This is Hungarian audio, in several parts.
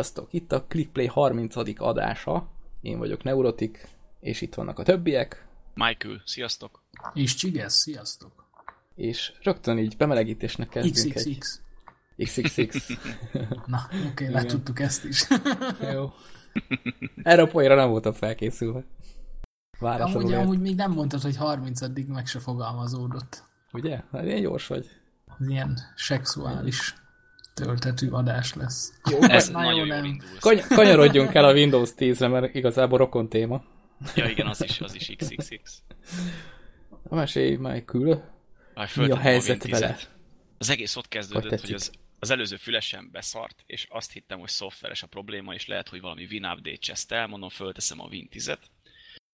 Sziasztok! Itt a ClickPlay 30. adása. Én vagyok Neurotik, és itt vannak a többiek. Michael, sziasztok! És Csigesz, sziasztok! És rögtön így bemelegítésnek kezdünk XXX. egy... XXX. Na, oké, okay, letudtuk ezt is. Jó. Erre a poénra nem voltam felkészülve. Amúgy, amúgy még nem mondtad, hogy 30 meg se fogalmazódott. Ugye? Hát ilyen gyors vagy. Ilyen szexuális töltetű adás lesz. Jó, ez nagyon jó nem. Kany- kanyarodjunk el a Windows 10-re, mert igazából rokon téma. Ja, igen, az is, az is XXX. A mesélj, Michael. Mi a helyzet a vele? Az egész ott kezdődött, hogy, hogy az, az előző fülesen beszart, és azt hittem, hogy szoftveres a probléma, és lehet, hogy valami Win update cseszt el, mondom, fölteszem a Win 10-et.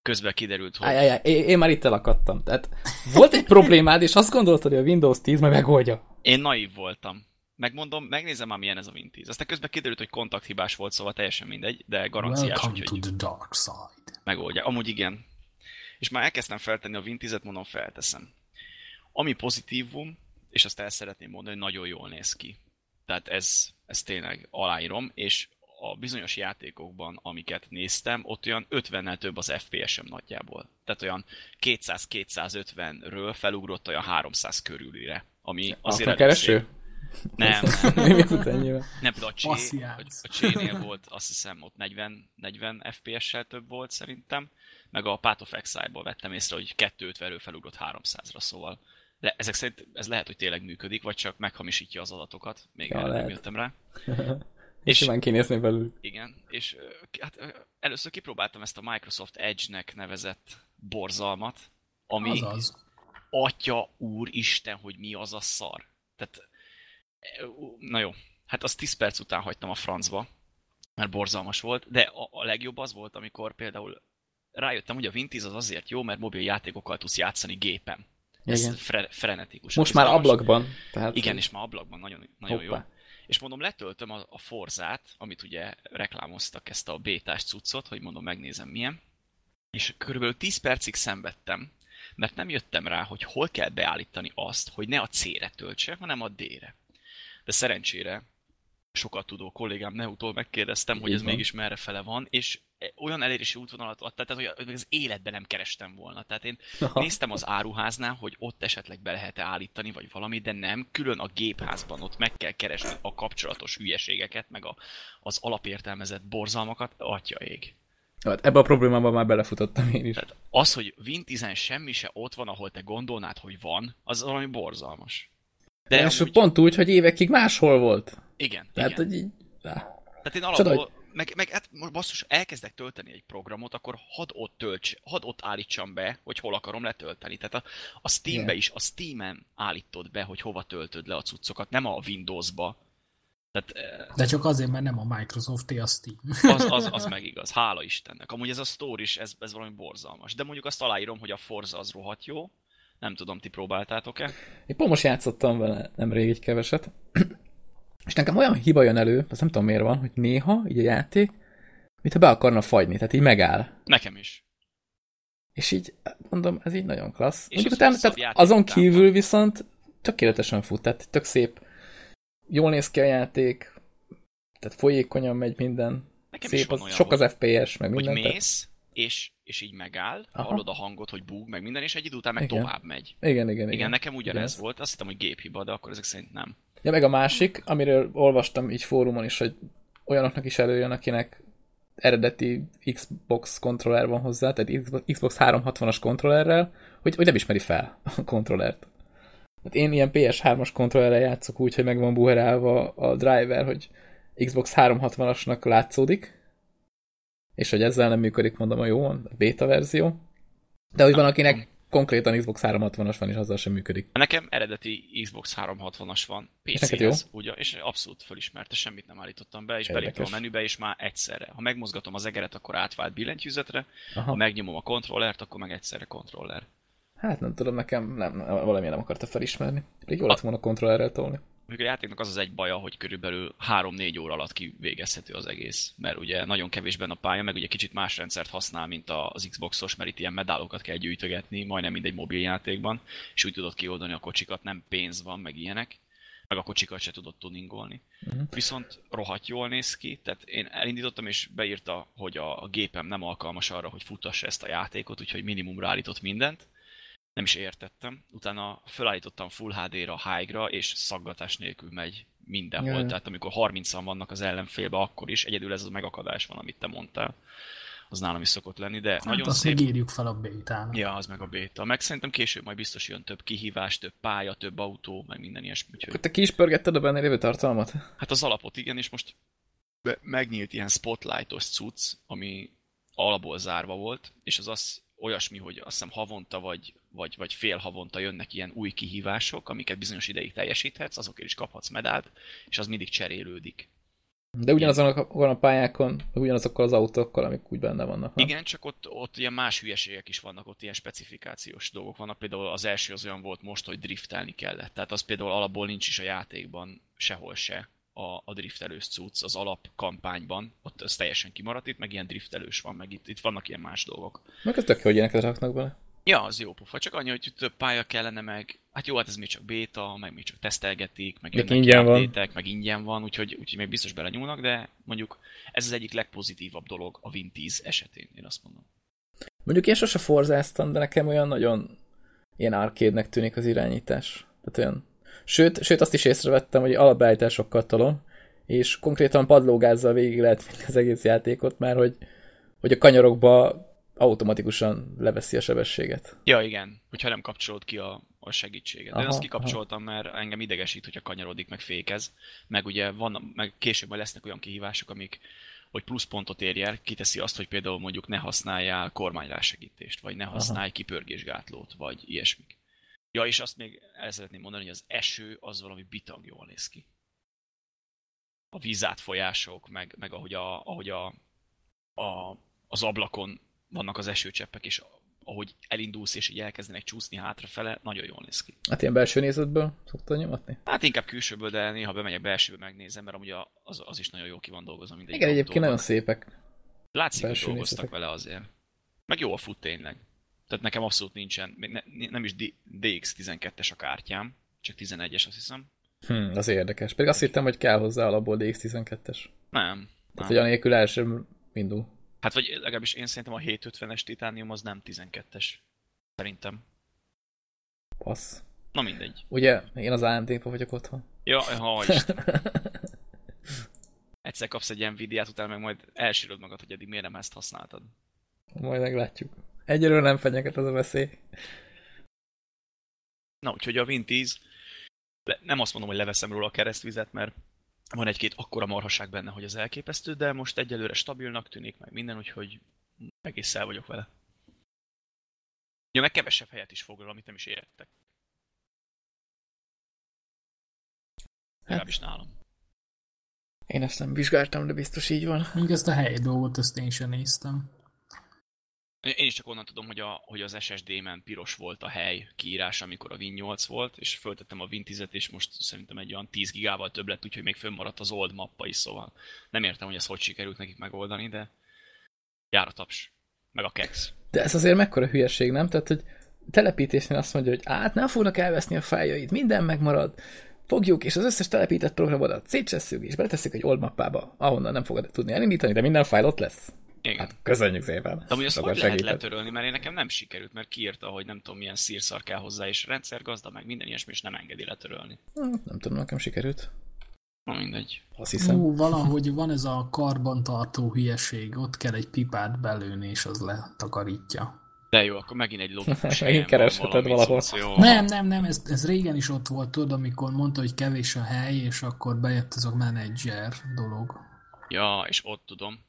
Közben kiderült, hogy... Ajajaj, én, én már itt elakadtam. Tehát volt egy problémád, és azt gondoltad, hogy a Windows 10 majd megoldja. Én naív voltam. Megmondom, megnézem már milyen ez a Win 10. Aztán közben kiderült, hogy kontakthibás volt, szóval teljesen mindegy, de garanciás, Welcome to the dark side. Megoldja. Amúgy igen. És már elkezdtem feltenni a Win 10-et, mondom, felteszem. Ami pozitívum, és azt el szeretném mondani, hogy nagyon jól néz ki. Tehát ez, ez tényleg aláírom, és a bizonyos játékokban, amiket néztem, ott olyan 50-nel több az FPS-em nagyjából. Tehát olyan 200-250-ről felugrott olyan 300 körülire. Ami azért... A kereső? Nem, nem. Mi fut ennyivel? Nem, de a, csé, a, a csénél volt, azt hiszem, ott 40, 40 FPS-sel több volt szerintem, meg a Path of Exile-ból vettem észre, hogy 250-ről felugrott 300-ra, szóval le, ezek szerint ez lehet, hogy tényleg működik, vagy csak meghamisítja az adatokat, még ja, nem jöttem rá. és simán kinézni belül. Igen, és hát először kipróbáltam ezt a Microsoft Edge-nek nevezett borzalmat, ami Azaz. atya úr Isten, hogy mi az a szar. Tehát na jó, hát azt 10 perc után hagytam a francba, mert borzalmas volt, de a, a legjobb az volt, amikor például rájöttem, hogy a Windows az azért jó, mert mobil játékokkal tudsz játszani gépen. Ez igen. Fre- frenetikus. Most már ablakban. Tehát igen, és már ablakban nagyon, nagyon jó. És mondom, letöltöm a, a Forzát, amit ugye reklámoztak ezt a bétás cuccot, hogy mondom, megnézem milyen. És körülbelül 10 percig szenvedtem, mert nem jöttem rá, hogy hol kell beállítani azt, hogy ne a C-re töltse, hanem a D-re de szerencsére sokat tudó kollégám Neutól megkérdeztem, hogy ez van. mégis merre fele van, és olyan elérési útvonalat adta, tehát hogy az életben nem kerestem volna. Tehát én Aha. néztem az áruháznál, hogy ott esetleg be lehet-e állítani, vagy valami, de nem. Külön a gépházban ott meg kell keresni a kapcsolatos hülyeségeket, meg a, az alapértelmezett borzalmakat. Atya ég. Hát ebbe a problémában már belefutottam én is. Tehát az, hogy 10 semmi se ott van, ahol te gondolnád, hogy van, az valami borzalmas. De és amúgy... pont úgy, hogy évekig máshol volt. Igen. Tehát, igen. hogy így... Tehát én alapból, Csoda, hogy... meg, meg hát most basszus, elkezdek tölteni egy programot, akkor hadd ott tölts, hadd ott állítsam be, hogy hol akarom letölteni. Tehát a, a Steam-be is, a Steam-en állítod be, hogy hova töltöd le a cuccokat, nem a Windows-ba. Tehát, De csak azért, mert nem a Microsoft a Steam. Az, az, az meg igaz, hála Istennek. Amúgy ez a store is, ez, ez valami borzalmas. De mondjuk azt aláírom, hogy a Forza az rohadt jó, nem tudom, ti próbáltátok-e? Én pont most játszottam vele nemrég egy keveset. És nekem olyan hiba jön elő, azt nem tudom miért van, hogy néha így a játék, mintha be akarna fagyni, tehát így megáll. Nekem is. És így, mondom, ez így nagyon klassz. És utána, tehát azon kívül után. viszont tökéletesen fut, tehát tök szép. Jól néz ki a játék, tehát folyékonyan megy minden. Nekem szép, az, sok az FPS, meg minden. Hogy mész, és, és így megáll, Aha. hallod a hangot, hogy búg, meg minden, és egy idő után meg igen. tovább megy. Igen, igen, igen. Igen, nekem ugyanez igen. volt, azt hittem, hogy géphiba, de akkor ezek szerint nem. Ja, meg a másik, amiről olvastam így fórumon is, hogy olyanoknak is előjön, akinek eredeti Xbox kontroller van hozzá, tehát Xbox 360-as kontrollerrel, hogy, hogy nem ismeri fel a kontrollert. Hát én ilyen PS3-as kontrollerrel játszok úgy, hogy meg van buherálva a driver, hogy Xbox 360-asnak látszódik, és hogy ezzel nem működik, mondom, a jó, a beta verzió. De hogy van, akinek konkrétan Xbox 360-as van, és azzal sem működik. Nekem eredeti Xbox 360-as van, PC-hez, ugye, és abszolút fölismerte, semmit nem állítottam be, és beléptem a menübe, és már egyszerre. Ha megmozgatom az egeret, akkor átvált billentyűzetre, Aha. ha megnyomom a kontrollert, akkor meg egyszerre kontroller. Hát nem tudom, nekem nem, valami nem akarta felismerni. Pedig jó lett volna kontrollerrel tolni a játéknak az az egy baja, hogy körülbelül 3-4 óra alatt kivégezhető az egész, mert ugye nagyon kevés benne a pálya, meg ugye kicsit más rendszert használ, mint az Xboxos, mert itt ilyen medálokat kell gyűjtögetni, majdnem mindegy mobiljátékban, és úgy tudod kioldani a kocsikat, nem pénz van, meg ilyenek. meg a kocsikat se tudott tuningolni. Uh-huh. Viszont rohadt jól néz ki, tehát én elindítottam és beírta, hogy a, a gépem nem alkalmas arra, hogy futassa ezt a játékot, úgyhogy minimumra állított mindent. Nem is értettem. Utána felállítottam Full HD-ra, high-ra, és szaggatás nélkül megy mindenhol. Jaj. Tehát amikor 30-an vannak az ellenfélbe, akkor is egyedül ez a megakadás van, amit te mondtál az nálam is szokott lenni, de hát nagyon azt szép. írjuk fel a bétának. Ja, az meg a béta. Meg szerintem később majd biztos jön több kihívás, több pálya, több autó, meg minden ilyesmi. Úgyhogy... Akkor te ki is pörgetted a benne lévő tartalmat? Hát az alapot igen, és most megnyílt ilyen spotlightos cucc, ami alapból zárva volt, és az az olyasmi, hogy azt hiszem havonta vagy, vagy, vagy fél havonta jönnek ilyen új kihívások, amiket bizonyos ideig teljesíthetsz, azokért is kaphatsz medált, és az mindig cserélődik. De ugyanazon a, a pályákon, ugyanazokkal az autókkal, amik úgy benne vannak. Nem? Igen, csak ott, ott ilyen más hülyeségek is vannak, ott ilyen specifikációs dolgok vannak. Például az első az olyan volt most, hogy driftelni kellett. Tehát az például alapból nincs is a játékban sehol se a, a driftelős cucc az alapkampányban. Ott ez teljesen kimaradt, itt meg ilyen driftelős van, meg itt, itt vannak ilyen más dolgok. Meg ez tök jó, hogy ilyeneket raknak bele. Ja, az jó pofa, csak annyi, hogy több pálya kellene meg, hát jó, hát ez még csak béta, meg még csak tesztelgetik, meg jönnek ingyen van. meg ingyen van, úgyhogy, úgyhogy még biztos belenyúlnak, de mondjuk ez az egyik legpozitívabb dolog a Win 10 esetén, én azt mondom. Mondjuk én sose forzáztam, de nekem olyan nagyon ilyen arcade tűnik az irányítás. Tehát olyan... Sőt, sőt azt is észrevettem, hogy alapbeállításokkal tolom, és konkrétan padlógázzal végig lehet az egész játékot, mert hogy, hogy a kanyarokba automatikusan leveszi a sebességet. Ja, igen, hogyha nem kapcsolod ki a, a segítséget. De aha, én azt kikapcsoltam, aha. mert engem idegesít, hogyha kanyarodik, meg fékez. Meg ugye van, meg később majd lesznek olyan kihívások, amik hogy pluszpontot érj el, kiteszi azt, hogy például mondjuk ne használjál kormányrásegítést, vagy ne használj aha. kipörgésgátlót, vagy ilyesmik. Ja, és azt még el szeretném mondani, hogy az eső az valami bitag jól néz ki. A vízátfolyások, meg, meg ahogy, a, ahogy a, a, az ablakon vannak az esőcseppek, és ahogy elindulsz és így elkezdenek csúszni hátrafele, nagyon jól néz ki. Hát ilyen belső nézetből szoktad nyomatni? Hát inkább külsőből, de néha bemegyek belsőbe megnézem, mert amúgy az, az is nagyon jó ki van dolgozva. Igen, egyébként nagyon szépek. Látszik, hogy dolgoztak nézetek. vele azért. Meg jó a fut tényleg. Tehát nekem abszolút nincsen, ne, nem is DX12-es a kártyám, csak 11-es azt hiszem. Hm, az érdekes. Pedig azt hittem, hogy kell hozzá alapból DX12-es. Nem. Tehát, nem. hogy anélkül el sem indul. Hát vagy legalábbis én szerintem a 750-es titánium az nem 12-es. Szerintem. Passz. Na mindegy. Ugye, én az amd vagyok otthon. Ja, ha Egyszer kapsz egy Nvidia-t, utána meg majd elsírod magad, hogy eddig miért nem ezt használtad. Majd meglátjuk. Egyelőre nem fenyeget az a veszély. Na, úgyhogy a Win 10 nem azt mondom, hogy leveszem róla a keresztvizet, mert van egy-két akkora marhaság benne, hogy az elképesztő, de most egyelőre stabilnak tűnik meg minden, úgyhogy egész el vagyok vele. Ja, meg kevesebb helyet is foglal, amit nem is értek. Legalábbis nálam. Én ezt nem vizsgáltam, de biztos így van. Még ezt a helyi dolgot, ezt én sem néztem. Én is csak onnan tudom, hogy, a, hogy az SSD-men piros volt a hely kiírás, amikor a Win 8 volt, és föltettem a Win 10-et, és most szerintem egy olyan 10 gigával több lett, úgyhogy még fönnmaradt az old mappa is, szóval nem értem, hogy ezt hogy sikerült nekik megoldani, de jár a taps, meg a kex. De ez azért mekkora hülyeség, nem? Tehát, hogy telepítésnél azt mondja, hogy át nem fognak elveszni a fájait, minden megmarad, fogjuk, és az összes telepített programodat szétsesszük, és betesszük egy old mappába, ahonnan nem fogod tudni elindítani, de minden fájl ott lesz. Igen. Hát köszönjük szépen. De amúgy azt hogy lehet letörölni, mert én nekem nem sikerült, mert kiírta, hogy nem tudom milyen szírszar kell hozzá, és rendszergazda, meg minden ilyesmi, és nem engedi letörölni. Hát, nem tudom, nekem sikerült. Na mindegy. Azt hiszem. Ú, valahogy van ez a karbantartó hülyeség, ott kell egy pipát belőni, és az letakarítja. De jó, akkor megint egy logikus Megint keresheted valahol. Jó. Nem, nem, nem, ez, ez régen is ott volt, tudod, amikor mondta, hogy kevés a hely, és akkor bejött ez a menedzser dolog. Ja, és ott tudom.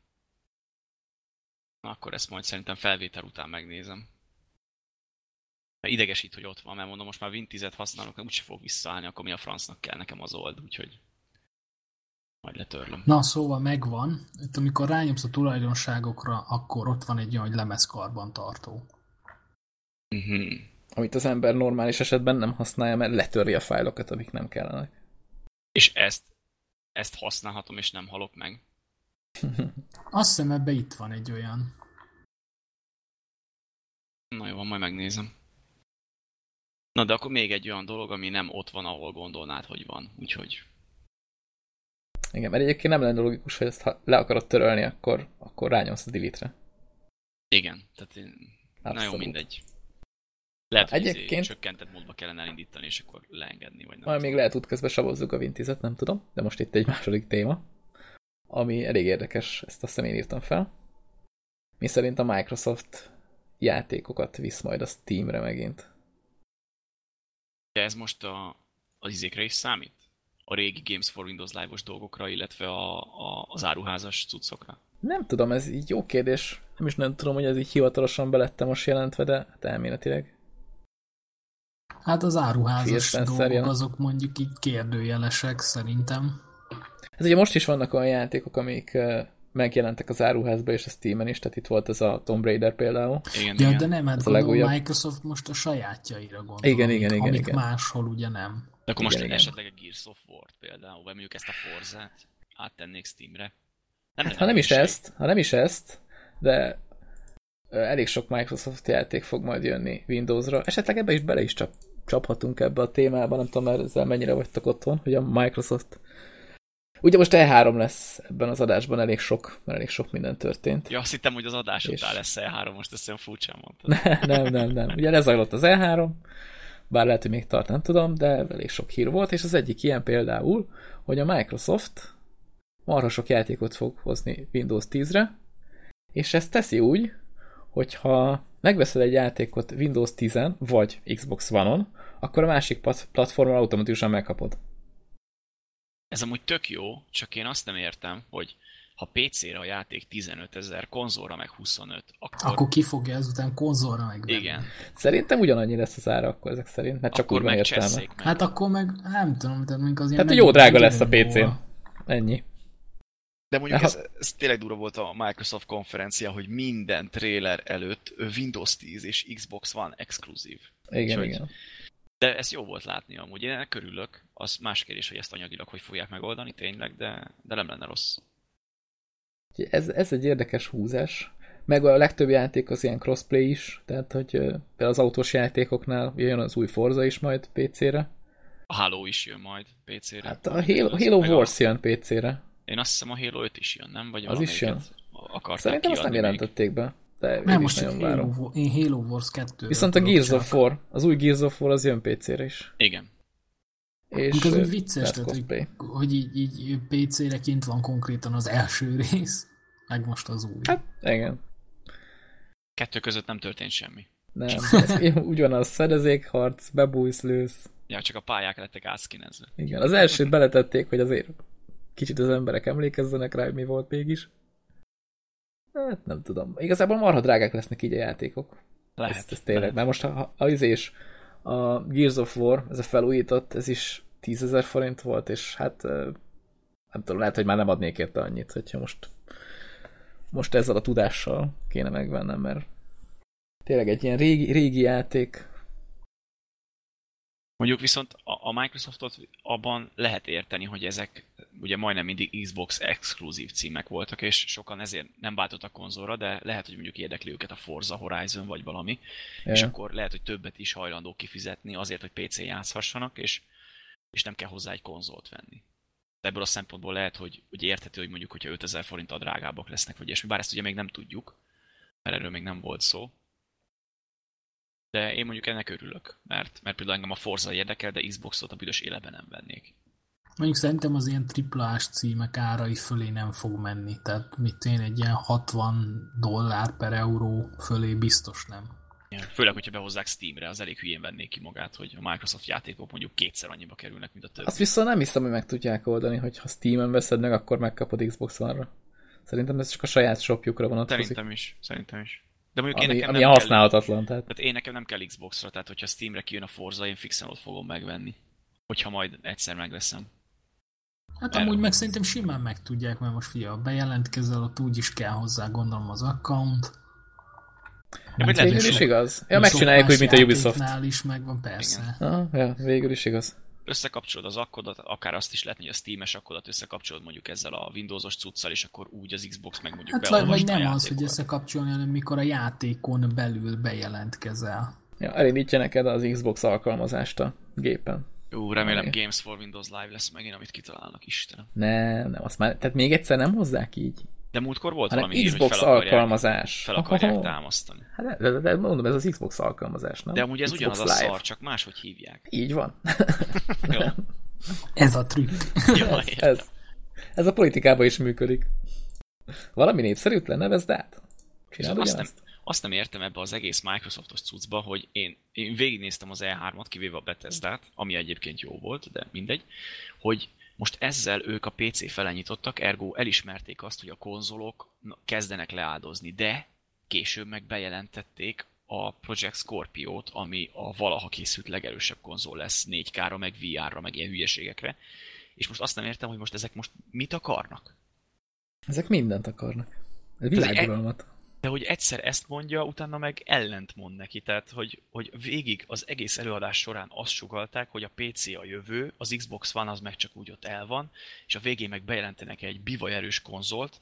Na, akkor ezt majd szerintem felvétel után megnézem. Mert idegesít, hogy ott van, mert mondom, most már Win 10-et használok, úgyse fog visszaállni, akkor mi a francnak kell nekem az old, úgyhogy majd letörlöm. Na, szóval megvan. Itt amikor rányomsz a tulajdonságokra, akkor ott van egy olyan, hogy lemezkarban tartó. Uh-huh. Amit az ember normális esetben nem használja, mert letörri a fájlokat, amik nem kellenek. És ezt, ezt használhatom, és nem halok meg. Azt hiszem ebbe itt van egy olyan. Na jó, majd megnézem. Na de akkor még egy olyan dolog, ami nem ott van, ahol gondolnád, hogy van. Úgyhogy... Igen, mert egyébként nem lenne logikus, hogy ezt ha le akarod törölni, akkor, akkor rányomsz a delete-re. Igen, tehát én... Na jó, mindegy. Lehet, hogy izé Egyébként... csökkentett módba kellene elindítani, és akkor leengedni, vagy nem. Majd még lehet útközben savozzuk a Wintizet, nem tudom, de most itt egy második téma, ami elég érdekes, ezt azt hiszem én írtam fel. Mi szerint a Microsoft játékokat visz majd a Steamre megint. De ez most a, az izékre is számít? A régi Games for Windows Live-os dolgokra, illetve a, a, az áruházas cuccokra? Nem tudom, ez így jó kérdés. Nem is nem tudom, hogy ez így hivatalosan belette most jelentve, de hát elméletileg. Hát az áruházas dolgok jelen. azok mondjuk így kérdőjelesek szerintem. Ez ugye most is vannak olyan játékok, amik megjelentek az áruházba és a Steam-en is, tehát itt volt ez a Tomb Raider például. Igen, ja, igen. de nem, hát a, a Microsoft most a sajátjaira gondol, igen, igen, igen, amik igen. máshol ugye nem. De akkor most igen, esetleg a Gears of War például, vagy mondjuk ezt a Forza-t áttennék Steamre. Nem hát, ha nem is ezt, ha nem is ezt, de elég sok Microsoft játék fog majd jönni Windowsra. Esetleg ebbe is bele is csap, csaphatunk ebbe a témába, nem tudom, mert ezzel mennyire vagytok otthon, hogy a Microsoft Ugye most E3 lesz ebben az adásban elég sok, mert elég sok minden történt. Ja, azt hittem, hogy az adás és... után lesz E3, most ezt olyan furcsán mondtad. Ne, nem, nem, nem. Ugye lezajlott az E3, bár lehet, hogy még tart, nem tudom, de elég sok hír volt, és az egyik ilyen például, hogy a Microsoft marha sok játékot fog hozni Windows 10-re, és ezt teszi úgy, hogyha megveszel egy játékot Windows 10-en, vagy Xbox One-on, akkor a másik platformon automatikusan megkapod. Ez amúgy tök jó, csak én azt nem értem, hogy ha PC-re a játék 15 ezer, konzolra meg 25, akkor... Akkor ki fogja ezután konzolra meg Igen. Szerintem ugyanannyi lesz az ára akkor ezek szerint, mert csak akkor úgy értelme. Meg. Hát akkor meg nem tudom, tehát mondjuk az ilyen... Hát jó drága lesz a PC-n. Ennyi. De mondjuk ez, ez tényleg durva volt a Microsoft konferencia, hogy minden trailer előtt Windows 10 és Xbox One exkluzív. Igen, Úgyhogy, igen. De ez jó volt látni amúgy. Én ennek körülök. Az más kérdés, hogy ezt anyagilag hogy fogják megoldani tényleg, de, de nem lenne rossz. Ez, ez egy érdekes húzás. Meg a legtöbb játék az ilyen crossplay is, tehát hogy például az autós játékoknál jön az új Forza is majd PC-re. A Halo is jön majd PC-re. Hát a Halo, Halo Wars a... jön PC-re. Én azt hiszem a Halo 5 is jön, nem? Vagy az is jön. Szerintem azt nem jelentették be. De nem, most nagyon várom. Halo, én Halo Wars 2 Viszont a Gears of War, az új Gears of War az jön PC-re is. Igen. És az úgy vicces, tehát, hogy, hogy így, így PC-re kint van konkrétan az első rész, meg most az új. Hát, igen. Kettő között nem történt semmi. Nem, ez ugyanaz, fedezékharc, bebújsz, lősz. Ja, csak a pályák lettek átszkinezve. Igen, az elsőt beletették, hogy azért kicsit az emberek emlékezzenek rá, hogy mi volt mégis. Hát nem tudom. Igazából marha drágák lesznek így a játékok. Lehet. Ez, ez tényleg. Mert most a, a, a, a Gears of War, ez a felújított, ez is 10 ezer forint volt, és hát nem tudom, lehet, hogy már nem adnék érte annyit, hogyha most most ezzel a tudással kéne megvennem, mert tényleg egy ilyen régi, régi játék, Mondjuk viszont a Microsoftot abban lehet érteni, hogy ezek ugye majdnem mindig Xbox exkluzív címek voltak, és sokan ezért nem váltottak konzolra, de lehet, hogy mondjuk érdekli őket a Forza Horizon vagy valami, yeah. és akkor lehet, hogy többet is hajlandó kifizetni azért, hogy PC játszhassanak, és, és nem kell hozzá egy konzolt venni. De ebből a szempontból lehet, hogy, hogy érthető, hogy mondjuk, hogyha 5000 a drágábbak lesznek, vagy ilyesmi, bár ezt ugye még nem tudjuk, mert erről még nem volt szó. De én mondjuk ennek örülök, mert, mert például engem a Forza érdekel, de Xboxot a büdös életben nem vennék. Mondjuk szerintem az ilyen triplás címek árai fölé nem fog menni. Tehát mit én egy ilyen 60 dollár per euró fölé biztos nem. Főleg, hogyha behozzák Steamre, az elég hülyén vennék ki magát, hogy a Microsoft játékok mondjuk kétszer annyiba kerülnek, mint a többi. Azt viszont nem hiszem, hogy meg tudják oldani, hogy ha Steam-en veszed meg, akkor megkapod Xbox One-ra. Szerintem ez csak a saját shopjukra vonatkozik. Szerintem is, szerintem is. De mondjuk ami, én nekem ami nem használhatatlan. Kell, tehát. tehát én nekem nem kell Xbox-ra, tehát hogyha Steamre kijön a Forza, én fixen ott fogom megvenni. Hogyha majd egyszer megveszem. Hát Erről amúgy meg szerintem simán meg tudják, mert most fia, bejelentkezel, ott úgy is kell hozzá gondolom az account. Ja, hát végül is igaz. Ja, megcsinálják úgy, mint a Ubisoft. is megvan, persze. Ah, ja, végül is igaz összekapcsolod az akkodat, akár azt is lehetni, hogy a Steam-es akkodat összekapcsolod mondjuk ezzel a Windows-os cuccal, és akkor úgy az Xbox meg mondjuk hát vagy, vagy nem az, hogy összekapcsolni, hanem mikor a játékon belül bejelentkezel. Ja, elindítja neked az Xbox alkalmazást a gépen. Ú, remélem Ami... Games for Windows Live lesz megint, amit kitalálnak, Istenem. Nem, nem, azt már, tehát még egyszer nem hozzák így. De múltkor volt hanem valami Xbox hír, hogy fel akarják, alkalmazás. fel akarják oh, támasztani. Hát de, de, de, mondom, ez az Xbox alkalmazás, nem? De amúgy ez Xbox ugyanaz Live. a szar, csak máshogy hívják. Így van. Jó. Ez a trükk. Jó, ez, ez, ez a politikában is működik. Valami népszerűtlen, nevezd át. Csináld azt, nem. Azt nem értem ebbe az egész Microsoftos cuccba, hogy én, én végignéztem az E3-at, kivéve a Bethesda-t, ami egyébként jó volt, de mindegy, hogy most ezzel ők a PC fele nyitottak, ergo elismerték azt, hogy a konzolok kezdenek leáldozni, de később meg bejelentették a Project Scorpio-t, ami a valaha készült legerősebb konzol lesz 4K-ra, meg VR-ra, meg ilyen hülyeségekre. És most azt nem értem, hogy most ezek most mit akarnak. Ezek mindent akarnak. Világuralmat. De hogy egyszer ezt mondja, utána meg ellent mond neki. Tehát, hogy, hogy végig az egész előadás során azt sugalták, hogy a PC a jövő, az Xbox One az meg csak úgy ott el van, és a végén meg bejelentenek egy bivaj erős konzolt,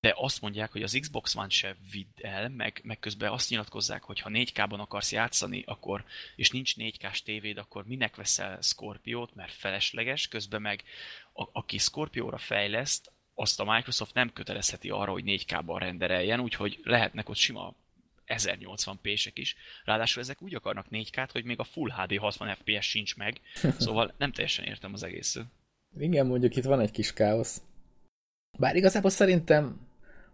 de azt mondják, hogy az Xbox One se vidd el, meg, meg közben azt nyilatkozzák, hogy ha 4K-ban akarsz játszani, akkor, és nincs 4K-s tévéd, akkor minek veszel Scorpio-t, mert felesleges, közben meg a, aki Scorpio-ra fejleszt, azt a Microsoft nem kötelezheti arra, hogy 4K-ban rendereljen, úgyhogy lehetnek ott sima 1080p-sek is. Ráadásul ezek úgy akarnak 4K-t, hogy még a Full HD 60 FPS sincs meg, szóval nem teljesen értem az egészet. Igen, mondjuk itt van egy kis káosz. Bár igazából szerintem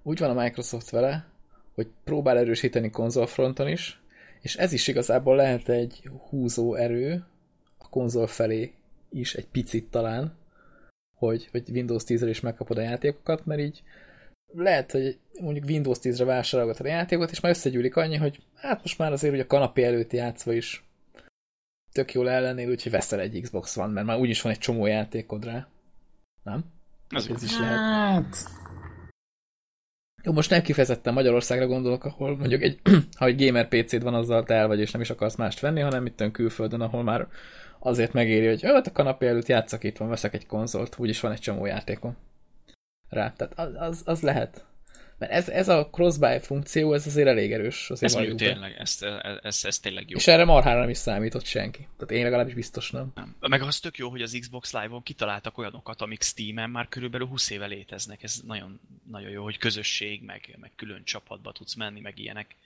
úgy van a Microsoft vele, hogy próbál erősíteni konzolfronton is, és ez is igazából lehet egy húzó erő a konzol felé is egy picit talán, hogy, hogy Windows 10-re is megkapod a játékokat, mert így lehet, hogy mondjuk Windows 10-re vásárolgatod a játékot, és már összegyűlik annyi, hogy hát most már azért hogy a kanapé előtt játszva is tök jól ellennél, úgyhogy veszel egy Xbox One, mert már úgyis van egy csomó játékod rá. Nem? Ez Ez is lehet. Hát, Jó, most nem kifejezetten Magyarországra gondolok, ahol mondjuk egy, ha egy gamer PC-d van, azzal te el vagy, és nem is akarsz mást venni, hanem itt külföldön, ahol már azért megéri, hogy öt a kanapé előtt játszak, itt van, veszek egy konzolt, úgyis van egy csomó játékom rá. Tehát az, az, az lehet. Mert ez, ez a cross-buy funkció, ez azért elég erős. Azért Ez mondjuk tényleg, ez, ez, ez tényleg jó. És erre marhára nem is számított senki. Tehát én legalábbis biztos nem. Nem. Meg az tök jó, hogy az Xbox Live-on kitaláltak olyanokat, amik Steam-en már körülbelül 20 éve léteznek. Ez nagyon, nagyon jó, hogy közösség, meg, meg külön csapatba tudsz menni, meg ilyenek.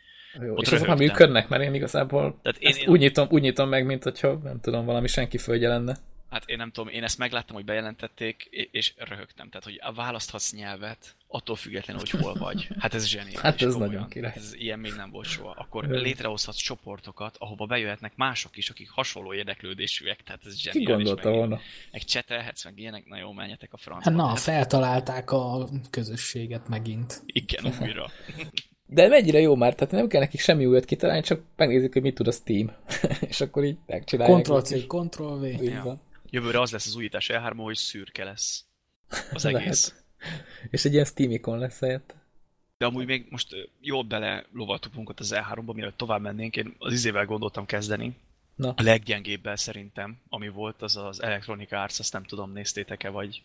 Jó, Ott és azok már röhögtem. működnek, mert én igazából Tehát én- én- Úgy, nyitom, úgy nyitom meg, mint hogyha nem tudom, valami senki földje lenne. Hát én nem tudom, én ezt megláttam, hogy bejelentették, és- röhögtem. Tehát, hogy választhatsz nyelvet, attól függetlenül, hogy hol vagy. Hát ez zseniális. Hát ez komolyan. nagyon király. Ez ilyen még nem volt soha. Akkor létrehozhatsz csoportokat, ahova bejöhetnek mások is, akik hasonló érdeklődésűek. Tehát ez Ki zseniális. gondolta meg, volna? meg csetelhetsz, meg ilyenek, na jó, menjetek a francba. hát na, feltalálták a közösséget megint. Igen, újra. De mennyire jó már, tehát nem kell nekik semmi újat kitalálni, csak megnézik, hogy mit tud a Steam. és akkor így megcsinálják. Ctrl-C, Ctrl-V. Ja. van. Jövőre az lesz az újítás E3 hogy szürke lesz. Az egész. És egy ilyen Steam ikon lesz helyett. De amúgy még most jól bele lovaltuk magunkat az E3-ba, mielőtt tovább mennénk. Én az izével gondoltam kezdeni. Na, A leggyengébbel szerintem, ami volt, az az Electronic Arts, azt nem tudom, néztétek-e, vagy...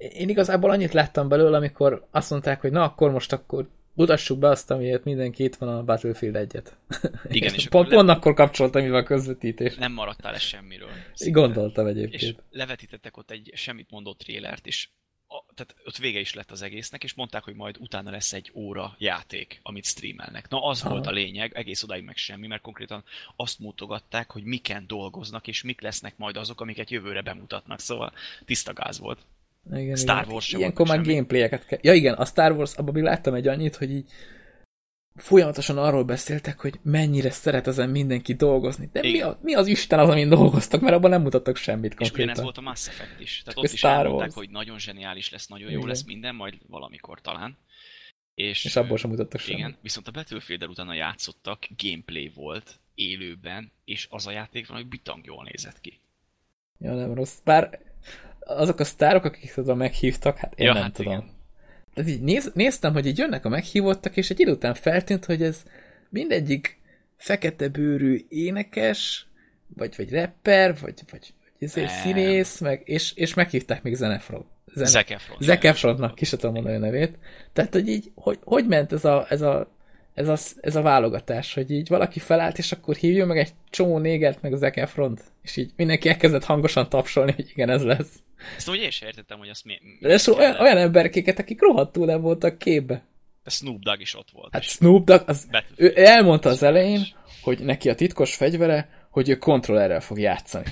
én igazából annyit láttam belőle, amikor azt mondták, hogy na akkor most akkor mutassuk be azt, amiért mindenki itt van a Battlefield egyet. Igen, és pont, akkor pont akkor kapcsoltam, mivel a közvetítés. Nem maradtál le semmiről. Így gondoltam És egyébként. levetítettek ott egy semmit mondó trélert, és a, tehát ott vége is lett az egésznek, és mondták, hogy majd utána lesz egy óra játék, amit streamelnek. Na az Aha. volt a lényeg, egész odáig meg semmi, mert konkrétan azt mutogatták, hogy miken dolgoznak, és mik lesznek majd azok, amiket jövőre bemutatnak. Szóval tiszta gáz volt. Igen, Star igen. Wars sem Ilyenkor már gameplayeket kell. Ja igen, a Star Wars, abban még láttam egy annyit, hogy így folyamatosan arról beszéltek, hogy mennyire szeret ezen mindenki dolgozni. De mi, Igen. a, mi az Isten az, amin dolgoztak, mert abban nem mutattak semmit És konkrétan. ugyanez volt a Mass Effect is. Tehát Csak ott is Star elmondták, Wars. hogy nagyon zseniális lesz, nagyon jó Igen. lesz minden, majd valamikor talán. És, És abból sem mutattak semmit. Igen, viszont a battlefield utána játszottak, gameplay volt, élőben, és az a játék van, hogy bitang jól nézett ki. Ja, nem rossz. Bár azok a sztárok, akik oda meghívtak, hát én Ja, nem hát tudom. igen. Tehát így néz, néztem, hogy így jönnek a meghívottak, és egy idő után feltűnt, hogy ez mindegyik fekete bőrű énekes, vagy, vagy rapper, vagy, vagy, vagy izé, színész, meg, és, és meghívták még Zenefron. Zen- Zac Efron. Zac Efronnak, ki sem tudom mondani a nevét. Tehát, hogy így, hogy, hogy ment ez a, ez a ez a, ez a válogatás, hogy így valaki felállt, és akkor hívjon meg egy csomó négert, meg az Ekefront, és így mindenki elkezdett hangosan tapsolni, hogy igen, ez lesz. Ezt úgy én sem értettem, hogy azt mi... De ez olyan, olyan emberkéket, akik rohadtul le voltak képbe. De Snoop Dogg is ott volt. Hát Snoop Dogg, az, ő elmondta az elején, hogy neki a titkos fegyvere, hogy ő kontrollerrel fog játszani.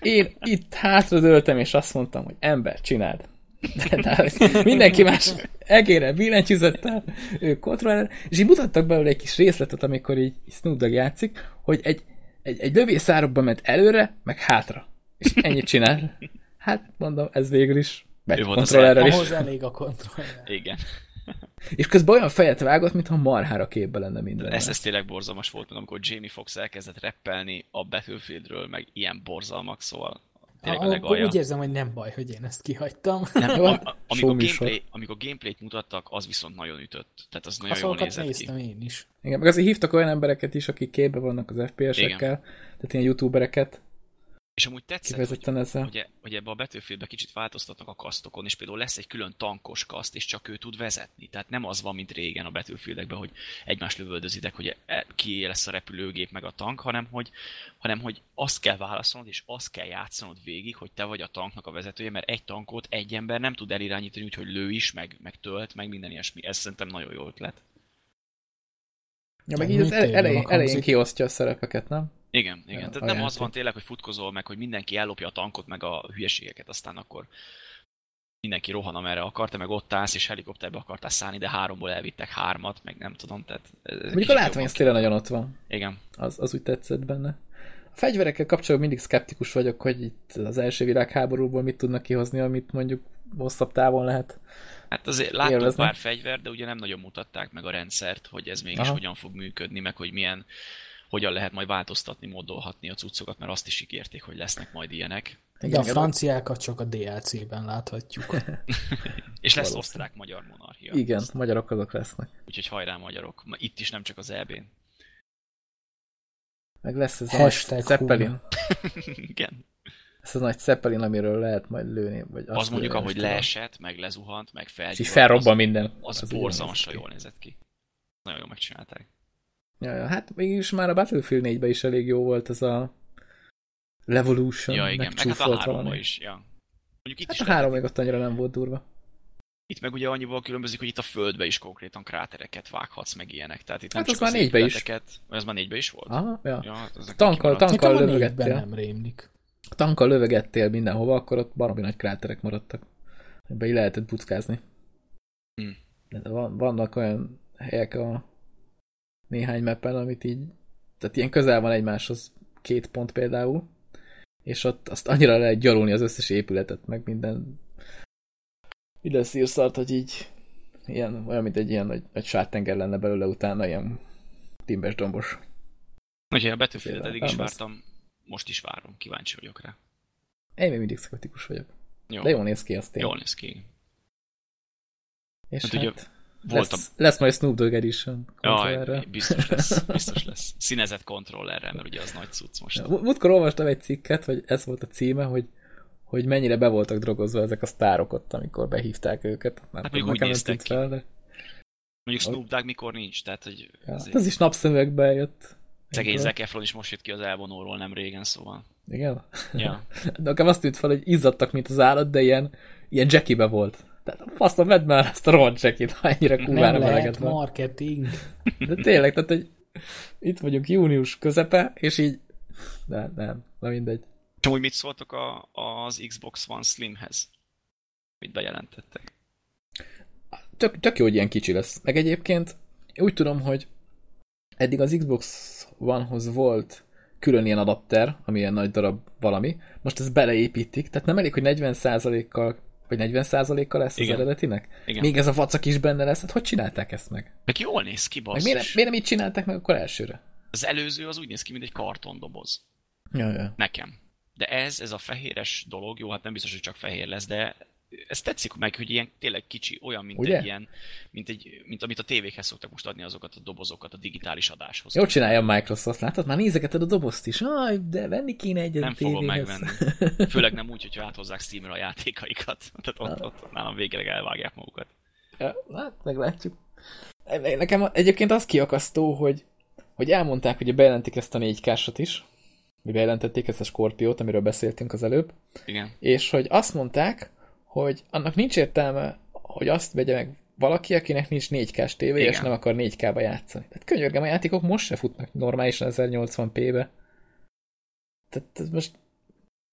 Én itt hátradőltem, és azt mondtam, hogy ember, csináld. De, de, mindenki más egére billentyűzettel, ő kontroller, és így mutattak belőle egy kis részletet, amikor így Snoop Dogg játszik, hogy egy, egy, egy lövészárokba ment előre, meg hátra. És ennyit csinál. Hát mondom, ez végül is megy kontrollerrel is. Ahhoz elég a kontroller. Igen. És közben olyan fejet vágott, mintha marhára képbe lenne minden. Ez, ez tényleg borzalmas volt, amikor Jamie Foxx elkezdett reppelni a Battlefieldről, meg ilyen borzalmak, szóval tényleg a, a Úgy érzem, hogy nem baj, hogy én ezt kihagytam. Nem, a, a, amikor, gameplay, amikor gameplayt mutattak, az viszont nagyon ütött. Tehát az nagyon jól nézett néztem ki. én is. Igen, meg azért hívtak olyan embereket is, akik képbe vannak az FPS-ekkel, tehát ilyen youtubereket, és amúgy tetszett, hogy, ezzel. Hogy, hogy ebbe a battlefield kicsit változtatnak a kasztokon, és például lesz egy külön tankos kaszt, és csak ő tud vezetni. Tehát nem az van, mint régen a battlefield hogy egymás lövöldözitek, hogy e- ki lesz a repülőgép meg a tank, hanem hogy, hanem hogy azt kell válaszolnod, és azt kell játszanod végig, hogy te vagy a tanknak a vezetője, mert egy tankot egy ember nem tud elirányítani, úgyhogy lő is, meg, meg tölt, meg minden ilyesmi. Ez szerintem nagyon jó ötlet. Ja, meg így az elején, elején kiosztja a szerepeket, nem? Igen, igen. Tehát nem játék. az van tényleg, hogy futkozol meg, hogy mindenki ellopja a tankot, meg a hülyeségeket, aztán akkor mindenki rohan, amerre akar, te meg ott állsz, és helikopterbe akartál szállni, de háromból elvittek hármat, meg nem tudom, tehát... Mondjuk a látvány tényleg nagyon ott van. Igen. Az, az úgy tetszett benne. A fegyverekkel kapcsolatban mindig szkeptikus vagyok, hogy itt az első világháborúból mit tudnak kihozni, amit mondjuk hosszabb távon lehet. Hát azért láttunk pár fegyver, de ugye nem nagyon mutatták meg a rendszert, hogy ez mégis Aha. hogyan fog működni, meg hogy milyen hogyan lehet majd változtatni, modolhatni a cuccokat, mert azt is ígérték, hogy lesznek majd ilyenek. De a franciákat csak a DLC-ben láthatjuk. És lesz osztrák-magyar monarchia. Igen, Azt. magyarok azok lesznek. Úgyhogy hajrá magyarok. Itt is nem csak az EB-n. Meg lesz ez Hashtag a Zeppelin. Igen. Ez a nagy Zeppelin, amiről lehet majd lőni. Vagy azt az mondjuk, ahogy leesett, meg lezuhant, meg felgyújt. És felrobban minden. Az, az borzalmasan jól nézett ki. Nagyon jól megcsinálták. Ja, ja, hát mégis már a Battlefield 4-ben is elég jó volt ez a Revolution. Ja, igen, meg hát a is, ja. Mondjuk itt hát is a három még ott annyira nem volt durva. Itt meg ugye annyival különbözik, hogy itt a földbe is konkrétan krátereket vághatsz, meg ilyenek. Tehát itt nem hát csak az már négybe is. Az már négybe is volt? Aha, ja. ja hát tankkal, tankkal lövögettél. nem rémlik. Tankkal lövegettél mindenhova, akkor ott baromi nagy kráterek maradtak. Ebbe így lehetett buckázni. Hmm. De van, vannak olyan helyek a néhány mappen, amit így, tehát ilyen közel van egymáshoz két pont például, és ott azt annyira lehet gyalulni az összes épületet, meg minden minden szírszart, hogy így ilyen, olyan, mint egy ilyen nagy, nagy sártenger lenne belőle utána, ilyen timbes dombos. Úgyhogy a betűfélet eddig is vártam, most is várom, kíváncsi vagyok rá. Én még mindig szkeptikus vagyok. Jó. De jól néz ki azt én. Jól néz ki. És hát, hát ugye, volt lesz, a... lesz majd Snoop Dogg Edition Jaj, biztos lesz, biztos lesz. Színezett kontrollerrel, mert ugye az nagy cucc most. Múltkor olvastam egy cikket, hogy ez volt a címe, hogy hogy mennyire be voltak drogozva ezek a sztárok ott, amikor behívták őket. Már hát mondjuk úgy néztek fel, de... Mondjuk Snoop Dogg mikor nincs, tehát hogy... Ja, azért... Ez is napszemüvegbe jött. Szegény Zac Efron is most jött ki az elvonóról nem régen, szóval. Igen? Ja. de nekem azt tűnt fel, hogy izzadtak, mint az állat, de ilyen, ilyen Jackie-be volt. Tehát faszom, vedd már ezt a rohadt jacket, ha ennyire kurvára lehet van. marketing. De tényleg, tehát hogy itt vagyunk június közepe, és így nem, nem, na mindegy. És úgy mit szóltok a, az Xbox One Slimhez? Mit bejelentettek? Tök, tök jó, hogy ilyen kicsi lesz. Meg egyébként úgy tudom, hogy eddig az Xbox One-hoz volt külön ilyen adapter, ami ilyen nagy darab valami. Most ezt beleépítik, tehát nem elég, hogy 40%-kal vagy 40%-kal lesz Igen. az eredetinek? Igen. Még ez a vacak is benne lesz, hát hogy csinálták ezt meg? Meg jól néz ki, basszus. Meg miért, miért nem így csinálták meg akkor elsőre? Az előző az úgy néz ki, mint egy kartondoboz. Ja, ja. Nekem. De ez, ez a fehéres dolog, jó, hát nem biztos, hogy csak fehér lesz, de ez tetszik meg, hogy ilyen tényleg kicsi, olyan, mint Ugye? egy ilyen, mint, egy, mint amit a tévékhez szoktak most adni azokat a dobozokat a digitális adáshoz. Jó csinálja a Microsoft, látod? Már nézegeted a dobozt is. Aj, de venni kéne egyet Nem fogom megvenni. Főleg nem úgy, hogyha áthozzák Steamre a játékaikat. Tehát ott, ott, ott nálam végre elvágják magukat. Ja, hát meglátjuk. nekem egyébként az kiakasztó, hogy, hogy elmondták, hogy bejelentik ezt a 4 k is, mi bejelentették ezt a Scorpiót, amiről beszéltünk az előbb. Igen. És hogy azt mondták, hogy annak nincs értelme, hogy azt vegye meg valaki, akinek nincs 4K-s tévé, és nem akar 4K-ba játszani. Tehát könyörgem, a játékok most se futnak normálisan 1080p-be. Tehát most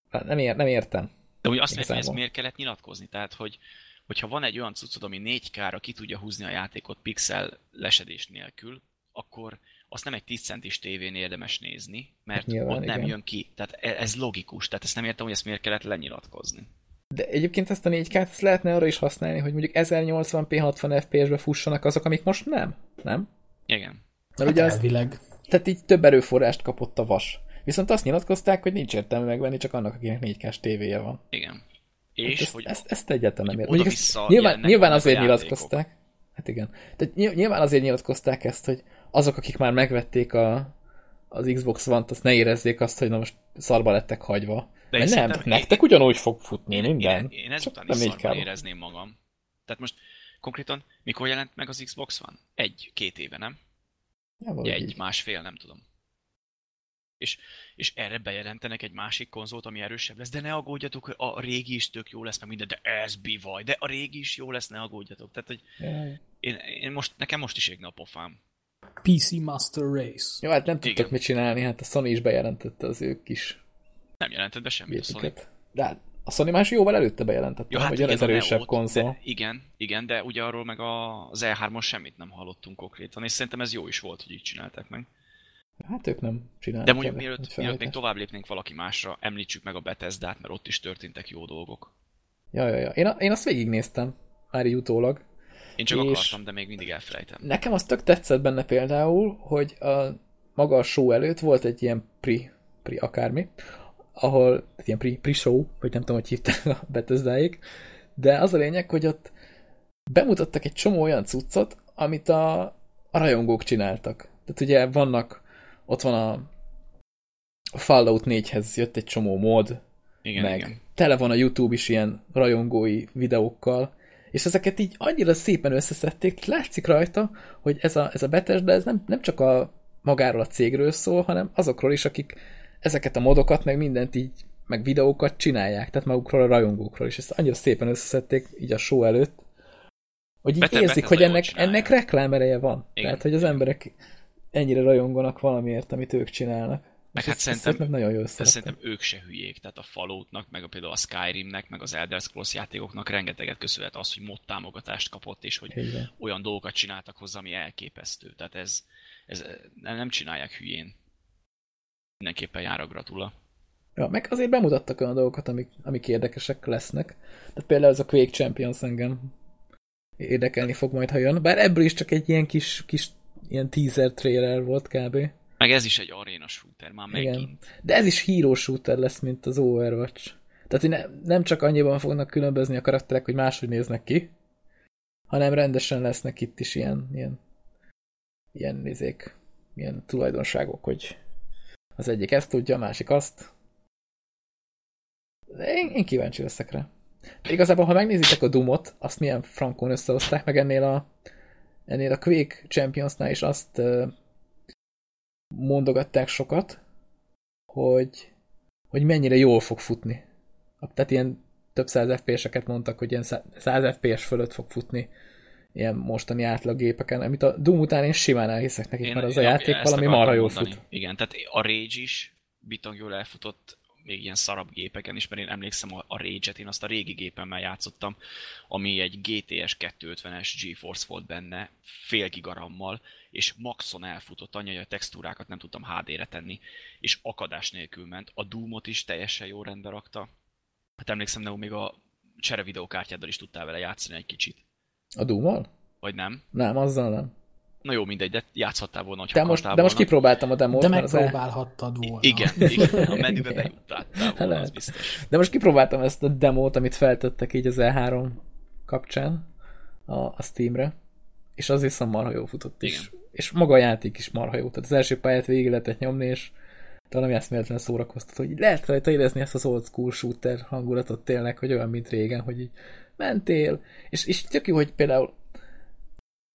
nem, ér, nem értem. De úgy azt értem, hogy ezt miért kellett nyilatkozni? Tehát, hogy hogyha van egy olyan cuccod, ami 4K-ra ki tudja húzni a játékot pixel lesedés nélkül, akkor azt nem egy 10 centis tévén érdemes nézni, mert hát nyilván, ott nem igen. jön ki. Tehát e- ez logikus, tehát ezt nem értem, hogy ezt miért kellett lenyilatkozni. De egyébként ezt a 4 k ezt lehetne arra is használni, hogy mondjuk 1080p 60 fps-be fussanak azok, amik most nem, nem? Igen. Mert hát ugye az, tehát így több erőforrást kapott a vas. Viszont azt nyilatkozták, hogy nincs értelme megvenni csak annak, akinek 4K-s tévéje van. Igen. És hát ezt, hogy ezt, ezt egyáltalán nem értem. Nyilván, nyilván azért nyilatkozták. Hát igen. Tehát nyilván azért nyilatkozták ezt, hogy azok, akik már megvették a, az Xbox One-t, azt ne érezzék azt, hogy na most szarba lettek hagyva. De Mert nem, nektek én, ugyanúgy fog futni én, minden. Én, én ezután is szarban érezném magam. Tehát most konkrétan mikor jelent meg az Xbox One? Egy, két éve, nem? Ja, egy, így. másfél, nem tudom. És, és erre bejelentenek egy másik konzolt, ami erősebb lesz, de ne aggódjatok, hogy a régi is tök jó lesz, meg minden, de ez bivaj, de a régi is jó lesz, ne aggódjatok. Tehát, hogy én, én most, nekem most is égne a pofám. PC Master Race. Jó, hát nem tudtak mit csinálni, hát a Sony is bejelentette az ők is. Nem jelentett be semmit a Sony. De hát a Sony más jóval előtte bejelentette, Jó, hát hogy igen, az erősebb ott, konzol. De, igen, igen, de ugye arról meg az E3-on semmit nem hallottunk konkrétan, és szerintem ez jó is volt, hogy így csinálták meg. Hát ők nem csinálták. De mondjuk mielőtt, mielőtt még tovább lépnénk valaki másra, említsük meg a Bethesda-t, mert ott is történtek jó dolgok. Ja, ja, ja. Én, a, én azt végignéztem, már így utólag. Én csak és akartam, de még mindig elfelejtem. Nekem az tök tetszett benne például, hogy a maga a show előtt volt egy ilyen pri, pri akármi, ahol, ilyen pre, pre-show, vagy nem tudom, hogy hívták a bethesda de az a lényeg, hogy ott bemutattak egy csomó olyan cuccot, amit a, a rajongók csináltak. Tehát ugye vannak, ott van a, a Fallout 4-hez jött egy csomó mod, igen, meg igen. tele van a YouTube is ilyen rajongói videókkal, és ezeket így annyira szépen összeszedték, látszik rajta, hogy ez a, ez a Bethesda, ez nem, nem csak a magáról a cégről szól, hanem azokról is, akik ezeket a modokat, meg mindent így, meg videókat csinálják, tehát magukról a rajongókról, és ezt annyira szépen összeszedték így a show előtt, hogy így Bete, érzik, hogy ennek, ennek reklámereje van. Igen. Tehát, hogy az emberek ennyire rajonganak valamiért, amit ők csinálnak. Meg hát szerintem, meg nagyon jó szerintem ők se hülyék, tehát a Falloutnak, meg a, például a Skyrimnek, meg az Elder Scrolls játékoknak rengeteget köszönhet az, hogy mod támogatást kapott, és hogy Igen. olyan dolgokat csináltak hozzá, ami elképesztő. Tehát ez, ez nem csinálják hülyén. Mindenképpen jár a gratula. Ja, meg azért bemutattak olyan dolgokat, amik, amik érdekesek lesznek. Tehát például ez a Quake Champions engem érdekelni fog majd, ha jön. Bár ebből is csak egy ilyen kis, kis ilyen teaser trailer volt kb. Meg ez is egy arena shooter, már megint. Igen. De ez is hero shooter lesz, mint az Overwatch. Tehát ne, nem csak annyiban fognak különbözni a karakterek, hogy máshogy néznek ki, hanem rendesen lesznek itt is ilyen, ilyen, ilyen nézék, ilyen tulajdonságok, hogy az egyik ezt tudja, a másik azt. Én, én kíváncsi leszek rá. De igazából, ha megnézitek a Doomot, azt milyen frankon összehozták, meg ennél a, ennél a Quake Championsnál is azt mondogatták sokat, hogy, hogy mennyire jól fog futni. Tehát ilyen több száz FPS-eket mondtak, hogy ilyen 100 FPS fölött fog futni ilyen mostani átlaggépeken, amit a Doom után én simán elhiszek nekik, én, mert az a játék valami marha jól fut. Igen, tehát a Rage is bitang jól elfutott még ilyen szarabb gépeken is, mert én emlékszem a, a Rage-et, én azt a régi gépemmel játszottam, ami egy GTS 250-es GeForce volt benne, fél gigarammal, és maxon elfutott annyi, hogy a textúrákat nem tudtam HD-re tenni, és akadás nélkül ment. A Doom-ot is teljesen jó rendbe rakta. Hát emlékszem, de még a csere videókártyáddal is tudtál vele játszani egy kicsit. A doom Vagy nem? Nem, azzal nem. Na jó, mindegy, de játszhattál volna, hogy de most, volna. De most kipróbáltam a demót. De megpróbálhattad volna. Igen, igen a menübe bejuttál volna, az biztos. De most kipróbáltam ezt a demót, amit feltettek így az E3 kapcsán a, a Steamre, és az viszont marha jó futott is. Igen. És maga a játék is marha jó. Tehát az első pályát végig lehetett nyomni, és valami eszméletlen szórakoztató, hogy lehet rajta érezni ezt az old school shooter hangulatot tényleg, hogy olyan, mint régen, hogy így mentél, és, és tök jó, hogy például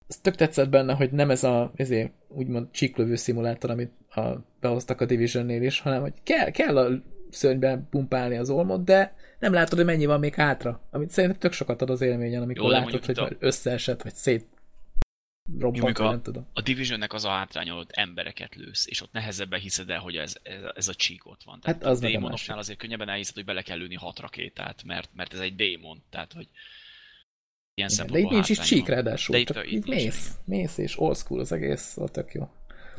az tök tetszett benne, hogy nem ez a ezért, úgymond csíklövő szimulátor, amit a, behoztak a Division-nél is, hanem hogy kell, kell a szörnyben pumpálni az olmot, de nem látod, hogy mennyi van még hátra. Amit szerintem tök sokat ad az élményen, amikor Jó, látod, hogy a... összeesett, vagy szét robbant, a, nem tudom. A Divisionnek az a hátránya, hogy embereket lősz, és ott nehezebben hiszed el, hogy ez, ez, ez a csík ott van. Tehát hát az a démonoknál azért könnyebben elhiszed, hogy bele kell lőni hat rakétát, mert, mert ez egy démon. Tehát, hogy ilyen Igen, De itt nincs is csík ráadásul, de itt, csak itt, itt mész, mész, és old school az egész, szóval tök jó.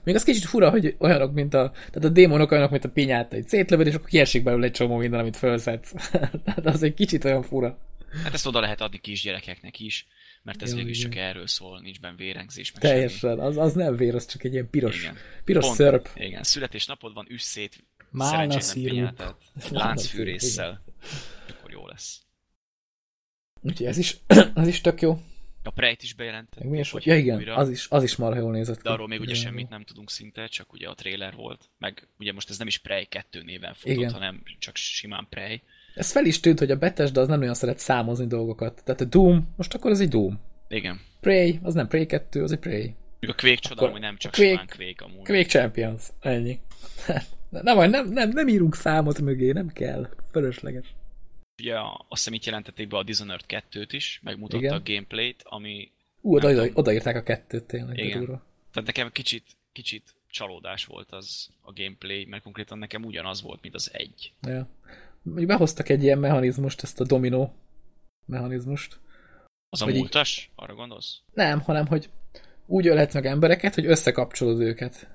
Még az kicsit fura, hogy olyanok, mint a, tehát a démonok olyanok, mint a pinyát, egy szétlövöd, és akkor kiesik belőle egy csomó minden, amit felszedsz. tehát az egy kicsit olyan fura. Hát ezt oda lehet adni kisgyerekeknek is, mert ez végül is csak erről szól, nincs benne vérengzés. Meg Teljesen, az, az nem vér, az csak egy ilyen piros, igen. piros Pont, szörp. Igen, születésnapod van, üss szét, szerencsétlen pinyátát, láncfűrészsel, akkor jó lesz. Úgyhogy ez is, az is tök jó. A Prey-t is bejelentett. Mi is, ja igen, újra. az is, az is marha jól nézett De arról még ugye semmit nem tudunk szinte, csak ugye a trailer volt. Meg ugye most ez nem is Prey 2 néven futott, igen. hanem csak simán Prey. Ez fel is tűnt, hogy a Bethesda az nem olyan szeret számozni dolgokat. Tehát a Doom, most akkor az egy Doom. Igen. Prey, az nem Prey 2, az egy Prey. A Quake csoda, hogy nem csak Quake, Quake amúgy. Quake Champions, ennyi. nem, nem, nem, nem írunk számot mögé, nem kell. Fölösleges ugye azt hiszem itt jelentették be a Dishonored 2-t is, megmutatta Igen. a gameplayt, ami... Ú, oda, oda, odaírták a kettőt tényleg. Igen. Tehát nekem kicsit, kicsit csalódás volt az a gameplay, mert konkrétan nekem ugyanaz volt, mint az egy. Ja. Behoztak egy ilyen mechanizmust, ezt a dominó mechanizmust. Az a múltas? Így... Arra gondolsz? Nem, hanem, hogy úgy ölhet meg embereket, hogy összekapcsolod őket.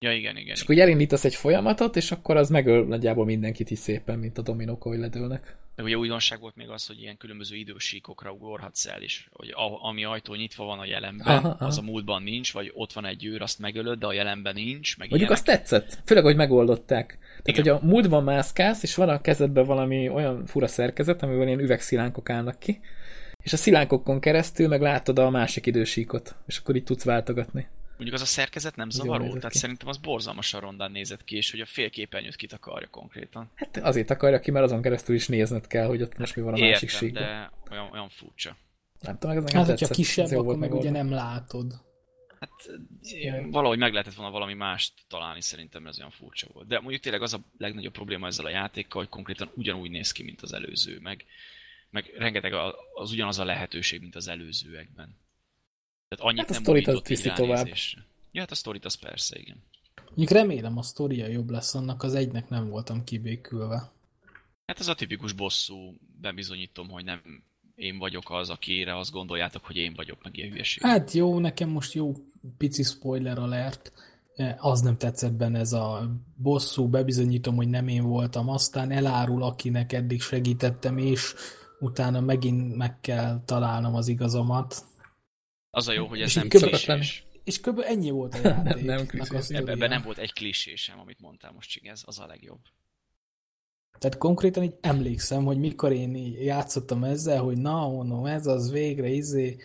Ja, igen, igen. És akkor elindítasz egy folyamatot, és akkor az megöl nagyjából mindenkit is szépen, mint a dominók, ahogy ledőlnek. De ugye újdonság volt még az, hogy ilyen különböző idősíkokra ugorhatsz el, és hogy a, ami ajtó nyitva van a jelenben, aha, aha. az a múltban nincs, vagy ott van egy űr, azt megölöd, de a jelenben nincs. Meg Mondjuk ilyenek. azt tetszett, főleg, hogy megoldották. Tehát, Igen. hogy a múltban mászkálsz, és van a kezedben valami olyan fura szerkezet, amivel ilyen üvegszilánkok állnak ki, és a szilánkokon keresztül meg látod a másik idősíkot, és akkor így tudsz váltogatni. Mondjuk az a szerkezet nem zavaró, tehát ki. szerintem az borzalmasan rondán nézett ki, és hogy a félképernyőt kitakarja konkrétan. Hát azért akarja ki, mert azon keresztül is nézned kell, hogy ott most mi van a Értem, másik síkban. de olyan, olyan furcsa. Nem tudom, ez hát, hogyha kisebb, akkor meg ugye nem látod. Hát valahogy meg lehetett volna valami mást találni, szerintem ez olyan furcsa volt. De mondjuk tényleg az a legnagyobb probléma ezzel a játékkal, hogy konkrétan ugyanúgy néz ki, mint az előző, meg, meg rengeteg az ugyanaz a lehetőség, mint az előzőekben. Tehát annyit hát a sztorit az viszi tovább. Ja, hát a sztorit az persze, igen. Mondjuk remélem a sztoria jobb lesz, annak az egynek nem voltam kibékülve. Hát ez a tipikus bosszú, bebizonyítom, hogy nem én vagyok az, akire azt gondoljátok, hogy én vagyok, meg ilyen hülyeség. Hát jó, nekem most jó pici spoiler alert, az nem tetszett benne ez a bosszú, bebizonyítom, hogy nem én voltam, aztán elárul, akinek eddig segítettem, és utána megint meg kell találnom az igazomat. Az a jó, hogy ez nem klisés. És kb. ennyi volt a játék. nem, nem Ebben nem volt egy klisés sem, amit mondtál most, ez az a legjobb. Tehát konkrétan így emlékszem, hogy mikor én játszottam ezzel, hogy na, mondom, ez az végre, izé,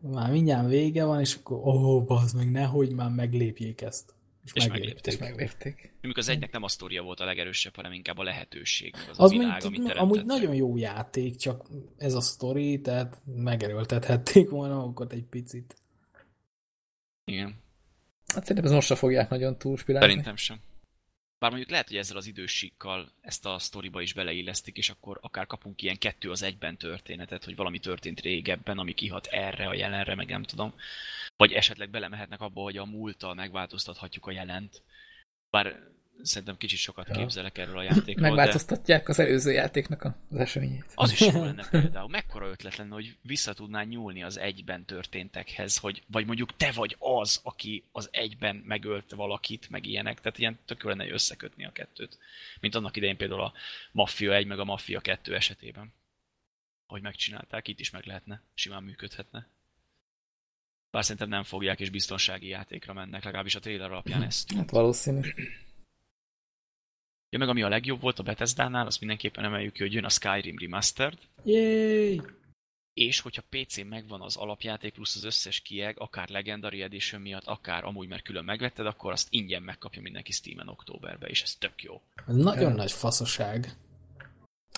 már mindjárt vége van, és akkor ó, oh, bazd meg, nehogy már meglépjék ezt. És, és meglépték. És meglépték. Mondjuk az egynek nem a sztoria volt a legerősebb, hanem inkább a lehetőség. Az, az a világ, amit teremtettek. Amúgy nagyon jó játék, csak ez a sztori, tehát megerőltethették volna magukat egy picit. Igen. Hát szerintem ez most se fogják nagyon túlspirálni. Szerintem sem. Bár mondjuk lehet, hogy ezzel az idősíkkal ezt a sztoriba is beleillesztik, és akkor akár kapunk ilyen kettő az egyben történetet, hogy valami történt régebben, ami kihat erre a jelenre, meg nem tudom. Vagy esetleg belemehetnek abba, hogy a múlttal megváltoztathatjuk a jelent. Bár szerintem kicsit sokat ja. képzelek erről a játékról. Megváltoztatják de... az előző játéknak az eseményét. Az is jó lenne például. Mekkora ötlet lenne, hogy vissza tudnál nyúlni az egyben történtekhez, hogy vagy mondjuk te vagy az, aki az egyben megölt valakit, meg ilyenek. Tehát ilyen tök jó lenne összekötni a kettőt. Mint annak idején például a Mafia 1 meg a Mafia 2 esetében. Hogy megcsinálták, itt is meg lehetne, simán működhetne. Bár szerintem nem fogják, és biztonsági játékra mennek, legalábbis a trailer alapján ezt. Hát valószínű. Ja, meg ami a legjobb volt a Bethesda-nál, azt mindenképpen emeljük ki, hogy jön a Skyrim Remastered. Yay! És hogyha PC-n megvan az alapjáték plusz az összes kieg, akár Legendary Edition miatt, akár amúgy mert külön megvetted, akkor azt ingyen megkapja mindenki Steam-en októberben, és ez tök jó. Nagyon ja. nagy faszaság.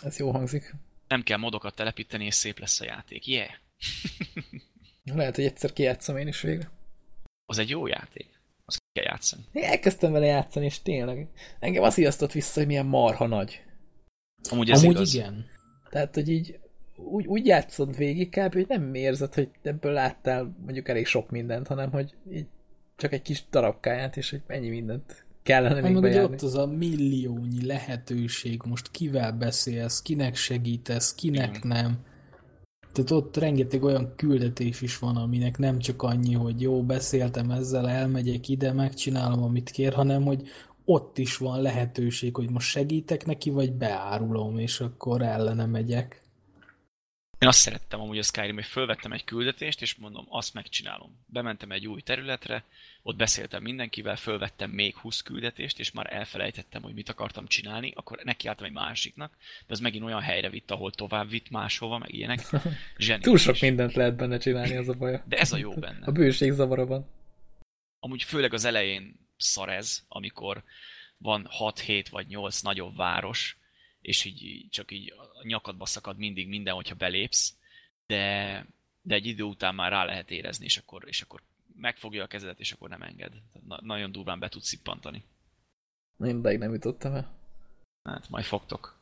Ez jó hangzik. Nem kell modokat telepíteni, és szép lesz a játék. Yeah! Lehet, hogy egyszer kijátszom én is végre. Az egy jó játék. Azt kell játszani. Én elkezdtem vele játszani, és tényleg engem azt hiasztott vissza, hogy milyen marha nagy. Amúgy ez Amúgy igaz. igen. Tehát, hogy így úgy, úgy játszod végig kb, hogy nem érzed, hogy ebből láttál mondjuk elég sok mindent, hanem hogy így csak egy kis darabkáját, és hogy ennyi mindent kellene még bejárni. ott az a milliónyi lehetőség, most kivel beszélsz, kinek segítesz, kinek Igen. nem. Tehát ott rengeteg olyan küldetés is van, aminek nem csak annyi, hogy jó, beszéltem ezzel, elmegyek ide, megcsinálom, amit kér, hanem hogy ott is van lehetőség, hogy most segítek neki, vagy beárulom, és akkor ellene megyek. Én azt szerettem amúgy a Skyrim, hogy fölvettem egy küldetést, és mondom, azt megcsinálom. Bementem egy új területre, ott beszéltem mindenkivel, fölvettem még 20 küldetést, és már elfelejtettem, hogy mit akartam csinálni, akkor nekiálltam egy másiknak, de az megint olyan helyre vitt, ahol tovább vitt máshova, meg ilyenek. Zseniális. Túl sok mindent lehet benne csinálni, az a baj. De ez a jó benne. A bőség zavarban. Amúgy főleg az elején szar ez, amikor van 6-7 vagy 8 nagyobb város, és így így csak így a nyakadba szakad mindig minden, hogyha belépsz, de, de egy idő után már rá lehet érezni, és akkor, és akkor megfogja a kezedet, és akkor nem enged. Na, nagyon durván be tudsz szippantani. Én ideig nem jutottam el. Hát majd fogtok.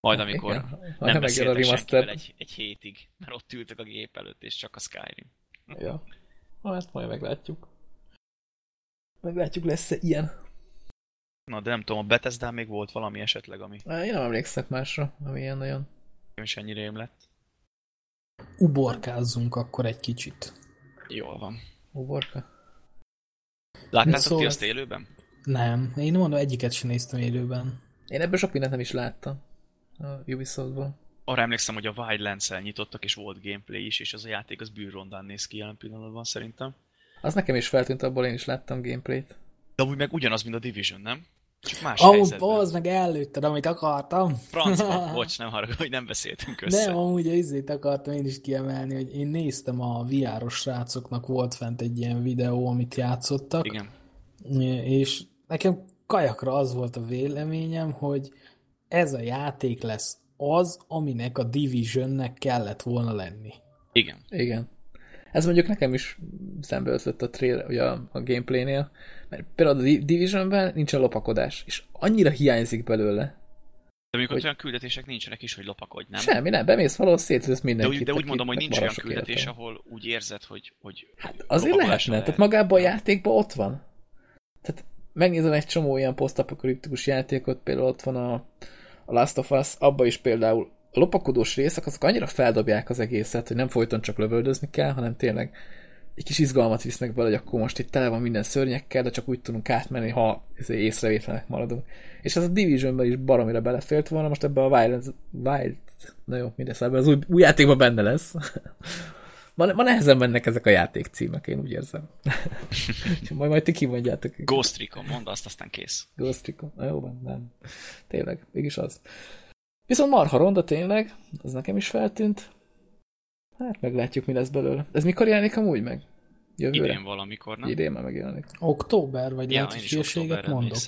Majd amikor Igen. Nem megjön a remaster. egy, egy hétig, mert ott ültek a gép előtt, és csak a Skyrim. Ja. Na, ezt majd meglátjuk. Meglátjuk, lesz-e ilyen. Na, de nem tudom, a Bethesda még volt valami esetleg, ami Én nem emlékszek másra, ami ilyen nagyon nem is ennyire lett. Uborkázzunk akkor egy kicsit. Jól van. Uborka. Láttátok Szóval- ti azt élőben? Nem, én mondom, egyiket sem néztem élőben. Én ebből sok mindent nem is láttam. A Ubisoftból. Arra emlékszem, hogy a Wildlands-el nyitottak, és volt gameplay is, és az a játék az bűrrondán néz ki jelen pillanatban szerintem. Az nekem is feltűnt, abból én is láttam gameplayt. De úgy meg ugyanaz, mint a Division, nem? Csak más Amúgy helyzetben. az meg előtted, amit akartam. Francba, bocs, nem haragudj, hogy nem beszéltünk össze. Nem, amúgy a izét akartam én is kiemelni, hogy én néztem a VR-os srácoknak, volt fent egy ilyen videó, amit játszottak, Igen. és nekem kajakra az volt a véleményem, hogy ez a játék lesz az, aminek a Divisionnek kellett volna lenni. Igen. Igen. Ez mondjuk nekem is szembe ötlött a, trailer, ugye a, a gameplaynél, mert például a Di- Divisionben nincsen lopakodás, és annyira hiányzik belőle. De mondjuk Hogy- olyan küldetések nincsenek is, hogy lopakodj, nem? Semmi, nem, bemész valahol, szétlősz De mindenkit. úgy, de úgy mondom, hogy nincs olyan küldetés, élete van. ahol úgy érzed, hogy, hogy Hát azért lehetne, tehát magában a játékban ott van. Tehát megnézem egy csomó ilyen posztapokaliptikus játékot, például ott van a, a Last of Us, abban is például a lopakodós részek, azok annyira feldobják az egészet, hogy nem folyton csak lövöldözni kell, hanem tényleg egy kis izgalmat visznek bele, hogy akkor most itt tele van minden szörnyekkel, de csak úgy tudunk átmenni, ha izé észrevétlenek maradunk. És ez a Divisionben is baromira belefért volna, most ebbe a Wild, Wild na jó, mindegy, szóval ebben az új, új játékban benne lesz. Ma, ma nehezen mennek ezek a játékcímek, én úgy érzem. majd, majd ti kimondjátok. Ghost Recon, mondd azt, aztán kész. Ghost Recon. Na jó van, nem. Tényleg, mégis az. Viszont marha ronda tényleg, az nekem is feltűnt. Hát meglátjuk, mi lesz belőle. Ez mikor jelenik amúgy meg? Jövőre? Idén valamikor, nem? Idén már megjelenik. Október, vagy Ja, lehet, hogy hülyeséget mondok?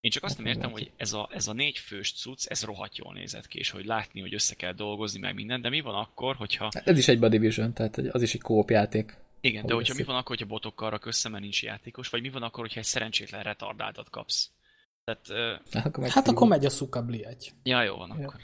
Én csak azt nem értem, hogy ez a, ez a négy fős cucc, ez rohadt jól nézett ki, és hogy látni, hogy össze kell dolgozni, meg minden, de mi van akkor, hogyha... Hát ez is egy Division, tehát az is egy kóp játék. Igen, de hogyha mi van akkor, hogyha botokkal rak össze, mert nincs játékos, vagy mi van akkor, hogyha egy szerencsétlen retardáltat kapsz? Tehát, uh, Hát akkor, meg Hát akkor megy a szukabliágy. ja, jó van akkor.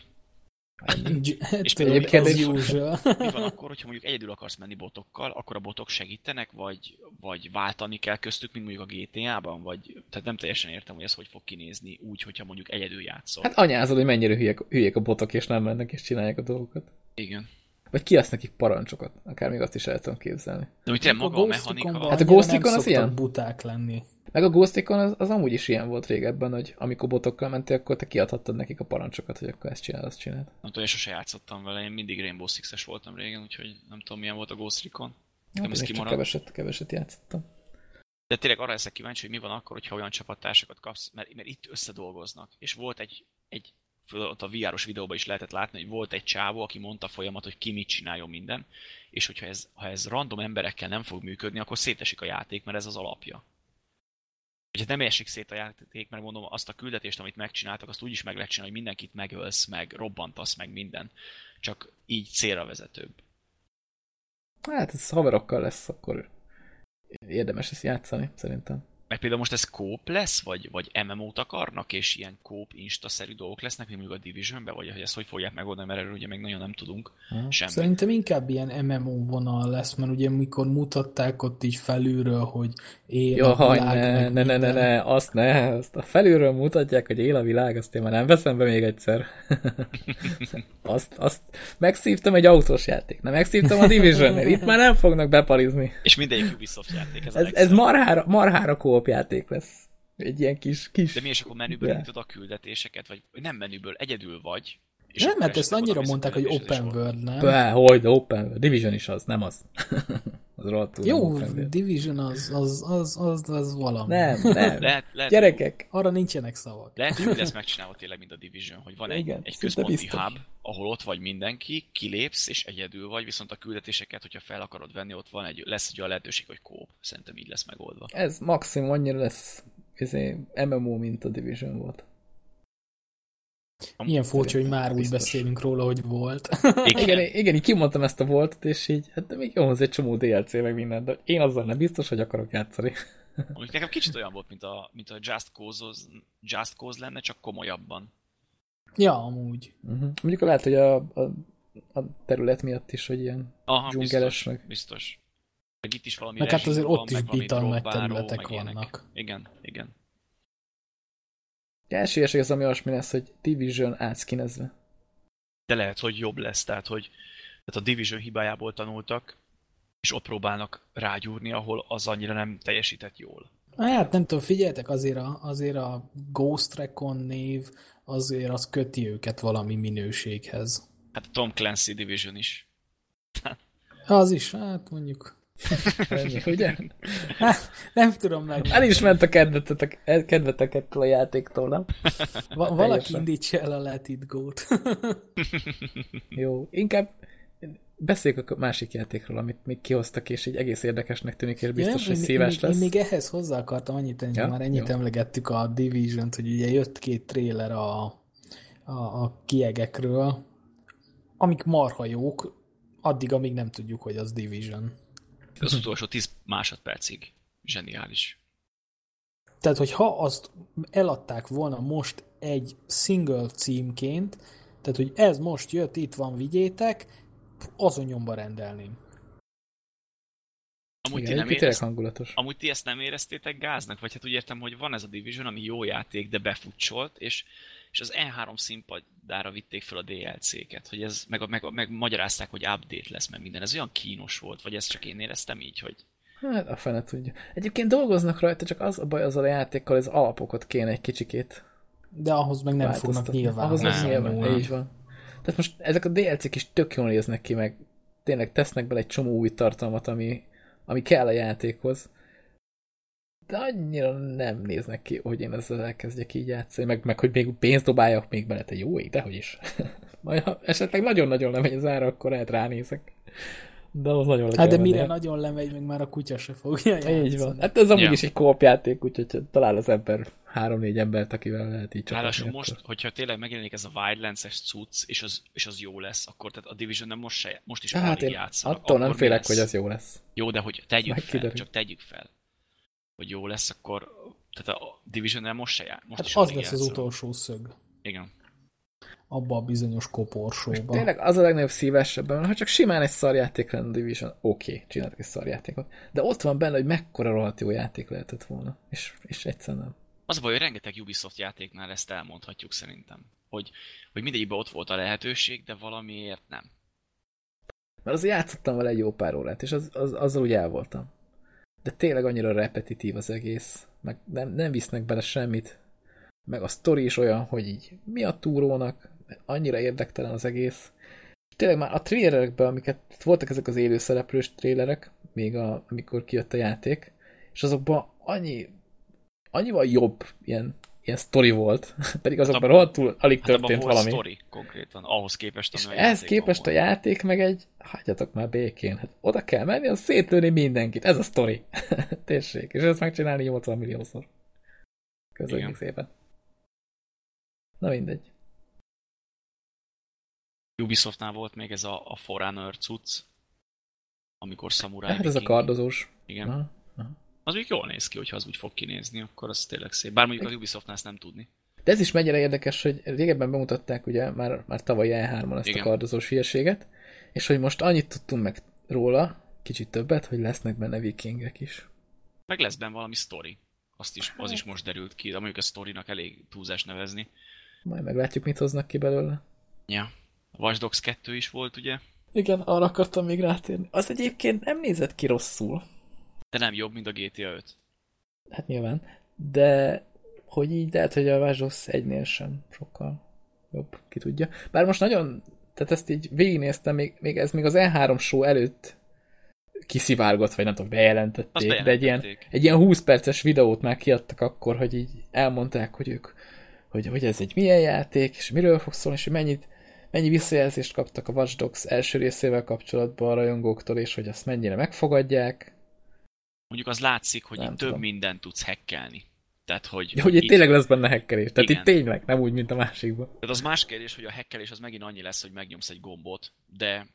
És egyébként usual. Mi van akkor, hogyha mondjuk egyedül akarsz menni botokkal, akkor a botok segítenek, vagy, vagy váltani kell köztük, mint mondjuk a GTA-ban, vagy tehát nem teljesen értem, hogy ez hogy fog kinézni úgy, hogyha mondjuk egyedül játszol. Hát anyázol, hogy mennyire hülyek, hülyék a botok, és nem mennek és csinálják a dolgokat. Igen. Vagy kiasz nekik parancsokat. Akár még azt is el tudom képzelni. De úgy tényleg maga a mechanika... Hát a Ghost Recon az ilyen? buták lenni. Meg a Ghost Recon az, az amúgy is ilyen volt régebben, hogy amikor botokkal mentél, akkor te kiadhattad nekik a parancsokat, hogy akkor ezt csinál, azt csinál. Nem tudom, én sose játszottam vele, én mindig Rainbow Six-es voltam régen, úgyhogy nem tudom milyen volt a Ghost Recon. Hát ez én csak kimarad. keveset, keveset játszottam. De tényleg arra leszek kíváncsi, hogy mi van akkor, hogyha olyan csapattársakat kapsz, mert, mert itt összedolgoznak. És volt egy, egy ott a VR-os videóban is lehetett látni, hogy volt egy csávó, aki mondta folyamat, hogy ki mit csináljon minden, és hogyha ez, ha ez random emberekkel nem fog működni, akkor szétesik a játék, mert ez az alapja. Hogyha nem esik szét a játék, mert mondom, azt a küldetést, amit megcsináltak, azt úgy is meg lehet csinálni, hogy mindenkit megölsz, meg robbantasz, meg minden. Csak így célra vezetőbb. Hát ez haverokkal lesz, akkor érdemes ezt játszani, szerintem. Meg például most ez kóp lesz, vagy, vagy MMO-t akarnak, és ilyen kóp insta-szerű dolgok lesznek, mint mondjuk a Division-be, vagy hogy ezt hogy fogják megoldani, mert erről ugye még nagyon nem tudunk hmm. semmit. Szerintem inkább ilyen MMO vonal lesz, mert ugye mikor mutatták ott így felülről, hogy él a világ, ne, ne, ne, ne, ne, azt ne, azt a felülről mutatják, hogy él a világ, azt én már nem veszem be még egyszer. azt, azt megszívtam egy autós játék, nem megszívtam a Division, itt már nem fognak bepalizni. És mindegyik Ubisoft játék. Ez, ez, ez marhára, marhára kóp játék lesz. Egy ilyen kis... kis... De mi is akkor menüből indítod a küldetéseket, vagy nem menüből, egyedül vagy, és nem, mert ezt annyira mondták, hogy open world, nem? Be, hogy, de open world. Division is az, nem az. az rohadtul Jó, Division az, az, az, az, az valami. Nem, nem. lehet, lehet, Gyerekek. Arra nincsenek szavak. Lehet, hogy lesz megcsinálva tényleg, mint a Division, hogy van Igen, egy, egy központi biztos. hub, ahol ott vagy mindenki, kilépsz, és egyedül vagy, viszont a küldetéseket, hogyha fel akarod venni, ott van egy, lesz egy olyan lehetőség, hogy kóp. Szerintem így lesz megoldva. Ez maximum annyira lesz izé, MMO, mint a Division volt. Ilyen furcsa, hogy már biztos. úgy beszélünk róla, hogy volt. Igen, igen, igen így kimondtam ezt a voltot, és így, hát de még jó, egy csomó DLC meg minden, de én azzal nem biztos, hogy akarok játszani. Mondjuk nekem kicsit olyan volt, mint a, mint a Just, Cause, Just Cause lenne, csak komolyabban. Ja, amúgy. Uh-huh. Mondjuk lehet, hogy a, a, a terület miatt is, hogy ilyen Aha, dzsungeles meg. biztos. Meg itt is valami Meg hát azért ott is bitalmet területek meg vannak. Ilyenek. Igen, igen. Esélyes, hogy az ami olyasmi lesz, hogy Division átszkinezve. De lehet, hogy jobb lesz, tehát hogy tehát a Division hibájából tanultak, és ott próbálnak rágyúrni, ahol az annyira nem teljesített jól. Hát nem tudom, figyeljetek, azért a, azért a Ghost Recon név azért az köti őket valami minőséghez. Hát a Tom Clancy Division is. az is, hát mondjuk Ennyi, ugye? Hát, nem tudom meg. El is ment a kedvetek, kedvetek ettől a játéktól, nem? Va- valaki indítsa el a Let It Go-t. Jó, inkább beszéljük a másik játékról, amit még kihoztak, és így egész érdekesnek tűnik, és biztos, ja, hogy szíves lesz. Én még ehhez hozzá akartam annyit tenni, ja? már ennyit Jó. emlegettük a Division-t, hogy ugye jött két tréler a, a, a kiegekről, amik marha jók, addig, amíg nem tudjuk, hogy az Division. Az utolsó 10 másodpercig. Zseniális. Tehát, hogy ha azt eladták volna most egy single címként, tehát, hogy ez most jött, itt van, vigyétek, azon nyomba rendelném. Amúgy, Igen, ti nem érez... hangulatos. Amúgy ti ezt nem éreztétek gáznak? Vagy hát úgy értem, hogy van ez a Division, ami jó játék, de befutcsolt, és és az E3 színpadára vitték fel a DLC-ket, hogy ez, meg, meg, meg magyarázták, hogy update lesz, meg minden. Ez olyan kínos volt, vagy ezt csak én éreztem így, hogy... Hát a fene tudja. Egyébként dolgoznak rajta, csak az a baj az a játékkal, az alapokat kéne egy kicsikét. De ahhoz meg nem fognak nyilván. Ahhoz nem, nyilván, nem. így van. Tehát most ezek a DLC-k is tök jól néznek ki, meg tényleg tesznek bele egy csomó új tartalmat, ami, ami kell a játékhoz de annyira nem néznek ki, hogy én ezzel elkezdjek így játszani, meg, meg hogy még pénzt dobáljak még bele, te jó ég, dehogy is. Majd ha esetleg nagyon-nagyon lemegy az ára, akkor lehet ránézek. De az nagyon Hát de mire nagyon lemegy, még már a kutya se fogja játszani. Így van. Hát ez amúgy yeah. is egy kópjáték, úgyhogy talál az ember három-négy embert, akivel lehet így Ráadásul most, hogyha tényleg megjelenik ez a Wildlands-es cucc, és az, és az jó lesz, akkor tehát a Division nem most, se, most is hát alig játszanak. Attól nem félek, hogy az jó lesz. Jó, de hogy tegyük Meg fel, kiderül. csak tegyük fel hogy jó lesz, akkor tehát a division most se jár. Most hát is az lesz az utolsó szög. Igen. Abba a bizonyos koporsóba. tényleg az a legnagyobb szívesebben, ha csak simán egy szarjáték lenne a Division, oké, okay, csináltak egy szarjátékot. De ott van benne, hogy mekkora rohadt jó játék lehetett volna. És, és egyszerűen nem. Az a baj, hogy rengeteg Ubisoft játéknál ezt elmondhatjuk szerintem. Hogy, hogy mindegyikben ott volt a lehetőség, de valamiért nem. Mert az játszottam vele egy jó pár órát, és az, az, azzal úgy el voltam de tényleg annyira repetitív az egész, meg nem, nem visznek bele semmit, meg a sztori is olyan, hogy így mi a túrónak, annyira érdektelen az egész. És tényleg már a trélerekben, amiket voltak ezek az élő szereplős trélerek, még a, amikor kijött a játék, és azokban annyi, annyival jobb ilyen ilyen sztori volt, pedig azokban hát rohadtul alig hát történt valami. sztori konkrétan, ahhoz képest, ami és a ehhez képest volt. a játék meg egy, hagyjatok már békén, hát oda kell menni, az szétlőni mindenkit, ez a sztori. Tessék, és ezt megcsinálni 80 milliószor. Köszönjük szépen. Na mindegy. Ubisoftnál volt még ez a, a Forerunner cucc, amikor szamuráj Hát ez a kardozós. Igen. Aha. Az még jól néz ki, hogyha az úgy fog kinézni, akkor az tényleg szép. Bár mondjuk a Ubisoftnál ezt nem tudni. De ez is mennyire érdekes, hogy régebben bemutatták ugye már, már tavaly E3-on ezt Igen. a kardozós hülyeséget, és hogy most annyit tudtunk meg róla, kicsit többet, hogy lesznek benne vikingek is. Meg lesz benne valami story. Azt is, az is most derült ki, de mondjuk a storynak elég túlzás nevezni. Majd meglátjuk, mit hoznak ki belőle. Ja. A Watch Dogs 2 is volt, ugye? Igen, arra akartam még rátérni. Az egyébként nem nézett ki rosszul. De nem jobb, mint a GTA 5. Hát nyilván. De hogy így lehet, hogy a Dogs 1-nél sem sokkal jobb, ki tudja. Bár most nagyon, tehát ezt így végignéztem, még, még ez még az E3 show előtt kiszivárgott, vagy nem tudom, bejelentették, Azt de egy ilyen, bejelentették. egy ilyen 20 perces videót már kiadtak akkor, hogy így elmondták, hogy ők, hogy, hogy ez egy milyen játék, és miről fog szólni, és hogy mennyit, mennyi visszajelzést kaptak a Watch Dogs első részével kapcsolatban a rajongóktól, és hogy azt mennyire megfogadják. Mondjuk az látszik, hogy Nem itt tudom. több mindent tudsz hackelni. Tehát, hogy... Ja, hogy itt így- tényleg lesz benne hackerés. Tehát Igen. itt tényleg, nem úgy, mint a másikban. Tehát az más kérdés, hogy a hackelés az megint annyi lesz, hogy megnyomsz egy gombot, de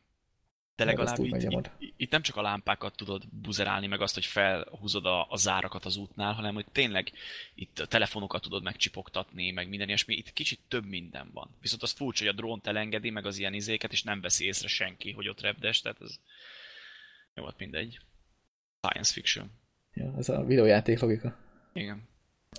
de legalább itt, itt, itt, nem csak a lámpákat tudod buzerálni, meg azt, hogy felhúzod a, a zárakat az útnál, hanem hogy tényleg itt a telefonokat tudod megcsipogtatni, meg minden ilyesmi. Itt kicsit több minden van. Viszont az furcsa, hogy a drónt elengedi, meg az ilyen izéket, és nem veszi észre senki, hogy ott repdes, tehát ez jó, hát mindegy. Science fiction. Ja, ez a videójáték logika. Igen.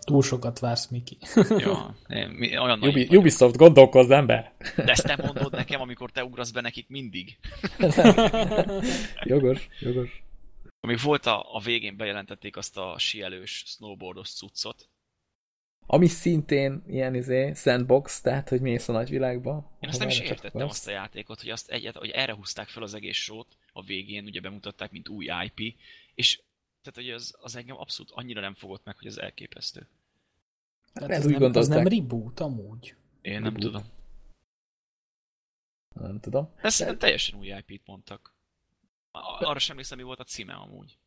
Túl sokat vársz, Miki. Ja, én- mi- olyan nagy Ubi, Ubisoft, gondolkozz, ember! De ezt te mondod nekem, amikor te ugrasz be nekik mindig. Jogos, jogos. Még volt a, a végén bejelentették azt a sielős, snowboardos cuccot. Ami szintén ilyen izé, sandbox, tehát hogy mész a nagyvilágba. Én azt nem is értettem akarsz. azt a játékot, hogy, azt egyet, hogy erre húzták fel az egész sót, a végén ugye bemutatták, mint új IP, és tehát, hogy az, az engem abszolút annyira nem fogott meg, hogy ez elképesztő. Tehát ez ez, úgy nem, gondolták. nem reboot amúgy. Én nem Reboot. tudom. Nem tudom. Ez szerintem teljesen új IP-t mondtak. Arra sem emlékszem, mi volt a címe amúgy.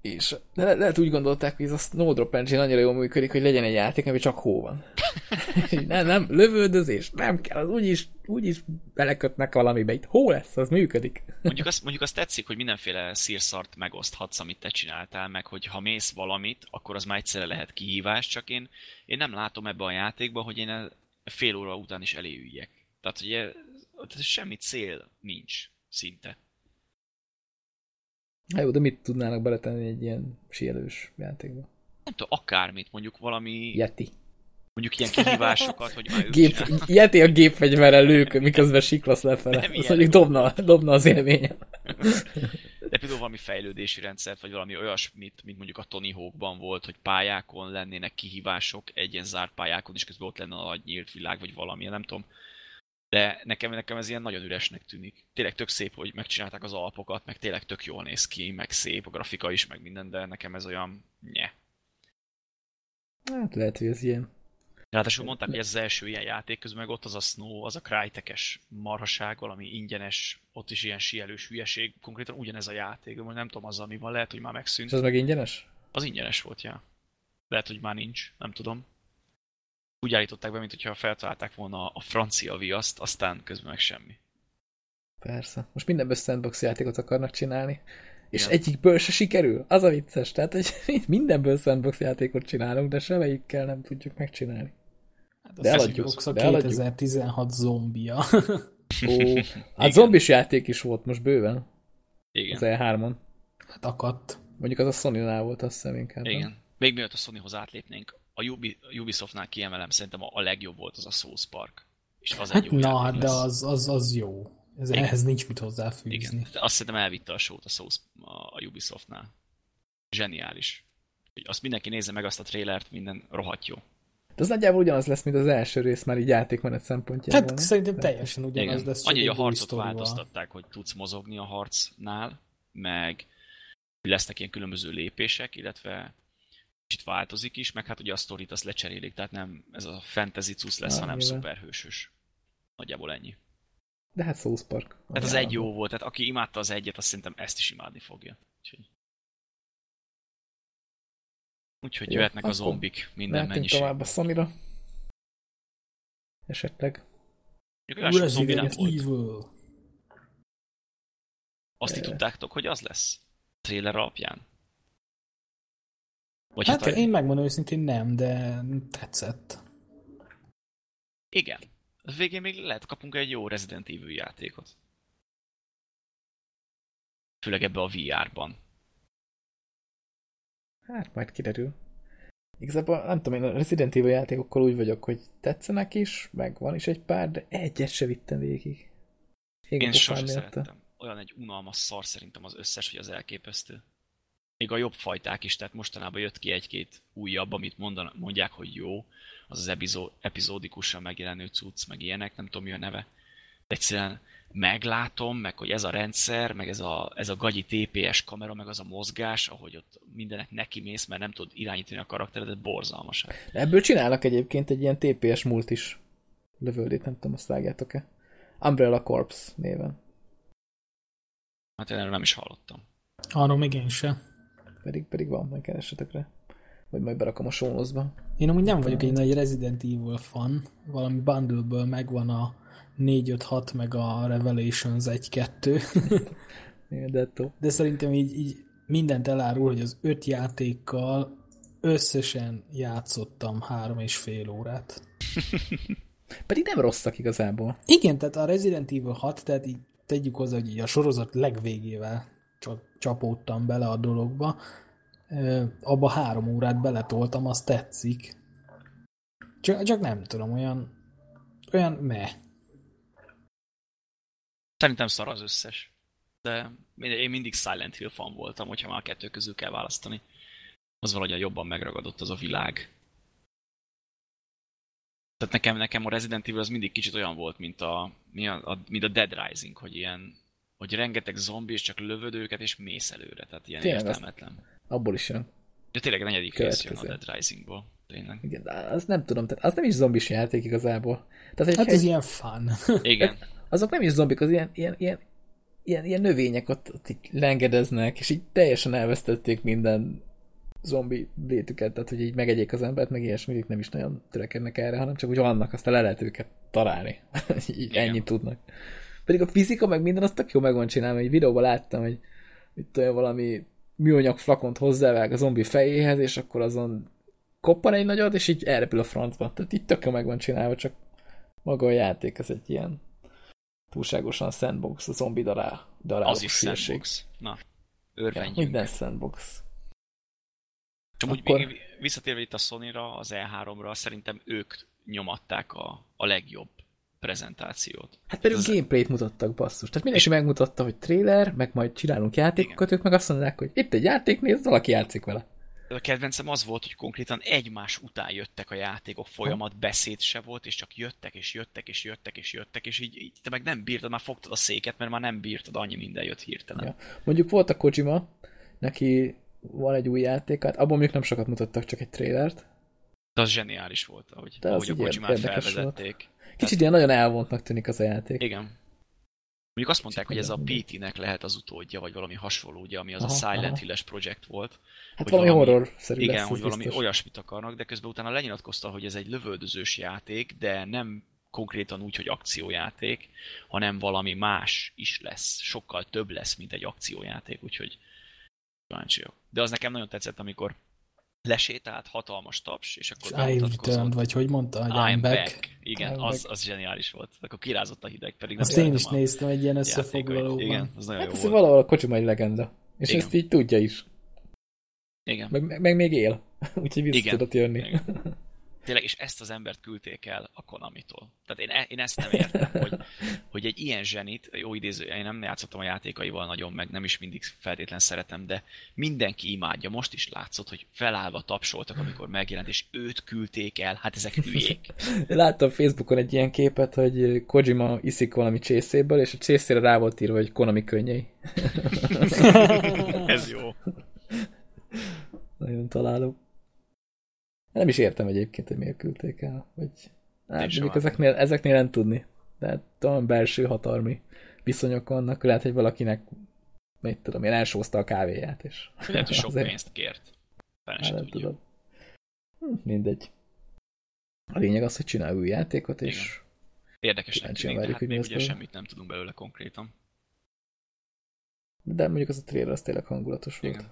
És de le- lehet úgy gondolták, hogy ez a Snowdrop Engine annyira jól működik, hogy legyen egy játék, ami csak hó van. Nem, nem, lövöldözés, nem kell, az úgyis, úgyis belekötnek valamibe. Itt hó lesz, az működik. Mondjuk azt, mondjuk azt tetszik, hogy mindenféle szírszart megoszthatsz, amit te csináltál, meg hogy ha mész valamit, akkor az már egyszerre lehet kihívás, csak én, én nem látom ebbe a játékba, hogy én el- fél óra után is eléüljek. Tehát ugye tehát semmi cél nincs szinte. Hát jó, de mit tudnának beletenni egy ilyen síelős játékba? Nem tudom, akármit, mondjuk valami, Yeti. mondjuk ilyen kihívásokat, hogy már Gép, Yeti a gépfegyverrel lők, miközben siklasz lefele. Nem Az ilyen. mondjuk dobna, dobna az élményen. De például valami fejlődési rendszert, vagy valami olyasmit, mint mondjuk a Tony Hawkban volt, hogy pályákon lennének kihívások, egy ilyen zárt pályákon, és közben ott lenne a nagy nyílt világ, vagy valami, nem tudom. De nekem, nekem ez ilyen nagyon üresnek tűnik. Tényleg tök szép, hogy megcsinálták az alapokat, meg tényleg tök jól néz ki, meg szép a grafika is, meg minden, de nekem ez olyan, nye. Hát lehet, hogy ez ilyen. Ráadásul mondták, hogy ez az első ilyen játék, közben meg ott az a Snow, az a Crytek-es marhaság, valami ingyenes, ott is ilyen sielős hülyeség, konkrétan ugyanez a játék, de most nem tudom azzal mi van, lehet, hogy már megszűnt. És az meg ingyenes? Az ingyenes volt, ja. Lehet, hogy már nincs, nem tudom. Úgy állították be, mint hogyha feltalálták volna a francia viaszt, aztán közben meg semmi. Persze. Most mindenből sandbox játékot akarnak csinálni. És Igen. egyikből se sikerül. Az a vicces. Tehát, hogy mindenből sandbox játékot csinálunk, de semmelyikkel nem tudjuk megcsinálni. Hát De eladjuk, a de eladjuk. 2016 zombia. Ó, hát zombis játék is volt most bőven. Igen. Az E3-on. hát akadt. Mondjuk az a Sony-nál volt, azt hiszem inkább. nem? Igen. Még mielőtt a Sonyhoz átlépnénk, a Ubi, a Ubisoftnál kiemelem, szerintem a, a legjobb volt az a Souls Park. És az egy Hát jó na, hát de az, az, az jó. Ez, Igen. ehhez nincs mit hozzáfűzni. Igen. De Azt szerintem elvitte a sót a Souls a, Ubisoftnál. Zseniális. Azt mindenki nézze meg azt a trailert, minden rohadt jó. De az nagyjából ugyanaz lesz, mint az első rész már így játékmenet szempontjából. Hát nem? szerintem Tehát- teljesen ugyanaz Igen. lesz, Annyi, hogy a egy harcot sztorival. változtatták, hogy tudsz mozogni a harcnál, meg lesznek ilyen különböző lépések, illetve kicsit változik is, meg hát ugye a sztorit azt lecserélik, tehát nem ez a fantasy cusz lesz, Ah, hanem nyilván. szuperhősös. Nagyjából ennyi. De hát Souls Park. Tehát az egy jó volt, tehát aki imádta az egyet, azt szerintem ezt is imádni fogja. Úgyhogy, Úgyhogy Jó, jöhetnek a zombik minden mennyiség. tovább a Sony-ra. Esetleg. Resident. Evil. Azt ti tudtátok, hogy az lesz? Trailer alapján? Vagy hát, hát én megmondom őszintén nem, de tetszett. Igen. A végén még lehet kapunk egy jó Resident Evil játékot. Főleg ebbe a VR-ban. Hát majd kiderül. Igazából nem tudom, én a Resident Evil játékokkal úgy vagyok, hogy tetszenek is, meg van is egy pár, de egyet se vittem végig. Én, én sosem szerettem. Olyan egy unalmas szar szerintem az összes, hogy az elképesztő. Még a jobb fajták is, tehát mostanában jött ki egy-két újabb, amit mondan, mondják, hogy jó, az az epizó, epizódikusan megjelenő cucc, meg ilyenek, nem tudom mi a neve. De egyszerűen meglátom, meg hogy ez a rendszer, meg ez a, ez a gagyi TPS kamera, meg az a mozgás, ahogy ott mindenek neki mész, mert nem tud irányítani a karakteredet, borzalmas. Ebből csinálnak egyébként egy ilyen TPS múlt is. Lövöldét, nem tudom, azt vágjátok-e. Umbrella Corps néven. Hát én erről nem is hallottam. Arról még én sem. Pedig, pedig van, majd keressetek rá. Vagy majd berakom a sónozba. Én amúgy nem vagyok egy nagy Resident Evil fan. Valami bundle megvan a 4-5-6 meg a Revelations 1-2. De, De szerintem így, így mindent elárul, hogy az öt játékkal összesen játszottam három és fél órát. Pedig nem rosszak igazából. Igen, tehát a Resident Evil 6, tehát így tegyük hozzá, hogy így a sorozat legvégével csapódtam bele a dologba. Abba három órát beletoltam, az tetszik. Csak, csak nem tudom, olyan olyan meh. Szerintem szar az összes. De én mindig Silent Hill fan voltam, hogyha már a kettő közül kell választani. Az valahogy jobban megragadott az a világ. Tehát nekem, nekem a Resident Evil az mindig kicsit olyan volt, mint a, mi a, a, mint a Dead Rising, hogy ilyen, hogy rengeteg zombi, és csak lövöd őket, és mész előre. Tehát ilyen tényleg értelmetlen. Abból is jön. De tényleg a negyedik rész jön a Dead Risingból. Tényleg. Igen, de az nem tudom, tehát az nem is zombis játék igazából. Tehát egy, hát ez egy... ilyen fun. Igen. azok nem is zombik, az ilyen, ilyen, ilyen, ilyen, ilyen növények ott, ott így lengedeznek, és így teljesen elvesztették minden zombi létüket, tehát hogy így megegyék az embert, meg ilyesmi, nem is nagyon törekednek erre, hanem csak úgy vannak, aztán le lehet őket találni. így Igen. ennyit tudnak. Pedig a fizika, meg minden, az tök jó meg van csinálva. Egy videóban láttam, hogy itt olyan valami műanyag flakont hozzávág a zombi fejéhez, és akkor azon koppan egy nagyot, és így elrepül a francba. Tehát itt tök jó meg van csinálva, csak maga a játék, ez egy ilyen túlságosan sandbox, a zombi darál, darál Az is sandbox. Na, örvendjünk. Ja, minden sandbox. Csak Akkor... még visszatérve itt a Sony-ra, az E3-ra, szerintem ők nyomatták a, a legjobb prezentációt. Hát pedig gameplayt mutattak, basszus. Tehát mindenki megmutatta, hogy trailer, meg majd csinálunk játékokat, Igen. ők meg azt mondják, hogy itt egy játék, nézd, valaki játszik vele a kedvencem az volt, hogy konkrétan egymás után jöttek a játékok, folyamat beszéd se volt, és csak jöttek, és jöttek, és jöttek, és jöttek, és így, így te meg nem bírtad, már fogtad a széket, mert már nem bírtad, annyi minden jött hirtelen. Ja. Mondjuk volt a Kojima, neki van egy új játék, hát abban még nem sokat mutattak, csak egy trailert. De az zseniális volt, ahogy, De ahogy a Kojimát felvezették. Volt. Kicsit Tehát... ilyen nagyon elvontnak tűnik az a játék. Igen. Mondjuk azt mondták, hogy ez a PT-nek lehet az utódja, vagy valami hasonló, ugye, ami az aha, a Silent Hill-es projekt volt. Hát valami, valami horror-szerű Igen, lesz, hogy valami biztos. olyasmit akarnak, de közben utána lenyilatkozta, hogy ez egy lövöldözős játék, de nem konkrétan úgy, hogy akciójáték, hanem valami más is lesz. Sokkal több lesz, mint egy akciójáték, úgyhogy kíváncsi De az nekem nagyon tetszett, amikor lesétált, hatalmas taps, és akkor I returned, vagy hogy mondta, hogy I'm, I'm back. back. Igen, I'm az, back. az zseniális volt. Akkor kirázott a hideg, pedig Azt én is a... néztem egy ilyen összefoglalóban. Igen, az nagyon hát jó ez volt. valahol a Kocsi egy legenda. És Igen. ezt így tudja is. Igen. Meg, meg, meg még él. Úgyhogy vissza Igen. tudott jönni. Igen. Tényleg, és ezt az embert küldték el a Konami-tól. Tehát én, e, én ezt nem értem, hogy, hogy egy ilyen zsenit, jó idéző, én nem játszottam a játékaival nagyon, meg nem is mindig feltétlen szeretem, de mindenki imádja. Most is látszott, hogy felállva tapsoltak, amikor megjelent, és őt küldték el. Hát ezek hülyék. Láttam Facebookon egy ilyen képet, hogy Kojima iszik valami csészéből, és a csészére rá volt írva, hogy Konami könnyei. Ez jó. Nagyon találó. Nem is értem egyébként, hogy miért küldték el. Vagy, hát, mondjuk ezeknél, ezeknél nem tudni. De hát olyan belső hatalmi viszonyok vannak, lehet, hogy valakinek mit tudom én, elsózta a kávéját, és... Lehet, hogy sok azért... pénzt kért. Hát, nem tudom. Hm, mindegy. A lényeg az, hogy csinál új játékot, és... Igen. Érdekesnek tűnik, de hát még ugye semmit nem tudunk belőle konkrétan. de mondjuk az a trailer az tényleg hangulatos volt. Igen.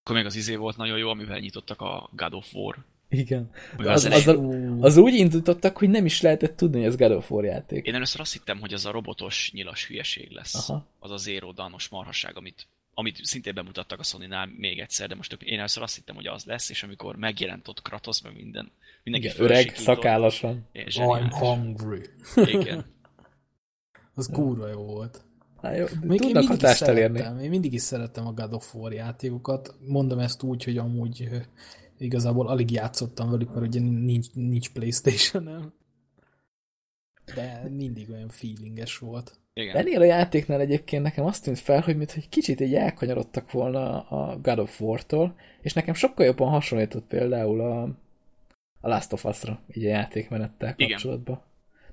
Akkor még az izé volt nagyon jó, amivel nyitottak a God of War. Igen. Az, az az, az, úgy indítottak, hogy nem is lehetett tudni, hogy ez God of War játék. Én először azt hittem, hogy az a robotos nyilas hülyeség lesz. Aha. Az a Zero Danos marhaság, amit, amit szintén bemutattak a sony még egyszer, de most én először azt hittem, hogy az lesz, és amikor megjelent ott Kratos, meg minden, mindenki Igen, öreg. És I'm hungry. Igen. Az kurva jó volt. Hát jó, Még én mindig is hatást elérni. szerettem, én mindig is szerettem a God of War játékokat. Mondom ezt úgy, hogy amúgy igazából alig játszottam velük, mert ugye nincs, nincs Playstation-em. De mindig olyan feelinges volt. Igen. Ennél a játéknál egyébként nekem azt tűnt fel, hogy mintha egy kicsit egy elkanyarodtak volna a God of War-tól, és nekem sokkal jobban hasonlított például a, a Last of Us-ra, így a játékmenettel Igen. kapcsolatban.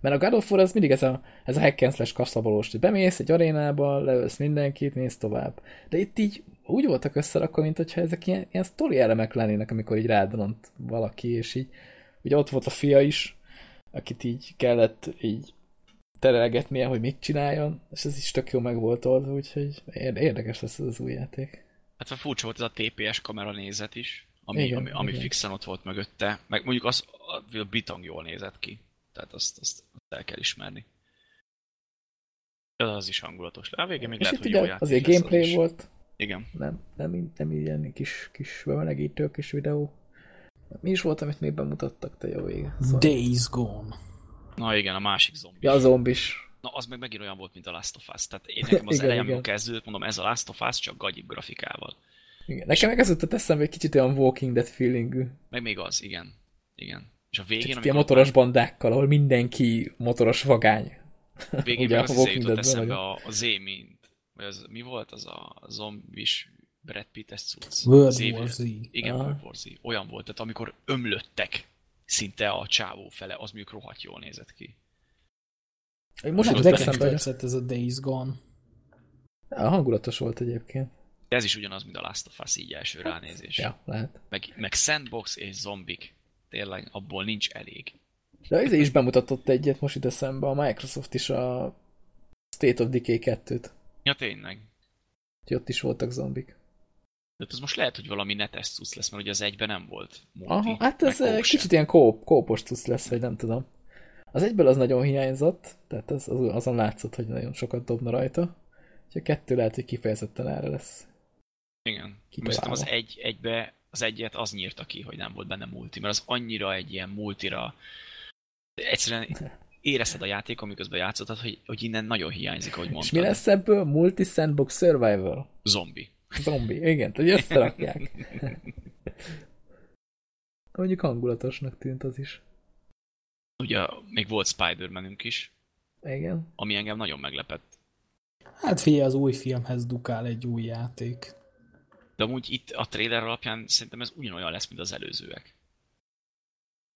Mert a God of War az mindig ez a, ez a hack and slash kaszabolós, hogy bemész egy arénába, leölsz mindenkit, mész tovább. De itt így úgy voltak összerakva, mint hogyha ezek ilyen, ilyen sztori elemek lennének, amikor így rádonont valaki, és így ugye ott volt a fia is, akit így kellett így terelgetnie, hogy mit csináljon, és ez is tök jó meg volt oldva, úgyhogy ér- érdekes lesz ez az új játék. Hát furcsa volt ez a TPS kamera nézet is, ami, Igen, ami, ami igen. fixen ott volt mögötte. Meg mondjuk az, a, bitang jól nézett ki. Tehát azt, azt, azt el kell ismerni. De az is hangulatos. A végén még és lehet, hogy jó ugye játék azért az gameplay volt, Igen. nem, nem, nem ilyen kis, kis bemelegítő kis videó. Mi is volt, amit még bemutattak, te jó vége. Szóval... Days Gone. Na igen, a másik zombi. Ja, a zombis. Na, az meg megint olyan volt, mint a Last of Us. Tehát én nekem az Igen, elején, igen. amikor kezdődött, mondom, ez a Last of Us, csak gagyibb grafikával. Igen. Nekem meg ez jutott eszembe egy kicsit olyan Walking Dead feelingű. Meg még az, igen. Igen. És a végén, Csak ilyen amikor motoros bandákkal, ahol mindenki motoros vagány. végén Ugye meg a az Walking jutott eszembe a, a Z mint, vagy az, mi volt az a zombis Brad Pitt-es cucc? World Z- War Z. Igen, Aha. World War Z. Olyan volt, tehát amikor ömlöttek szinte a csávó fele, az mondjuk rohadt jól nézett ki. Most Hát jutott eszembe, tetszett ez a Days Gone. a hangulatos volt egyébként. De ez is ugyanaz, mint a Last of Us így első ránézés. Ja, lehet. Meg, meg sandbox és zombik. Tényleg, abból nincs elég. De az is bemutatott egyet most itt eszembe, a Microsoft is a State of Decay 2-t. Ja, tényleg. Úgyhogy ott is voltak zombik. De ez most lehet, hogy valami netes cucc lesz, mert ugye az egyben nem volt multi. Aha, hát ez egy kóp se. kicsit ilyen kóp, kópos tusz lesz, vagy nem tudom. Az egyből az nagyon hiányzott, tehát az, az, azon látszott, hogy nagyon sokat dobna rajta. Úgyhogy a kettő lehet, hogy kifejezetten erre lesz. Igen. Szerintem az egy, egybe, az egyet az nyírta ki, hogy nem volt benne multi, mert az annyira egy ilyen multira egyszerűen érezted a játékon, miközben játszottad, hogy, hogy innen nagyon hiányzik, ahogy És mondtad. mi lesz ebből? Multi-sandbox survival. Zombi. Zombi, igen, hogy összerakják. Mondjuk hangulatosnak tűnt az is. Ugye még volt Spider-Manünk is, Igen. ami engem nagyon meglepett. Hát figyelj, az új filmhez dukál egy új játék. De amúgy itt a trailer alapján szerintem ez ugyanolyan lesz, mint az előzőek.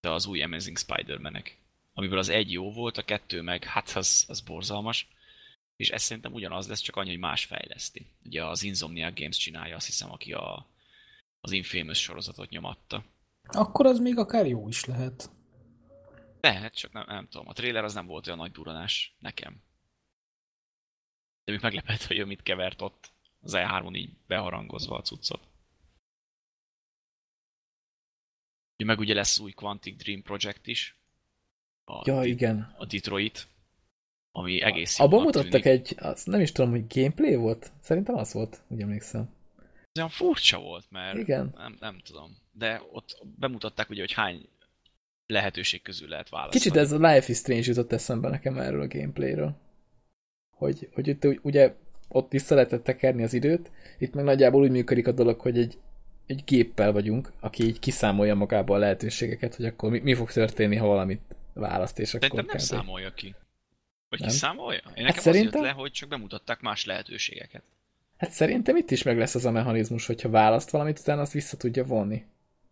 De az új Amazing Spider-Manek. Amiből az egy jó volt, a kettő meg, hát az, az borzalmas. És ez szerintem ugyanaz lesz, csak annyi, hogy más fejleszti. Ugye az Insomniac Games csinálja, azt hiszem, aki a, az Infamous sorozatot nyomatta. Akkor az még akár jó is lehet. Lehet, csak nem, nem tudom. A trailer az nem volt olyan nagy duranás nekem. De még meglepett, hogy ő mit kevert ott az E3-on így beharangozva a cuccot. Meg ugye lesz új Quantic Dream Project is. A, Ja, igen. a Detroit, ami egész Abban jónak mutattak tűnik. egy, az nem is tudom, hogy gameplay volt? Szerintem az volt, úgy emlékszem. Ez olyan furcsa volt, mert Igen. Nem, nem tudom. De ott bemutatták ugye, hogy hány lehetőség közül lehet választani. Kicsit ez a Life is Strange jutott eszembe nekem erről a gameplayről. Hogy, hogy itt ugye ott vissza lehetett tekerni az időt, itt meg nagyjából úgy működik a dolog, hogy egy, egy géppel vagyunk, aki így kiszámolja magába a lehetőségeket, hogy akkor mi, mi fog történni, ha valamit választ, és akkor Szerintem nem kb. számolja ki. Vagy Nem? ki számolja? Én nekem Hát az szerintem- jött le, hogy csak bemutatták más lehetőségeket. Hát szerintem itt is meg lesz az a mechanizmus, hogyha választ valamit, utána azt vissza tudja vonni.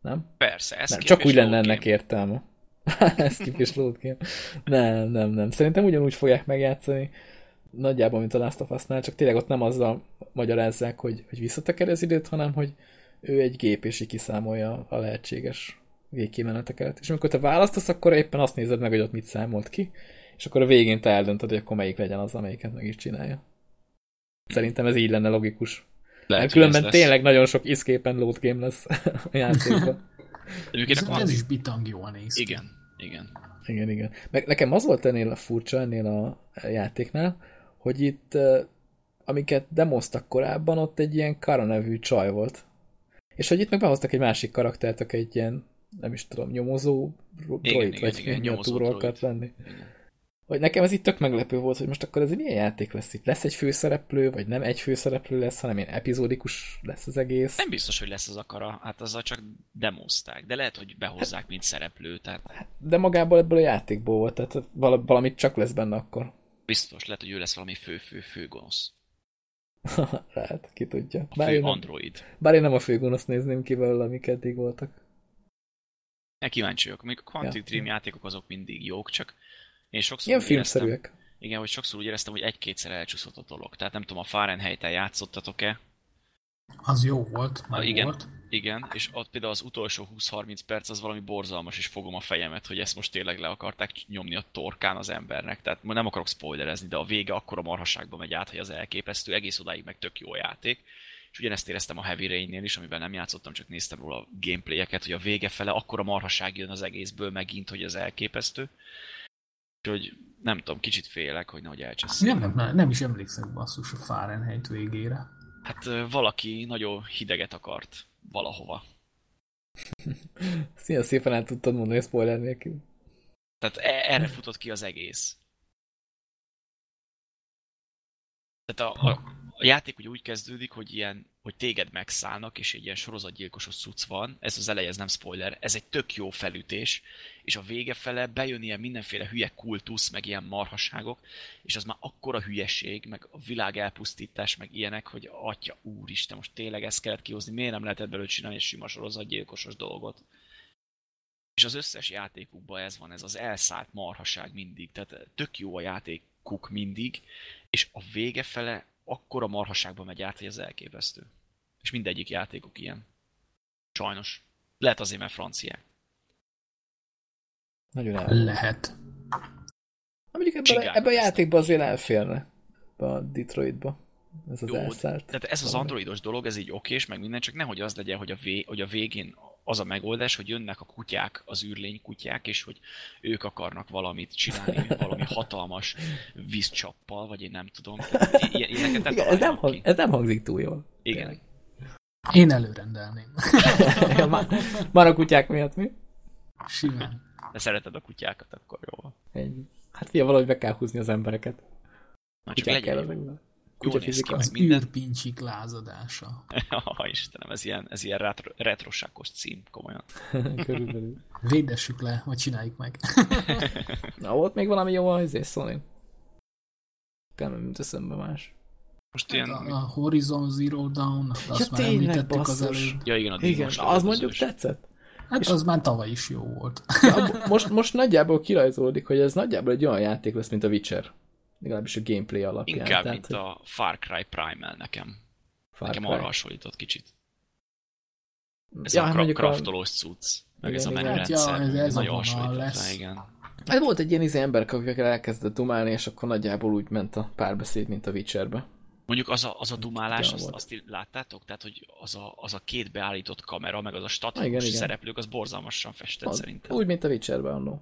Nem? Persze, ez Nem, csak úgy lenne ennek értelme. Ez kip és load game. Nem, nem, nem. Szerintem ugyanúgy fogják megjátszani. Nagyjából, mint a Last of Us-nál, csak tényleg ott nem azzal magyarázzák, hogy, hogy visszateker az időt, hanem hogy ő egy gép, és így kiszámolja a lehetséges végkimeneteket. És amikor te választasz, akkor éppen azt nézed meg, hogy ott mit számolt ki, és akkor a végén te eldöntöd, hogy akkor melyik legyen az, amelyiket meg is csinálja. Szerintem ez így lenne logikus. Lehet, Mert különben tényleg nagyon sok escape and load game lesz a játékban. ez, ez is bitang jól néz ki. Igen, igen. Igen, igen. Meg nekem az volt ennél a furcsa, ennél a játéknál, hogy itt amiket demoztak korábban, ott egy ilyen Kara nevű csaj volt. És hogy itt meg behoztak egy másik karaktert, aki egy ilyen, nem is tudom, nyomozó droid, vagy igen, igen, nyomozó droid. lenni. Igen. Hogy nekem ez itt tök meglepő volt, hogy most akkor ez milyen játék lesz itt? Lesz egy főszereplő, vagy nem egy főszereplő lesz, hanem ilyen epizódikus lesz az egész? Nem biztos, hogy lesz az akara, hát azzal csak demozták, de lehet, hogy behozzák, hát, mint szereplő. Tehát... Hát, de magából ebből a játékból volt, tehát valamit csak lesz benne akkor. Biztos, lehet, hogy ő lesz valami fő-fő-fő gonosz. lehet, ki tudja. A bár fő android. Nem, bár én nem a fő gonosz nézném ki belőle, amik eddig voltak. Ne kíváncsi vagyok. Még a Quantic ja, Dream ja. játékok azok mindig jók, csak én sokszor Ilyen filmszerűek. Éreztem, igen, hogy sokszor úgy éreztem, hogy egy-kétszer elcsúszott a dolog. Tehát nem tudom, a Fahrenheit-el játszottatok-e? Az jó volt, már igen, volt. Igen, és ott például az utolsó 20-30 perc az valami borzalmas, és fogom a fejemet, hogy ezt most tényleg le akarták nyomni a torkán az embernek. Tehát nem akarok spoilerezni, de a vége akkor a marhaságba megy át, hogy az elképesztő, egész odáig meg tök jó játék. És ugyanezt éreztem a Heavy Rain-nél is, amivel nem játszottam, csak néztem róla a gameplayeket, hogy a vége fele akkor a marhaság jön az egészből megint, hogy az elképesztő. Úgyhogy nem tudom, kicsit félek, hogy nehogy elcseszem. Nem, nem, nem is emlékszem basszus a Fahrenheit végére. Hát valaki nagyon hideget akart valahova. Szia szépen el tudtad mondani, spoiler nélkül. Tehát e- erre futott ki az egész. Tehát a, a, a játék ugye úgy kezdődik, hogy ilyen, hogy téged megszállnak, és egy ilyen sorozatgyilkosos szuc van. Ez az eleje, ez nem spoiler. Ez egy tök jó felütés, és a vége fele bejön ilyen mindenféle hülye kultusz, meg ilyen marhaságok, és az már akkora hülyeség, meg a világ elpusztítás, meg ilyenek, hogy atya úristen, most tényleg ezt kellett kihozni, miért nem lehetett belőle csinálni egy sima sorozatgyilkosos dolgot? És az összes játékukban ez van, ez az elszállt marhaság mindig, tehát tök jó a játékuk mindig, és a vége fele akkora marhaságba megy át, hogy ez elképesztő. És mindegyik játékuk ilyen. Sajnos. Lehet azért, mert franciák. Nagyon el. Lehet. Na, mondjuk ebben, a, ebben a játékban azért elférne. A Detroitba. Ez az Jó, elszállt. Tehát ez az androidos dolog, ez így okés, meg minden, csak nehogy az legyen, hogy a, vé, hogy a végén az a megoldás, hogy jönnek a kutyák, az űrlény kutyák, és hogy ők akarnak valamit csinálni, valami hatalmas vízcsappal, vagy én nem tudom. Igen, ez, nem hang, ez nem hangzik túl jól. Igen. Én előrendelném. Már a kutyák miatt mi? Simán. De szereted a kutyákat, akkor jó. Ennyi. Hát fia, valahogy be kell húzni az embereket. Na, csak legyen jó. Kutyafizika. Az minden... űrpincsik lázadása. Ha Istenem, ez ilyen, ez ilyen retro, retrosákos cím, komolyan. Körülbelül. Védessük le, vagy csináljuk meg. Na, volt még valami jó az szólni? Nem, mint eszembe más. Most ilyen... Hát a, a Horizon Zero Dawn, azt ja, már említettük az előbb. Ja, igen, a igen az mondjuk tetszett. Hát és az már tavaly is jó volt. Ja, most, most nagyjából kirajzolódik, hogy ez nagyjából egy olyan játék lesz, mint a Witcher. Legalábbis a gameplay alapján. Inkább, tehát, mint hogy... a Far Cry Primal nekem. Far nekem Cry. arra hasonlított kicsit. Ez ja, a kra- kraftolós cucc. Meg igen, ez a menürendszer. Hát ja, ez, ez nagyon hasonlított lesz. igen. Hát volt egy ilyen izé ember, akikkel elkezdett dumálni, és akkor nagyjából úgy ment a párbeszéd, mint a Witcherbe. Mondjuk az a, az a dumálás, azt, azt láttátok? Tehát, hogy az a, az a két beállított kamera, meg az a statikus szereplők, az borzalmasan festett az, szerintem. Úgy, mint a Witcherben annó.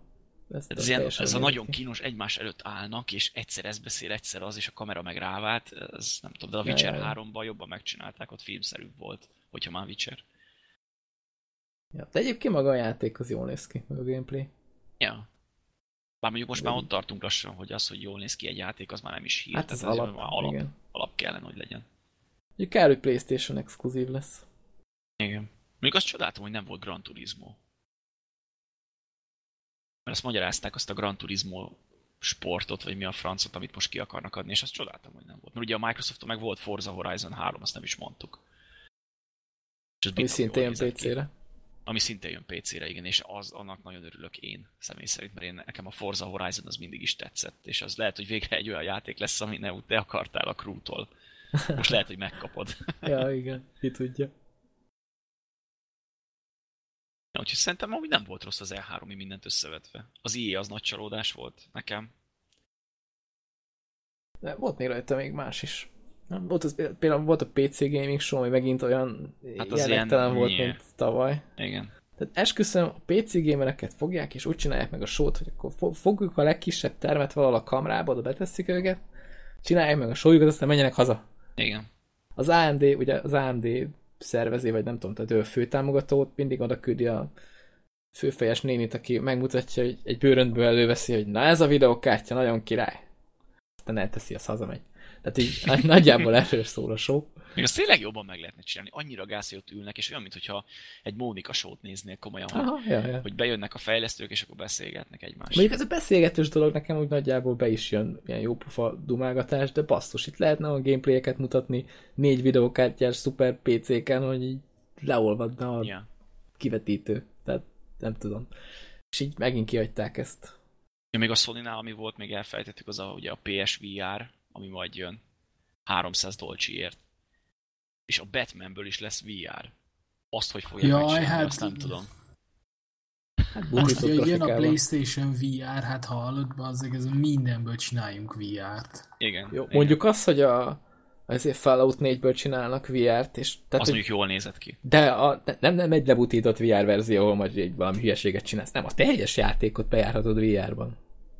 Ez, ez, ilyen, ez a nagyon kínos, egymás előtt állnak, és egyszer ez beszél, egyszer az, és a kamera meg rávált. Ez nem tudom, de a Witcher ja, 3-ban jobban megcsinálták, ott filmszerűbb volt, hogyha már Witcher. Ja, de egyébként maga a játék az jól néz ki, a gameplay. Ja. Bár mondjuk most már ott tartunk lassan, hogy az, hogy jól néz ki egy játék, az már nem is hír. Hát ez alap, már alap, igen. alap kellene, hogy legyen. Ugye kell, hogy Playstation exkluzív lesz. Igen. Még azt csodáltam, hogy nem volt Gran Turismo. Mert azt magyarázták azt a Gran Turismo sportot, vagy mi a francot, amit most ki akarnak adni, és azt csodáltam, hogy nem volt. Mert ugye a Microsoft meg volt Forza Horizon 3, azt nem is mondtuk. És ami szintén jön PC-re. Ami szintén jön PC-re, igen, és az, annak nagyon örülök én személy szerint, mert én, nekem a Forza Horizon az mindig is tetszett, és az lehet, hogy végre egy olyan játék lesz, ami ne, te akartál a crew-tól. Most lehet, hogy megkapod. ja, igen, ki tudja. Ja, úgyhogy szerintem amúgy nem volt rossz az E3, mindent összevetve. Az IE az nagy csalódás volt nekem. De volt még rajta még más is. Volt az, például volt a PC Gaming Show, ami megint olyan hát az jellegtelen volt, nye. mint tavaly. Igen. Tehát esküszöm, a PC gamereket fogják, és úgy csinálják meg a sót, hogy akkor fogjuk a legkisebb termet valahol a kamrába, oda betesszük őket, csinálják meg a sójukat, aztán menjenek haza. Igen. Az AMD, ugye az AMD szervezi, vagy nem tudom, tehát ő a főtámogatót, mindig oda küldi a főfejes nénit, aki megmutatja, hogy egy bőröntből előveszi, hogy na ez a videókártya nagyon király. Aztán elteszi, az hazamegy. Tehát így nagyjából erről szól a show. Még azt tényleg jobban meg lehetne csinálni. Annyira gáz, hogy ott ülnek, és olyan, mintha egy Mónika sót néznél komolyan, Aha, hogy, ja, ja. hogy bejönnek a fejlesztők, és akkor beszélgetnek egymással. Mondjuk ez a beszélgetős dolog nekem úgy nagyjából be is jön, ilyen jó pufa dumálgatás, de basszus, itt lehetne a gameplayeket mutatni négy videókártyás szuper PC-ken, hogy így leolvadna a ja. kivetítő. Tehát nem tudom. És így megint kiadták ezt. Ja, még a sony ami volt, még elfelejtettük, az a, ugye a PSVR, ami majd jön 300 dolcsiért. És a Batmanből is lesz VR. Azt, hogy fogják Jaj, megcsinálni, hát... azt nem tudom. Hát Most jön a Playstation VR, hát hallod, azért ez mindenből csináljunk VR-t. Igen. Jó, igen. mondjuk azt, hogy a azért Fallout 4-ből csinálnak VR-t, és... Tehát, az mondjuk jól nézett ki. De a, nem, nem egy lebutított VR verzió, ahol majd egy valami hülyeséget csinálsz, nem, a teljes játékot bejárhatod VR-ban.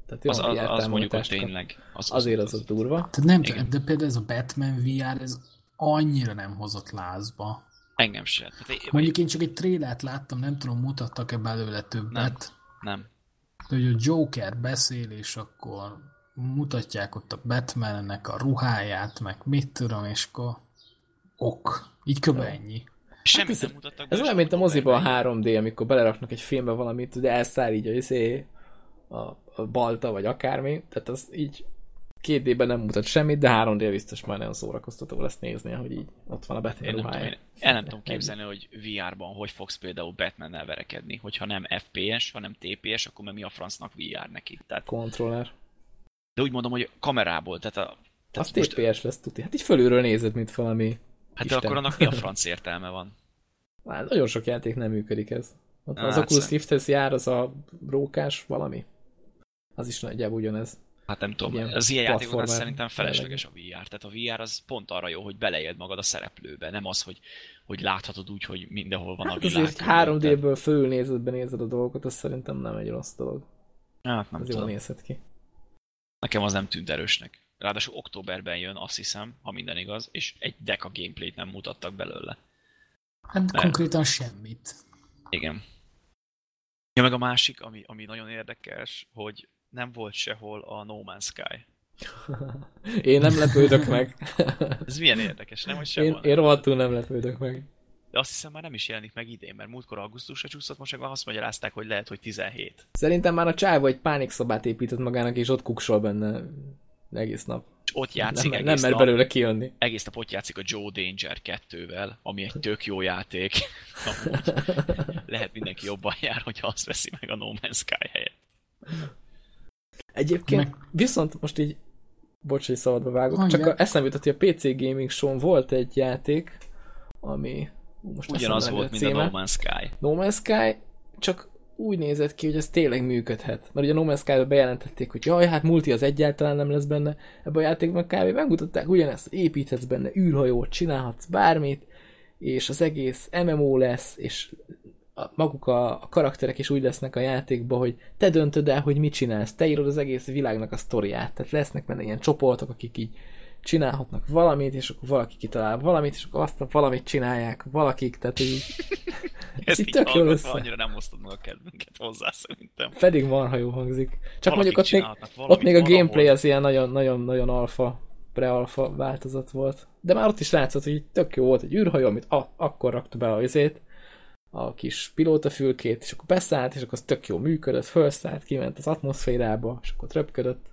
Tehát az, az, az mondjuk hogy tényleg. Az, azért az, az, az a durva. Tehát nem, Igen. de például ez a Batman VR, ez annyira nem hozott lázba. Engem sem. Hát én, mondjuk én csak egy trélert láttam, nem tudom, mutattak-e belőle többet. Nem. nem. De hogy a Joker beszél, és akkor mutatják ott a Batmannek a ruháját, meg mit tudom, és akkor ok. Így kb. ennyi. Semmit hát ez, nem mutattak Ez olyan, mint a moziban a 3D, amikor beleraknak egy filmbe valamit, de elszáll így a, izé, a, balta, vagy akármi, tehát az így két d nem mutat semmit, de 3D biztos majd nagyon szórakoztató lesz nézni, hogy így ott van a Batman ruhája. Én el nem tudom képzelni, hogy VR-ban hogy fogsz például Batman-nel verekedni, hogyha nem FPS, hanem TPS, akkor mi a francnak VR neki. Tehát... Controller. De úgy mondom, hogy kamerából, tehát a... Tehát az most... TPS lesz tuti. Hát így fölülről nézed, mint valami Hát Isten. de akkor annak mi a franc értelme van? Hát nagyon sok játék nem működik ez. Ott az hát Oculus Rifthez jár az a rókás valami. Az is nagyjából ugyanez. Hát nem tudom, ilyen az ilyen játékoknál szerintem felesleges a VR. Tehát a VR az pont arra jó, hogy beleéld magad a szereplőbe, nem az, hogy, hogy láthatod úgy, hogy mindenhol van hát a világ. Azért 3D-ből fölnézetben nézed a dolgokat, az szerintem nem egy rossz dolog. Hát nem az tudom. jól nézhet ki. Nekem az nem tűnt erősnek. Ráadásul októberben jön, azt hiszem, ha minden igaz, és egy deka gameplayt nem mutattak belőle. Hát Mert... konkrétan semmit. Igen. Ja, meg a másik, ami, ami nagyon érdekes, hogy nem volt sehol a No Man's Sky. én nem lepődök meg. Ez milyen érdekes, nem, hogy sehol? Én, én rohadtul nem lepődök meg. De azt hiszem már nem is jelenik meg idén, mert múltkor augusztusra csúszott, most meg azt magyarázták, hogy lehet, hogy 17. Szerintem már a csáv egy pánikszobát épített magának, és ott kuksol benne egész nap. És ott játszik nem, egész nem mer belőle kijönni. Egész nap ott játszik a Joe Danger 2-vel, ami egy tök jó játék. lehet mindenki jobban jár, hogyha azt veszi meg a No Man's Sky helyett. Egyébként meg... viszont most így bocs, hogy szabadba vágok, Annyi. csak a, eszembe jutott, hogy a PC Gaming Show volt egy játék, ami most Ugyanaz volt, mint a No Man's Sky. No Man's Sky, csak úgy nézett ki, hogy ez tényleg működhet. Mert ugye a No Man's Sky-ba bejelentették, hogy jaj, hát multi az egyáltalán nem lesz benne. Ebben a játékban kb. megmutatták ugyanezt, építhetsz benne űrhajót, csinálhatsz bármit, és az egész MMO lesz, és maguk a, a karakterek is úgy lesznek a játékban, hogy te döntöd el, hogy mit csinálsz, te írod az egész világnak a sztoriát. Tehát lesznek benne ilyen csoportok, akik így csinálhatnak valamit, és akkor valaki kitalál valamit, és akkor azt a valamit csinálják valakik, tehát így... ez így tök jó össze. annyira nem osztod meg a kedvünket hozzá, szerintem. Pedig marha jó hangzik. Csak valakik mondjuk ott még, ott még a gameplay az ilyen nagyon-nagyon-nagyon alfa, pre-alfa változat volt. De már ott is látszott, hogy tök jó volt egy űrhajó, amit ah, akkor rakta be a izét, a kis pilótafülkét, és akkor beszállt, és akkor az tök jó működött, felszállt, kiment az atmoszférába, és akkor tröpködött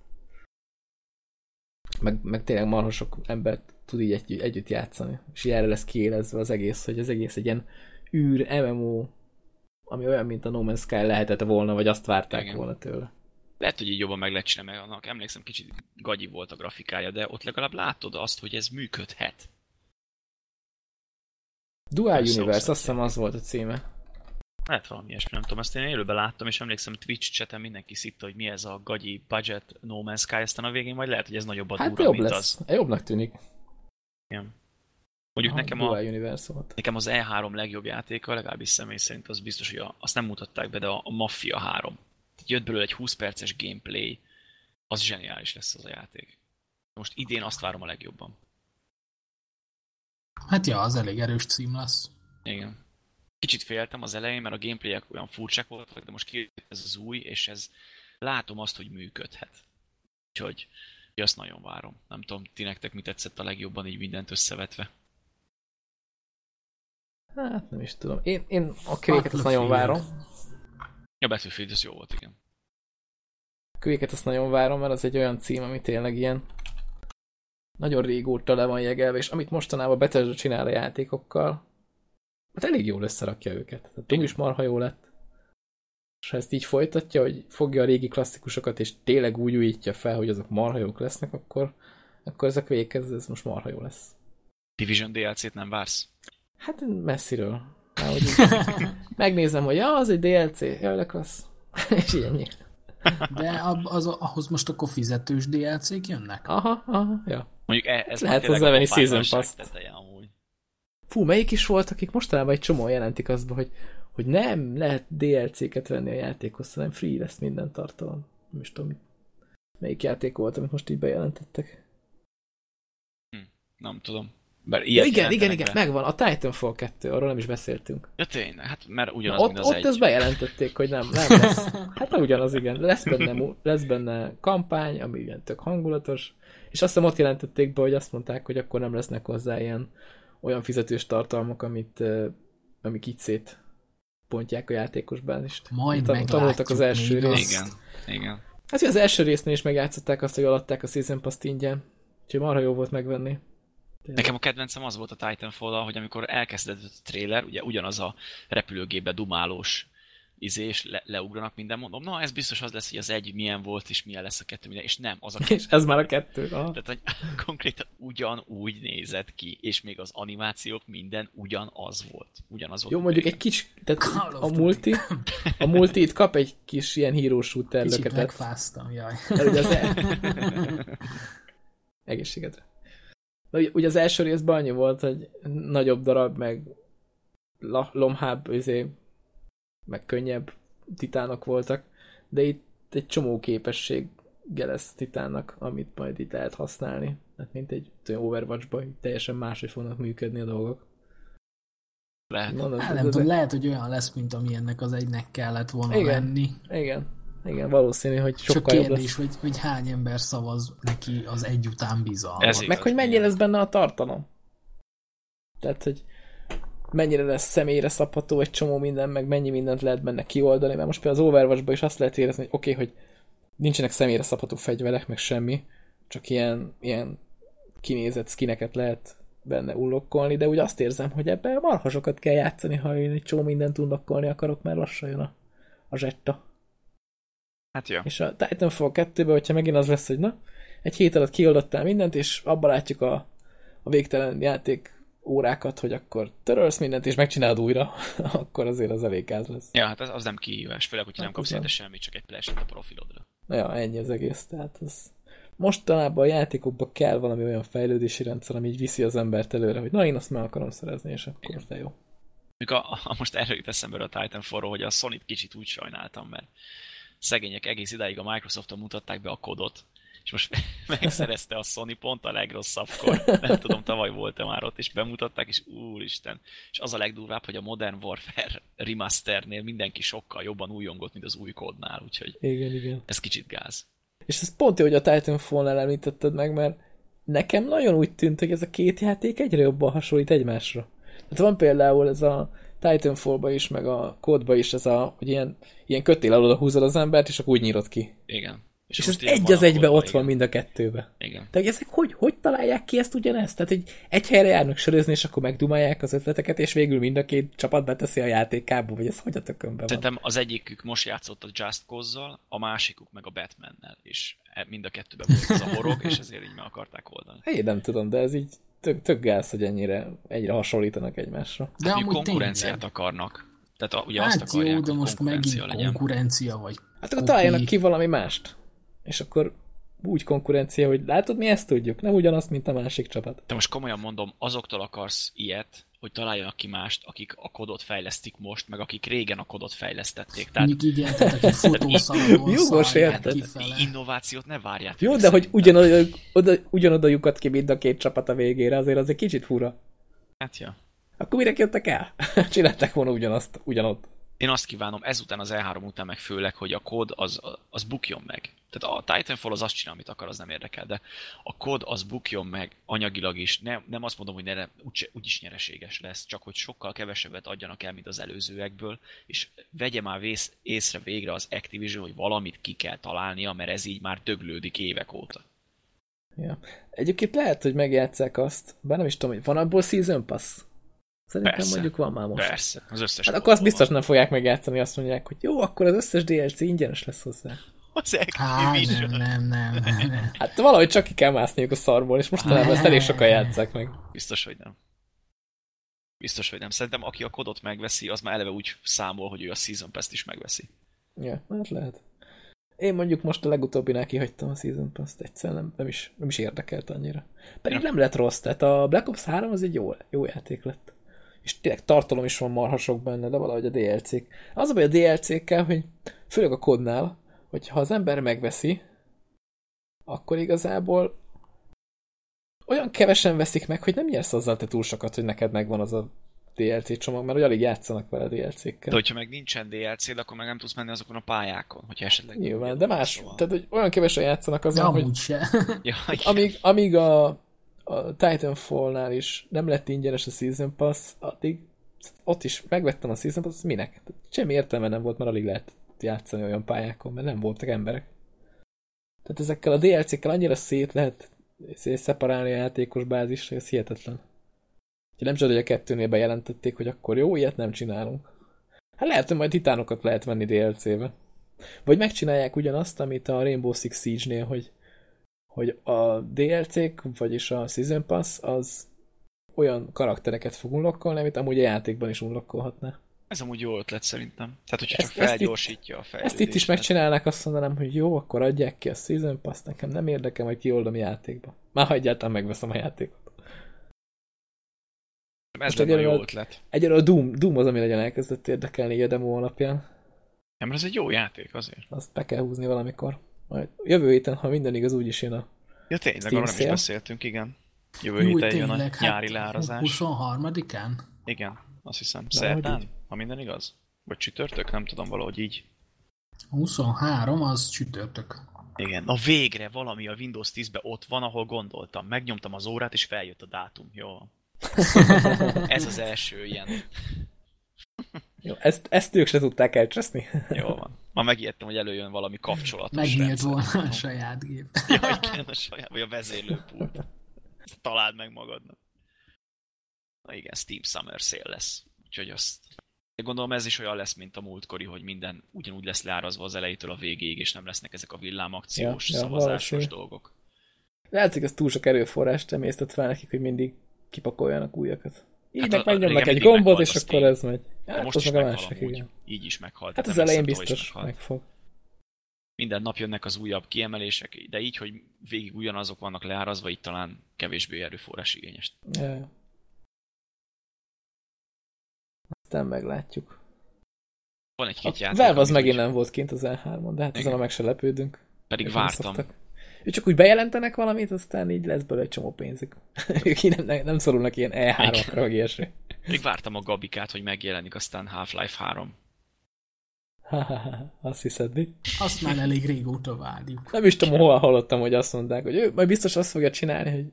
meg, meg tényleg marha sok ember tud így egy, együtt játszani. És ilyenre lesz kiélezve az egész, hogy az egész egy ilyen űr MMO, ami olyan, mint a No Man's Sky lehetett volna, vagy azt várták Igen. volna tőle. Lehet, hogy így jobban meg lehet csinálni, mert annak emlékszem, kicsit gagyi volt a grafikája, de ott legalább látod azt, hogy ez működhet. Dual Universe, azt hiszem az volt a címe. Lehet valami ilyesmi, nem tudom, ezt én élőben láttam, és emlékszem, Twitch chaten mindenki szitta, hogy mi ez a gagyi budget No Man's Sky, aztán a végén majd lehet, hogy ez nagyobb a hát durva, jobb mint lesz. az. Jobbnak tűnik. Igen. Mondjuk Aha, nekem, a, Universe volt. nekem az E3 legjobb játéka, legalábbis személy szerint az biztos, hogy a, azt nem mutatták be, de a, a Mafia 3. Tehát jött belőle egy 20 perces gameplay, az zseniális lesz az a játék. Most idén azt várom a legjobban. Hát ja, az elég erős cím lesz. Igen. Kicsit féltem az elején, mert a gameplayek olyan furcsák voltak, de most kijött ez az új, és ez látom azt, hogy működhet. Úgyhogy azt nagyon várom. Nem tudom, ti nektek mi tetszett a legjobban így mindent összevetve. Hát nem is tudom. Én, én a kövéket azt nagyon várom. A Battlefield az jó volt, igen. A kövéket azt nagyon várom, mert az egy olyan cím, ami tényleg ilyen nagyon régóta le van jegelve, és amit mostanában Bethesda csinál a játékokkal, hát elég jól összerakja őket. Tehát Doom is marha jó lett. És ha ezt így folytatja, hogy fogja a régi klasszikusokat, és tényleg úgy újítja fel, hogy azok marha jók lesznek, akkor, akkor ezek véghez, ez most marha jó lesz. Division DLC-t nem vársz? Hát messziről. Már, hogy megnézem, hogy ja, az egy DLC, jaj, de klassz. és ennyi. De az, ahhoz most akkor fizetős DLC-k jönnek? Aha, aha, ja. Mondjuk e- ez Lehet hozzávenni Season pass Fú, melyik is volt, akik mostanában egy csomó jelentik azt, hogy, hogy nem lehet DLC-ket venni a játékhoz, hanem free lesz minden tartalom. Nem is tudom, melyik játék volt, amit most így bejelentettek. Hm, nem tudom. Bár ja, igen, igen, igen, be. megvan. A Titanfall 2, arról nem is beszéltünk. Ja tényleg, hát mert ugyanaz, Na, ott, mint az ott egy. ezt bejelentették, hogy nem, nem lesz. Hát ugyanaz, igen. Lesz benne, lesz benne kampány, ami ilyen tök hangulatos, és azt hiszem ott jelentették be, hogy azt mondták, hogy akkor nem lesznek hozzá ilyen olyan fizetős tartalmak, amit, amik így szét pontják a játékos bázist. Majd Tan- Tanultak az első részt. Igen, igen. Hát az első résznél is megjátszották azt, hogy alatták a Season Pass ingyen. Úgyhogy marha jó volt megvenni. Nekem a kedvencem az volt a titanfall hogy amikor elkezdődött a trailer, ugye ugyanaz a repülőgépbe dumálós izé, és le, leugranak minden, mondom, na ez biztos az lesz, hogy az egy milyen volt, és milyen lesz a kettő, minden, és nem, az a kettő. És ez már a kettő. Aha. Tehát, hogy konkrétan ugyanúgy nézett ki, és még az animációk minden ugyanaz volt. Ugyanaz volt. Jó, mondjuk egy kicsi, tehát a multi, a multi itt kap egy kis ilyen hero shooter Kicsit löketet. megfáztam, jaj. ugye az el... Egészségedre. Na, ugye, ugye az első részben annyi volt, hogy nagyobb darab, meg lomhább, izé, meg könnyebb titánok voltak, de itt egy csomó képesség lesz titánnak, amit majd itt lehet használni. Hát mint egy Overwatch-ban teljesen máshogy fognak működni a dolgok. Lehet. Mondod, hát, nem tudom, lehet, hogy olyan lesz, mint ami ennek az egynek kellett volna igen, lenni. Igen, igen, valószínű, hogy sokkal Csak kérdés, hogy, hogy hány ember szavaz neki az egy után bizalmat. Meg hogy mennyi lesz benne a tartalom. Tehát, hogy mennyire lesz személyre szabható egy csomó minden, meg mennyi mindent lehet benne kioldani, mert most például az overwatch is azt lehet érezni, hogy oké, okay, hogy nincsenek személyre szabható fegyverek, meg semmi, csak ilyen, ilyen kinézett skineket lehet benne ullokkolni, de úgy azt érzem, hogy ebben marhasokat kell játszani, ha én egy csomó mindent unlokkolni akarok, mert lassan jön a, a zsetta. Hát jó. És a Titanfall 2-ben, hogyha megint az lesz, hogy na, egy hét alatt kioldottál mindent, és abban látjuk a, a végtelen játék órákat, hogy akkor törölsz mindent, és megcsinálod újra, akkor azért az elég gáz lesz. Ja, hát az, az nem kihívás, főleg, hogyha hát nem kapsz érte semmit, csak egy flash a profilodra. Ja, ennyi az egész, tehát az... Mostanában a játékokban kell valami olyan fejlődési rendszer, ami így viszi az embert előre, hogy na én azt meg akarom szerezni, és akkor Igen. de jó. Még a, a, most erről jut eszembe a titanfall hogy a Sony-t kicsit úgy sajnáltam, mert szegények egész idáig a Microsofton mutatták be a kodot, és most megszerezte a Sony pont a legrosszabbkor. Nem tudom, tavaly volt-e már ott, és bemutatták, és úristen. És az a legdurvább, hogy a Modern Warfare remasternél mindenki sokkal jobban újongott, mint az új kódnál, úgyhogy igen, igen. ez kicsit gáz. És ez pont jó, hogy a Titanfall-nál említetted meg, mert nekem nagyon úgy tűnt, hogy ez a két játék egyre jobban hasonlít egymásra. Tehát van például ez a Titanfall-ba is, meg a kódba is ez a, hogy ilyen, ilyen kötél alul húzod az embert, és akkor úgy nyírod ki. Igen. És, és ez egy az egybe ott igen. van mind a kettőbe. Igen. Tehát ezek hogy, hogy találják ki ezt ugyanezt? Tehát, hogy egy helyre járnak sörözni, és akkor megdumálják az ötleteket, és végül mind a két csapat beteszi a játékába, vagy ez hogy a tökönbe van? Szerintem az egyikük most játszott a Just Cause-zal, a másikuk meg a Batman-nel, és e- mind a kettőben volt az a horog, és ezért így meg akarták oldani. Én nem tudom, de ez így tök, tök gáz, hogy ennyire egyre hasonlítanak egymásra. De hát, amúgy konkurenciát tényleg. akarnak. Tehát a, ugye hát azt akarják, jó, de most megint legyen. konkurencia vagy Hát akkor találjanak ki valami mást és akkor úgy konkurencia, hogy látod, mi ezt tudjuk, nem ugyanazt, mint a másik csapat. De most komolyan mondom, azoktól akarsz ilyet, hogy találjanak ki mást, akik a kodot fejlesztik most, meg akik régen a kodot fejlesztették. Tehát... Mondjuk igen, tehát aki érted. Innovációt ne várját. Jó, de hogy ugyanoda, oda, ugyanoda lyukat ki mind a két csapat a végére, azért az egy kicsit fura. Hát ja. Akkor mire jöttek el? Csinálták volna ugyanazt, ugyanott. Én azt kívánom, ezután az E3 után meg főleg, hogy a kód az, az bukjon meg. Tehát a Titanfall az azt csinál, amit akar, az nem érdekel, de a kód az bukjon meg anyagilag is. Nem, nem azt mondom, hogy ne, úgy, úgyis nyereséges lesz, csak hogy sokkal kevesebbet adjanak el, mint az előzőekből, és vegye már vész, észre végre az Activision, hogy valamit ki kell találnia, mert ez így már döglődik évek óta. Ja. Egyébként lehet, hogy megjátszák azt, bár nem is tudom, hogy van abból Season Pass? Szerintem persze, mondjuk van már most. Persze, az összes. Hát akkor azt biztos van. nem fogják megjátszani, azt mondják, hogy jó, akkor az összes DLC ingyenes lesz hozzá. Az Activision. nem, nem, nem, nem. Hát valahogy csak ki kell mászniuk a szarból, és mostanában ezt elég sokan játszák meg. Biztos, hogy nem. Biztos, hogy nem. Szerintem aki a kodot megveszi, az már eleve úgy számol, hogy ő a Season Pass-t is megveszi. Ja, hát lehet. Én mondjuk most a legutóbbinál kihagytam a Season Pass-t, egyszer nem, nem, is, nem is érdekelt annyira. Pedig ja. nem lett rossz, tehát a Black Ops 3 az egy jó, jó játék lett és tényleg tartalom is van marhasok benne, de valahogy a DLC-k. Az a baj a DLC-kkel, hogy főleg a kodnál, hogy ha az ember megveszi, akkor igazából olyan kevesen veszik meg, hogy nem nyersz azzal te túl sokat, hogy neked megvan az a DLC csomag, mert hogy alig játszanak vele DLC-kkel. De hogyha meg nincsen DLC, de akkor meg nem tudsz menni azokon a pályákon, hogyha esetleg... Nyilván, de más, szóval. tehát hogy olyan kevesen játszanak azon, ja, hogy... Se. ja, amíg, amíg a, a Titanfall-nál is nem lett ingyenes a Season Pass, addig ott is megvettem a Season Pass, minek? Semmi értelme nem volt, mert alig lehet játszani olyan pályákon, mert nem voltak emberek. Tehát ezekkel a DLC-kkel annyira szét lehet szeparálni a játékos bázis, hogy ez hihetetlen. nem csak, hogy a kettőnél bejelentették, hogy akkor jó, ilyet nem csinálunk. Hát lehet, hogy majd titánokat lehet venni DLC-be. Vagy megcsinálják ugyanazt, amit a Rainbow Six Siege-nél, hogy hogy a DLC-k, vagyis a Season Pass, az olyan karaktereket fog unlokkolni, amit amúgy a játékban is unlokkolhatná. Ez amúgy jó ötlet szerintem. Tehát, hogyha ezt, csak felgyorsítja ezt a fejlődést. Ezt itt is megcsinálnak, azt mondanám, hogy jó, akkor adják ki a Season Pass, nekem nem érdekel, majd kioldom játékba. Már ha egyáltalán megveszem a játékot. Ez lenne a jó ötlet. Egyelőre a Doom, Doom az, ami legyen elkezdett érdekelni a demo alapján. Nem, ez egy jó játék azért. Azt be kell húzni valamikor. Majd jövő héten, ha minden igaz, úgyis jön a Ja tényleg, arra nem is beszéltünk, igen. Jövő Jó, héten jön a hát nyári lárazás. 23-án? Igen, azt hiszem. Szerdán, ha minden igaz? Vagy csütörtök? Nem tudom, valahogy így. 23 az csütörtök. Igen, na végre valami a Windows 10-be ott van, ahol gondoltam. Megnyomtam az órát, és feljött a dátum. Jó. Ez az első ilyen jó, ezt, ezt ők se tudták elcseszni. Jó van. Ma megijedtem, hogy előjön valami kapcsolatos Megnyílt volna a saját gép. Ja, igen, a saját, vagy a vezérlőpult. Találd meg magadnak. Na igen, Steam Summer Sale lesz. Úgyhogy azt Gondolom ez is olyan lesz, mint a múltkori, hogy minden ugyanúgy lesz leárazva az elejétől a végéig, és nem lesznek ezek a villámakciós, ja, ja, szavazásos valószínű. dolgok. Lehet, hogy ez túl sok erőforrást emésztett fel nekik, hogy mindig kipakoljanak újakat. Így hát megnyomnak egy gombot, és akkor ez megy. Hát, most is a másik, igen. Így is meghalt. Hát az elején biztos megfog. Minden nap jönnek az újabb kiemelések, de így, hogy végig ugyanazok vannak leárazva, itt talán kevésbé erőforrás igényes. Ja. Aztán meglátjuk. Van egy-két játék. Valve az megint nem volt kint az E3-on, de hát ezen a meg se lepődünk. Pedig vártam. Ő csak úgy bejelentenek valamit, aztán így lesz belőle egy csomó pénzük. ők nem, nem szorulnak ilyen E3-akra, vagy ilyesmi. Még vártam a Gabikát, hogy megjelenik aztán Half-Life 3. azt hiszed, mi? Azt már elég régóta várjuk. Nem is tudom, hol hallottam, hogy azt mondták, hogy ő majd biztos azt fogja csinálni, hogy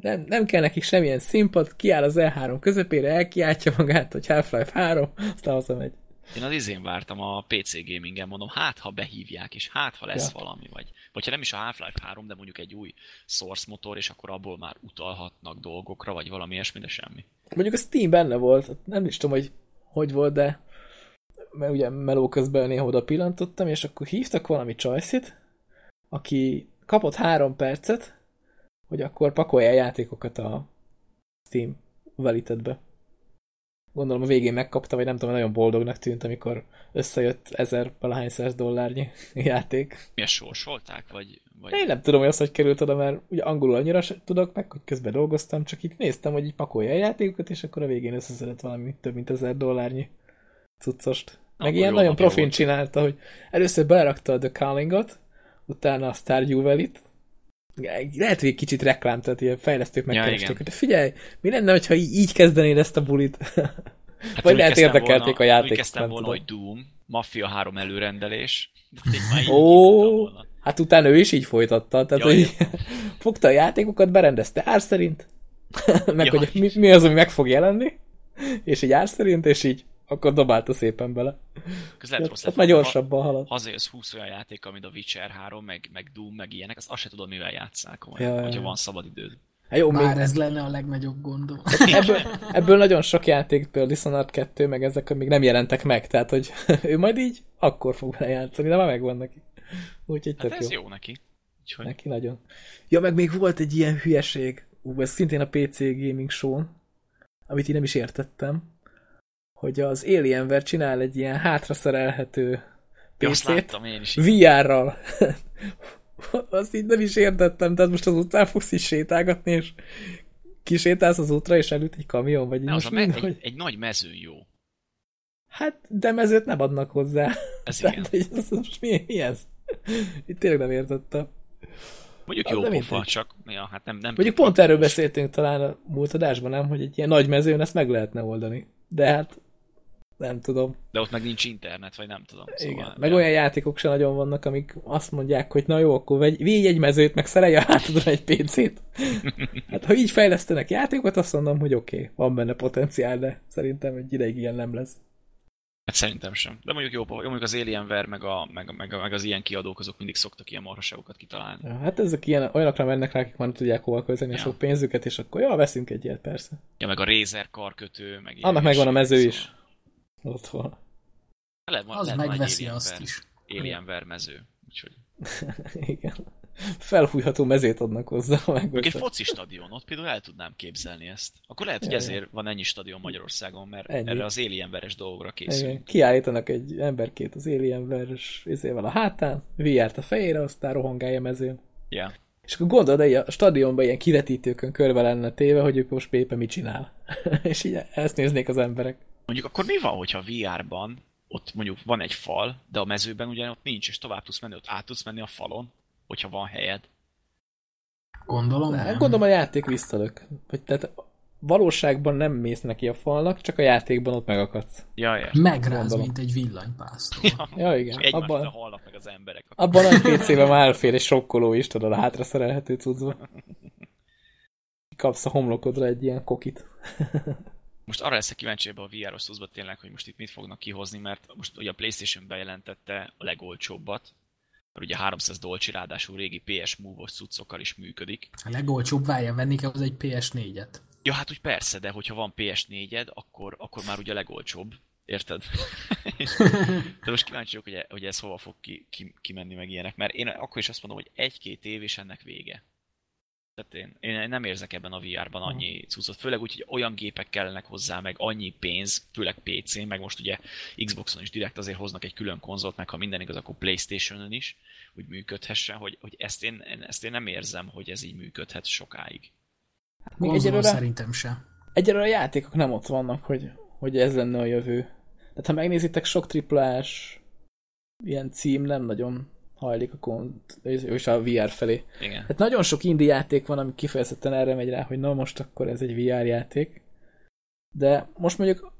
nem, nem kell nekik semmilyen színpad, kiáll az E3 közepére, elkiáltja magát, hogy Half-Life 3, aztán hazamegy. Én az izén vártam a PC gamingen, mondom, hát ha behívják, és hát ha lesz ja. valami, vagy, vagy ha nem is a Half-Life 3, de mondjuk egy új source motor, és akkor abból már utalhatnak dolgokra, vagy valami ilyesmi, de semmi. Mondjuk a Steam benne volt, nem is tudom, hogy hogy volt, de mert ugye meló közben néha oda pillantottam, és akkor hívtak valami csajszit, aki kapott három percet, hogy akkor pakolja a játékokat a Steam valitetbe. gondolom a végén megkapta, vagy nem tudom, nagyon boldognak tűnt, amikor összejött ezer valahány száz dollárnyi játék. Miért sorsolták, vagy, vagy... Én nem tudom, hogy az hogy került oda, mert ugye angolul annyira tudok meg, hogy közben dolgoztam, csak itt néztem, hogy így pakolja a játékokat, és akkor a végén összeszedett valami több mint ezer dollárnyi cuccost. Meg ilyen nagyon profin csinálta, hogy először berakta a The Callingot, utána a Stardew Valley-t, lehet, hogy egy kicsit reklám, tehát ilyen fejlesztők megkeresték, ja, de figyelj, mi lenne, hogyha így, így kezdenéd ezt a bulit? Hát Vagy lehet érdekelték volna, a játék. Úgy kezdtem volna, hogy Doom, Mafia 3 előrendelés. Ó, hát utána ő is így folytatta, tehát hogy fogta a játékokat, berendezte ár szerint, meg ja, hogy mi, mi az, ami meg fog jelenni, és egy ár szerint, és így akkor dobálta szépen bele. Közben hát, hát már gyorsabban halad. Hazajössz 20 olyan játék, amit a Witcher 3, meg, meg Doom, meg ilyenek, azt, azt se tudod, mivel játszál komolyan, ja, hogyha van szabad időd. Hát jó, Már még... ez lenne a legnagyobb gondom. Ebből, ebből nagyon sok játék, például Dishonored 2, meg ezek még nem jelentek meg, tehát hogy ő majd így akkor fog vele játszani, de már megvan neki. Úgyhogy hát ez jó. jó neki. Úgyhogy... Neki nagyon. Ja, meg még volt egy ilyen hülyeség, ú, ez szintén a PC Gaming show amit én nem is értettem, hogy az Alienware csinál egy ilyen hátraszerelhető PC-t VR-ral. Azt így nem is értettem, tehát most az utcán fogsz is sétálgatni, és kisétálsz az útra, és előtt egy kamion, vagy ne, most az mind, egy, hogy... egy nagy mező jó. Hát, de mezőt nem adnak hozzá. Ez tehát, igen. Hogy ez most mi, mi ez? Itt tényleg nem értettem. Mondjuk jó pofa, csak ja, hát nem, nem Mondjuk pont erről beszéltünk talán a múlt adásban, nem? Hogy egy ilyen nagy mezőn ezt meg lehetne oldani. De hát nem tudom. De ott meg nincs internet, vagy nem tudom. Szóval Igen. Meg olyan játékok sem nagyon vannak, amik azt mondják, hogy na jó, akkor vegy, végy egy mezőt, meg szerelj a hátadra egy PC-t. hát ha így fejlesztenek játékot, azt mondom, hogy oké, okay, van benne potenciál, de szerintem egy ideig ilyen nem lesz. Hát szerintem sem. De mondjuk jó, jó mondjuk az Alienware, meg, a, meg, meg, meg, az ilyen kiadók, azok mindig szoktak ilyen marhaságokat kitalálni. Ja, hát ezek ilyen, olyanokra mennek rá, akik már tudják hova költeni ja. a sok pénzüket, és akkor jó, veszünk egy ilyet, persze. Ja, meg a Razer karkötő, meg Annak megvan a mező szóval. Ott van. Le, az le, megveszi azt is. Alien vermező. Úgyhogy... Igen. Felfújható mezét adnak hozzá. Meg egy foci stadion, ott például el tudnám képzelni ezt. Akkor lehet, hogy ezért van ennyi stadion Magyarországon, mert ennyi. erre az Alienveres dolgokra készül. Igen. Kiállítanak egy emberkét az Alienveres izével a hátán, VR-t a fejére, aztán rohangálja mezőn. Yeah. És akkor gondolod, hogy a stadionban ilyen kivetítőkön körbe lenne téve, hogy ők most éppen mit csinál. és így ezt néznék az emberek. Mondjuk akkor mi van, hogyha VR-ban ott mondjuk van egy fal, de a mezőben ugye ott nincs, és tovább tudsz menni, ott át tudsz menni a falon, hogyha van helyed. Gondolom nem. nem. Gondolom a játék visszalök. Vagy tehát valóságban nem mész neki a falnak, csak a játékban ott megakadsz. Ja, ja. Megráz, mint egy villanypásztor. Ja, ja igen. És abban, halnak meg az emberek. Abban a PC-ben már elfér egy sokkoló is, tudod, a hátra szerelhető cuccba. Kapsz a homlokodra egy ilyen kokit. Most arra leszek kíváncsi ebbe a VR osztozba tényleg, hogy most itt mit fognak kihozni, mert most ugye a Playstation bejelentette a legolcsóbbat, mert ugye 300 dolcsi, ráadásul régi PS Move-os cuccokkal is működik. A legolcsóbb várja, venni kell az egy PS4-et. Ja, hát úgy persze, de hogyha van PS4-ed, akkor, akkor már ugye a legolcsóbb. Érted? de most kíváncsi vagyok, hogy, hogy ez hova fog ki, ki, kimenni meg ilyenek, mert én akkor is azt mondom, hogy egy-két év és ennek vége. Tehát én, én nem érzek ebben a VR-ban annyi cuccot, főleg úgy, hogy olyan gépek kellenek hozzá, meg annyi pénz, főleg PC, meg most ugye Xboxon is direkt azért hoznak egy külön konzolt, meg ha minden igaz, akkor Playstation-on is, hogy működhessen, hogy, hogy ezt, én, ezt én nem érzem, hogy ez így működhet sokáig. Még egyelőre, szerintem sem. Egyelőre a játékok nem ott vannak, hogy, hogy ez lenne a jövő. Tehát ha megnézitek, sok triplás ilyen cím nem nagyon hajlik a kont, és a VR felé. Igen. Hát nagyon sok indie játék van, ami kifejezetten erre megy rá, hogy na most akkor ez egy VR játék. De most mondjuk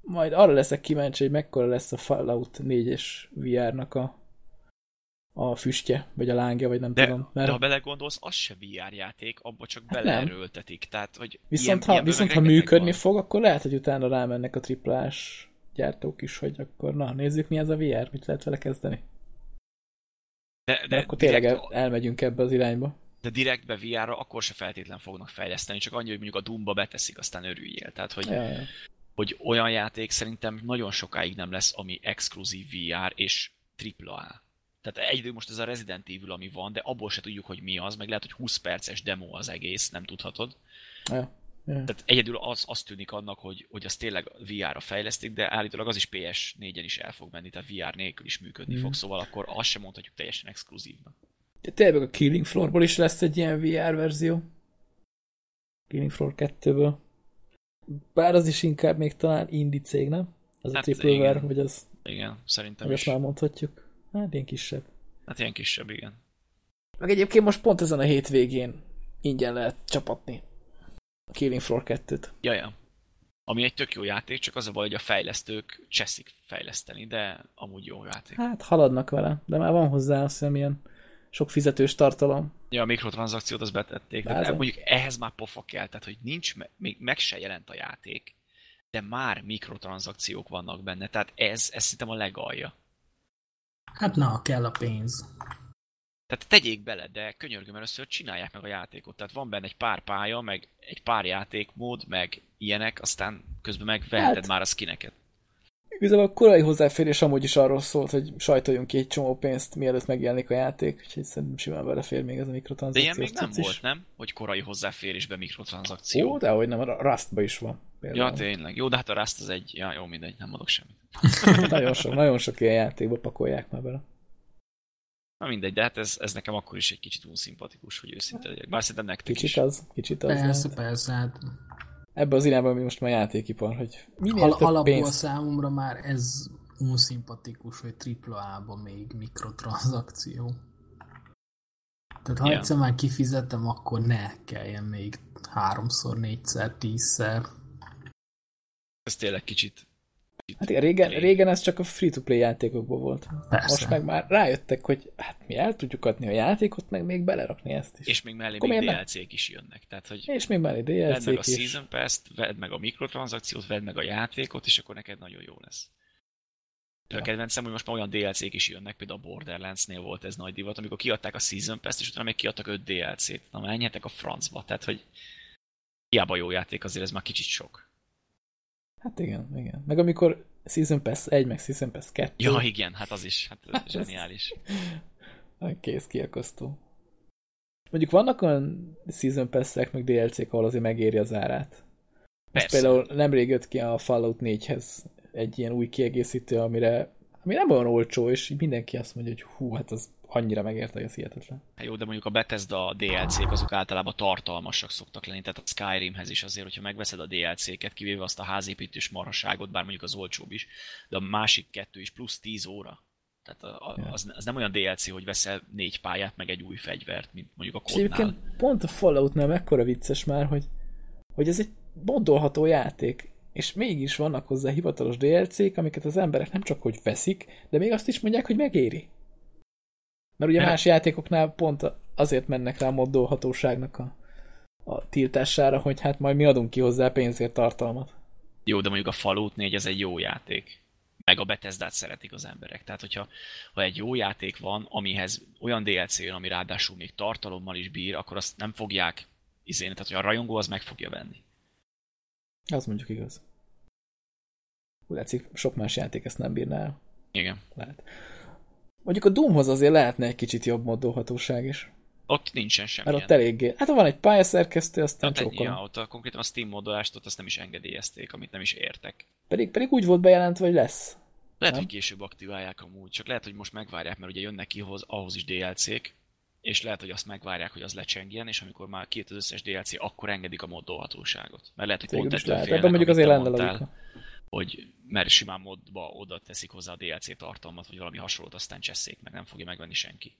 majd arra leszek kíváncsi, hogy mekkora lesz a Fallout 4-es VR-nak a, a füstje, vagy a lángja, vagy nem de, tudom. Mert... De ha belegondolsz, az se VR játék, abba csak hát beleerőltetik. Tehát, hogy viszont ilyen, ha, ilyen viszont ha működni van. fog, akkor lehet, hogy utána rámennek a triplás gyártók is, hogy akkor na, nézzük mi ez a VR, mit lehet vele kezdeni. De, de, de akkor tényleg direkt, elmegyünk ebbe az irányba. De direktbe VR-ra akkor se feltétlen fognak fejleszteni, csak annyi, hogy mondjuk a Doom-ba beteszik, aztán örüljél. Tehát, hogy, ja, ja. hogy olyan játék szerintem nagyon sokáig nem lesz, ami exkluzív VR és AAA. Tehát egy most ez a Resident Evil, ami van, de abból se tudjuk, hogy mi az, meg lehet, hogy 20 perces demo az egész, nem tudhatod. Ja. Yeah. Tehát egyedül az, az tűnik annak, hogy, hogy az tényleg VR-ra fejlesztik, de állítólag az is PS4-en is el fog menni, tehát VR nélkül is működni mm. fog, szóval akkor azt sem mondhatjuk teljesen exkluzívnak. De tényleg a Killing Floorból is lesz egy ilyen VR verzió. Killing Floor 2-ből. Bár az is inkább még talán indie cég, nem? Az hát a Triple vagy az... Igen, szerintem is. Ezt már mondhatjuk. Hát ilyen kisebb. Hát ilyen kisebb, igen. Meg egyébként most pont ezen a hétvégén ingyen lehet csapatni a Killing Floor 2-t. Ja, ja. Ami egy tök jó játék, csak az a baj, hogy a fejlesztők cseszik fejleszteni, de amúgy jó játék. Hát haladnak vele, de már van hozzá azt hiszem ilyen sok fizetős tartalom. Ja, a mikrotranszakciót az betették. De mondjuk ehhez már pofa kell, tehát hogy nincs, még meg se jelent a játék, de már mikrotranszakciók vannak benne, tehát ez, ez szerintem a legalja. Hát na, kell a pénz. Tehát tegyék bele, de könyörgöm először csinálják meg a játékot. Tehát van benne egy pár pálya, meg egy pár játékmód, meg ilyenek, aztán közben meg veheted hát, már a skineket. Igazából a korai hozzáférés amúgy is arról szólt, hogy sajtoljunk ki egy csomó pénzt, mielőtt megjelenik a játék, úgyhogy szerintem simán belefér még ez a mikrotranszakció. De ilyen még nem volt, nem? Hogy korai hozzáférésbe mikrotranszakció. Ó, de hogy nem, a Rustba is van. Például. Ja, tényleg. Jó, de hát a Rust az egy, ja, jó, mindegy, nem mondok semmit. nagyon sok, nagyon sok ilyen játékba pakolják már bele. Na mindegy, de hát ez, ez nekem akkor is egy kicsit unszimpatikus, hogy őszinte legyek. Bár szerintem nektek kicsit is. Az, kicsit az. Persze, persze, hát ebbe az irányba, ami most már játékipar, hogy minél Al- több alapból pénz... számomra már ez unszimpatikus, hogy AAA-ba még mikrotranszakció. Tehát ha yeah. egyszer már kifizettem, akkor ne kelljen még háromszor, négyszer, tízszer. Ez tényleg kicsit Hát igen, régen, régen ez csak a free-to-play játékokból volt. Persze. Most meg már rájöttek, hogy hát mi el tudjuk adni a játékot, meg még belerakni ezt is. És még mellé Akkor még DLC-k is jönnek. Tehát, hogy és még mellé DLC-k Vedd meg a Season Pass-t, vedd meg a mikrotranszakciót, vedd meg a játékot, és akkor neked nagyon jó lesz. Ja. A kedvencem, hogy most már olyan DLC-k is jönnek, például a Borderlands-nél volt ez nagy divat, amikor kiadták a Season Pass-t, és utána még kiadtak 5 DLC-t. Na menjetek a francba, tehát hogy hiába jó játék, azért ez már kicsit sok. Hát igen, igen. Meg amikor Season Pass 1, meg Season Pass 2. Ja, igen, hát az is, hát, hát zseniális. Kész kiakasztó. Mondjuk vannak olyan Season Pass-ek, meg DLC-k, ahol azért megéri az árát. Persze. például nemrég jött ki a Fallout 4-hez egy ilyen új kiegészítő, amire ami nem olyan olcsó, és mindenki azt mondja, hogy hú, hát az annyira megérte, hogy ez hihetetlen. Hát jó, de mondjuk a Bethesda DLC-k azok általában tartalmasak szoktak lenni, tehát a Skyrimhez is azért, hogyha megveszed a DLC-ket, kivéve azt a házépítős marhaságot, bár mondjuk az olcsóbb is, de a másik kettő is plusz 10 óra. Tehát a, a, az, az, nem olyan DLC, hogy veszel négy pályát, meg egy új fegyvert, mint mondjuk a kodnál. pont a Falloutnál mekkora vicces már, hogy, hogy ez egy moddolható játék, és mégis vannak hozzá hivatalos DLC-k, amiket az emberek nem csak hogy veszik, de még azt is mondják, hogy megéri. Mert ugye más játékoknál pont azért mennek rá a moddolhatóságnak a, a tiltására, hogy hát majd mi adunk ki hozzá pénzért tartalmat. Jó, de mondjuk a Fallout 4 ez egy jó játék. Meg a bethesda szeretik az emberek. Tehát, hogyha ha egy jó játék van, amihez olyan DLC jön, ami ráadásul még tartalommal is bír, akkor azt nem fogják izén, tehát hogy a rajongó az meg fogja venni. Az mondjuk igaz. Úgy látszik, sok más játék ezt nem bírná el. Igen. Lehet. Mondjuk a Doomhoz azért lehetne egy kicsit jobb moddolhatóság is. Ott nincsen semmi. Mert ott eléggé. Hát van egy pályaszerkesztő, aztán hát csókolom. Ja, ott a, konkrétan a Steam moddolást ott azt nem is engedélyezték, amit nem is értek. Pedig, pedig úgy volt bejelentve, hogy lesz. Lehet, nem? hogy később aktiválják amúgy, csak lehet, hogy most megvárják, mert ugye jönnek ki ahhoz, ahhoz is DLC-k, és lehet, hogy azt megvárják, hogy az lecsengjen, és amikor már két az összes DLC, akkor engedik a moddolhatóságot. Mert lehet, hogy pont ettől félnek, Ebben mondjuk azért lenne hogy mert simán modba oda teszik hozzá a DLC tartalmat, vagy valami hasonlót, aztán cseszék meg, nem fogja megvenni senki.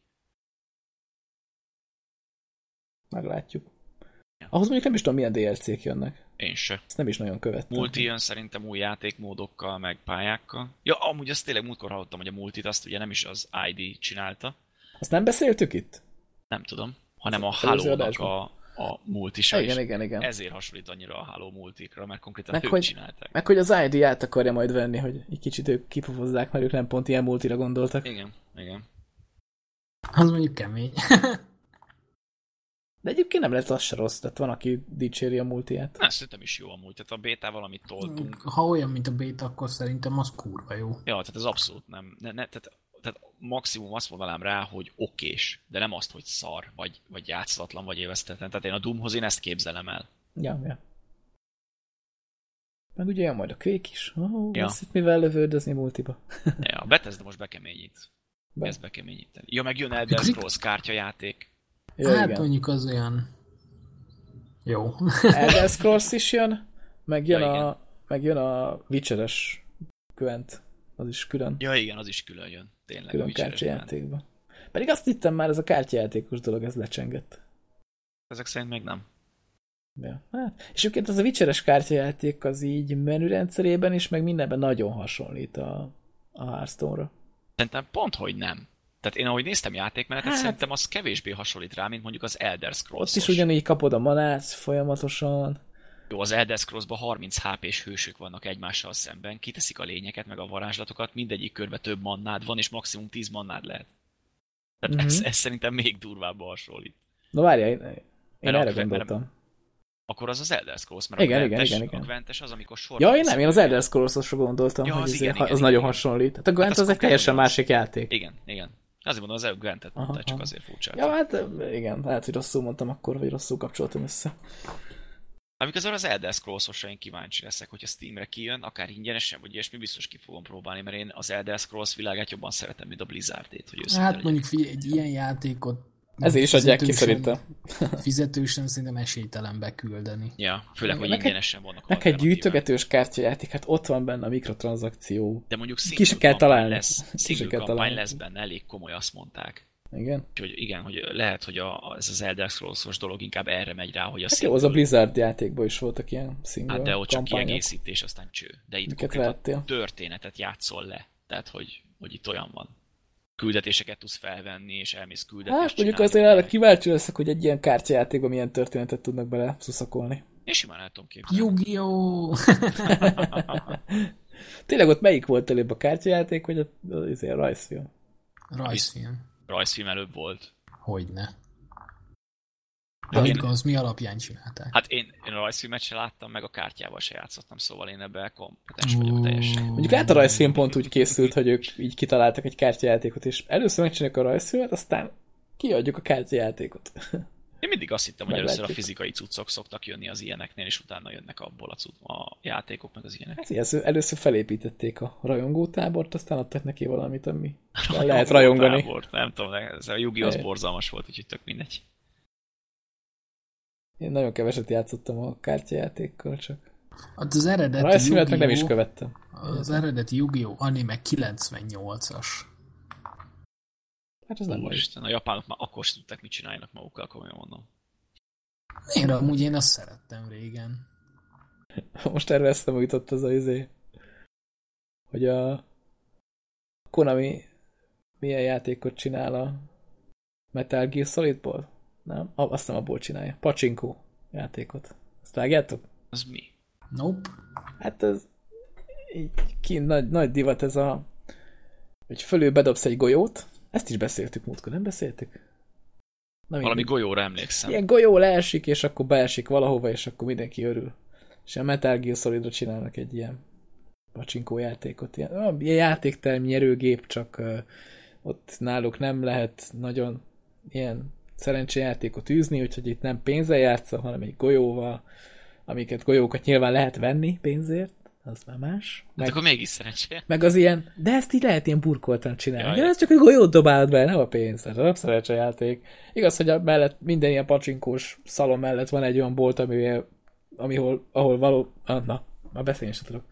Meglátjuk. Ja. Ahhoz mondjuk nem is tudom, milyen DLC-k jönnek. Én se. Ezt nem is nagyon követtem. Multi jön szerintem új játékmódokkal, meg pályákkal. Ja, amúgy azt tényleg múltkor hallottam, hogy a multit azt ugye nem is az ID csinálta. Azt nem beszéltük itt? Nem tudom, hanem a Halo-nak a, a multisa igen, igen, igen. Ezért hasonlít annyira a Halo multikra, mert konkrétan meg ők hogy, csinálták. Meg hogy az ID át akarja majd venni, hogy egy kicsit ők kipofozzák, mert ők nem pont ilyen multira gondoltak. Igen, igen. Az mondjuk kemény. De egyébként nem lett az se rossz, tehát van, aki dicséri a multiát. Na, szerintem is jó a multi, tehát a béta valamit toltunk. Ha olyan, mint a béta, akkor szerintem az kurva jó. Ja, tehát ez abszolút nem. Ne, ne, tehát maximum azt mondanám rá, hogy okés, de nem azt, hogy szar, vagy, vagy játszatlan, vagy évesztetlen. Tehát én a Doomhoz én ezt képzelem el. Ja, ja. Meg ugye jön majd a Quake is. Oh, ja. itt mivel lövöldözni multiba. ja, a Bethesda most bekeményít. Be. Ez bekeményíteni. Ja, meg jön Elder Scrolls kártyajáték. Ja, hát igen. mondjuk az olyan... Jó. Elder Scrolls is jön, meg jön, ja, a, meg jön a Witcher-es Gwent. Az is külön. Ja, igen, az is külön jön. Tényleg külön kártyajátékban. Pedig azt hittem már, ez a kártyajátékos dolog, ez lecsengett. Ezek szerint még nem. Ja. Hát, és egyébként az a Witcheres kártyajáték az így menürendszerében is, meg mindenben nagyon hasonlít a, a Hearthstone-ra. Szerintem pont, hogy nem. Tehát én ahogy néztem játékmenetet, hát, szerintem az kevésbé hasonlít rá, mint mondjuk az Elder scrolls Ott is ugyanígy kapod a manát folyamatosan. Jó, az Elder Scrolls-ban 30 HP-s hősök vannak egymással szemben, kiteszik a lényeket, meg a varázslatokat, mindegyik körbe több mannád van, és maximum 10 mannád lehet. Tehát mm-hmm. ez, ez szerintem még durvább hasonlít. Na várjál, én, én erre gondoltam. Mert, akkor az az Elder Scrolls, mert igen, a Gwentes, igen, igen, igen. a Gwentes az, amikor sor. Ja, én nem, én az Elder Scrolls-osra gondoltam, ja, hogy az, igen, igen, az igen, nagyon igen. hasonlít. Hát a Gwent hát az, az egy teljesen az... másik játék. Igen, igen. Azért mondom, az előbb Gwentet mondta, csak azért furcsa. Ja, hát igen, lehet, hogy rosszul mondtam akkor, vagy rosszul kapcsoltam össze. Amikor az Elder scrolls én kíváncsi leszek, hogyha Steamre kijön, akár ingyenesen, vagy ilyesmi, biztos ki fogom próbálni, mert én az Elder Scrolls világát jobban szeretem, mint a Blizzardét, hogy Hát mondjuk figyelj, egy ilyen játékot ezért is adják ki szerintem. Fizetősen szerintem esélytelen beküldeni. Ja, főleg, hogy ingyenesen vannak. Neked gyűjtögetős kártyajáték, hát ott van benne a mikrotranszakció. De mondjuk ki se kell találni. Lesz, single kell találni. lesz benne, elég komoly, azt mondták. Igen? Úgyhogy igen, hogy lehet, hogy a, ez az Elder scrolls dolog inkább erre megy rá, hogy a hát jó, az a Blizzard játékban is voltak ilyen single Hát de ott csak kiegészítés, aztán cső. De itt történetet játszol le. Tehát, hogy, hogy itt olyan van küldetéseket tudsz felvenni, és elmész küldetést Hát mondjuk azért arra kíváncsi leszek, hogy egy ilyen kártyajátékban milyen történetet tudnak bele szuszakolni. És simán el tudom képzelni. Yu-Gi-Oh! Tényleg ott melyik volt előbb a kártyajáték, vagy a, a, a, a rajzfilm? Rajzfilm. Rajzfilm előbb volt. Hogyne. De én, az mi alapján csinálták? Hát én, én a rajzfilmet se láttam, meg a kártyával se játszottam, szóval én ebben kompetens vagyok teljesen. Mondjuk át a rajzfilm pont úgy készült, hogy ők így kitaláltak egy kártyajátékot, és először megcsinálják a rajzfilmet, aztán kiadjuk a kártyajátékot. Én mindig azt hittem, hogy először a fizikai cuccok szoktak jönni az ilyeneknél, és utána jönnek abból a, cucc, a játékok, meg az ilyenek. Hát először, először felépítették a rajongótábort, aztán adtak neki valamit, ami lehet rajongani. Tábort, nem tudom, ez a Yugi az borzalmas volt, úgyhogy tök mindegy. Én nagyon keveset játszottam a kártyajátékkal, csak... Hát az eredeti meg nem is követtem. Az eredeti Yu-Gi-Oh! anime 98-as. Hát ez nem Isten, a japánok már akkor sem tudták, mit csináljanak magukkal, komolyan mondom. Én amúgy én azt szerettem régen. Most erre eszembe jutott az a izé, hogy a Konami milyen játékot csinál a Metal Gear Solidból? Nem? Azt nem abból csinálja. Pachinko játékot. Azt vágjátok? Az mi? Nope. Hát ez így kint nagy, nagy divat ez a hogy fölül bedobsz egy golyót, ezt is beszéltük múltkor, nem beszéltük? Na, Valami golyóra emlékszem. Ilyen golyó leesik, és akkor beesik valahova, és akkor mindenki örül. És a Metal Gear Solidra csinálnak egy ilyen pacsinkó játékot. Ilyen, ilyen játékterm nyerőgép, csak uh, ott náluk nem lehet nagyon ilyen szerencsejátékot űzni, úgyhogy itt nem pénzzel játszol, hanem egy golyóval, amiket golyókat nyilván lehet venni pénzért, az már más. Hát meg, hát akkor mégis szerencsé. Meg az ilyen, de ezt így lehet ilyen burkoltan csinálni. Jaj. De ez csak egy golyót dobálod be, nem a pénz. Ez nem szerencsejáték. Igaz, hogy a mellett, minden ilyen pacsinkós szalon mellett van egy olyan bolt, ami, amihol, ahol való... Ah, na, már beszélni sem tudok.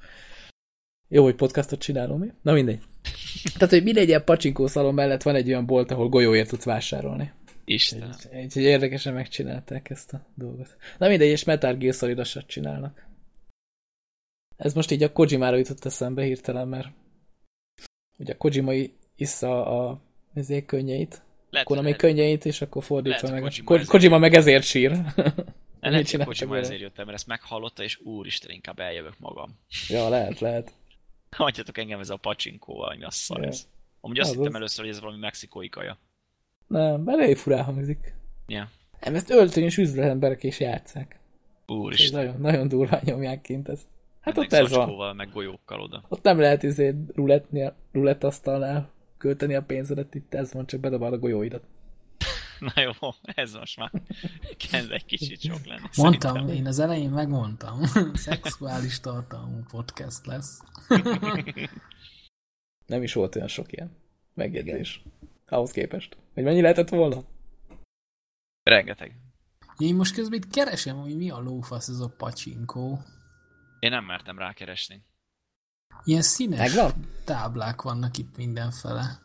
Jó, hogy podcastot csinálom, mi? Na mindegy. Tehát, hogy mindegy ilyen pacsinkó szalon mellett van egy olyan bolt, ahol golyóért tudsz vásárolni. Isten. Úgyhogy érdekesen megcsinálták ezt a dolgot. Na mindegy, és Metal Gear csinálnak. Ez most így a Kojimára jutott eszembe hirtelen, mert ugye a Kojima issza a ezért könnyeit, lehet, Konami lehet. könnyeit, és akkor fordítva lehet, meg. Kojima, Ko- ezért... Kojima meg ezért sír. Lehet, hogy Kojima ezért jöttem, mert ezt meghallotta, és úristen, inkább eljövök magam. Ja, lehet, lehet. Hagyjatok engem ez a pacsinkó, ami az szar ez. Amúgy azt az hittem az... először, hogy ez valami mexikói kaja. Nem, elég furán hangzik. Ja. Nem, ezt öltönyös üzletemberek is játszák. Úristen. Nagyon, nagyon durván nyomják kint ezt. Hát ott ez van. meg golyókkal oda. Ott nem lehet izé rulett asztalnál költeni a pénzedet, itt ez van, csak bedobál a golyóidat. Na jó, ez most már kezd egy kicsit sok lenni. Mondtam, szerintem. én az elején megmondtam. Szexuális tartalmú podcast lesz. Nem is volt olyan sok ilyen megjegyzés. Ahhoz képest. Hogy mennyi lehetett volna? Rengeteg. Én most közben itt keresem, hogy mi a lófasz ez a pacsinkó. Én nem mertem rákeresni. Ilyen színes Megvan? táblák vannak itt mindenfele.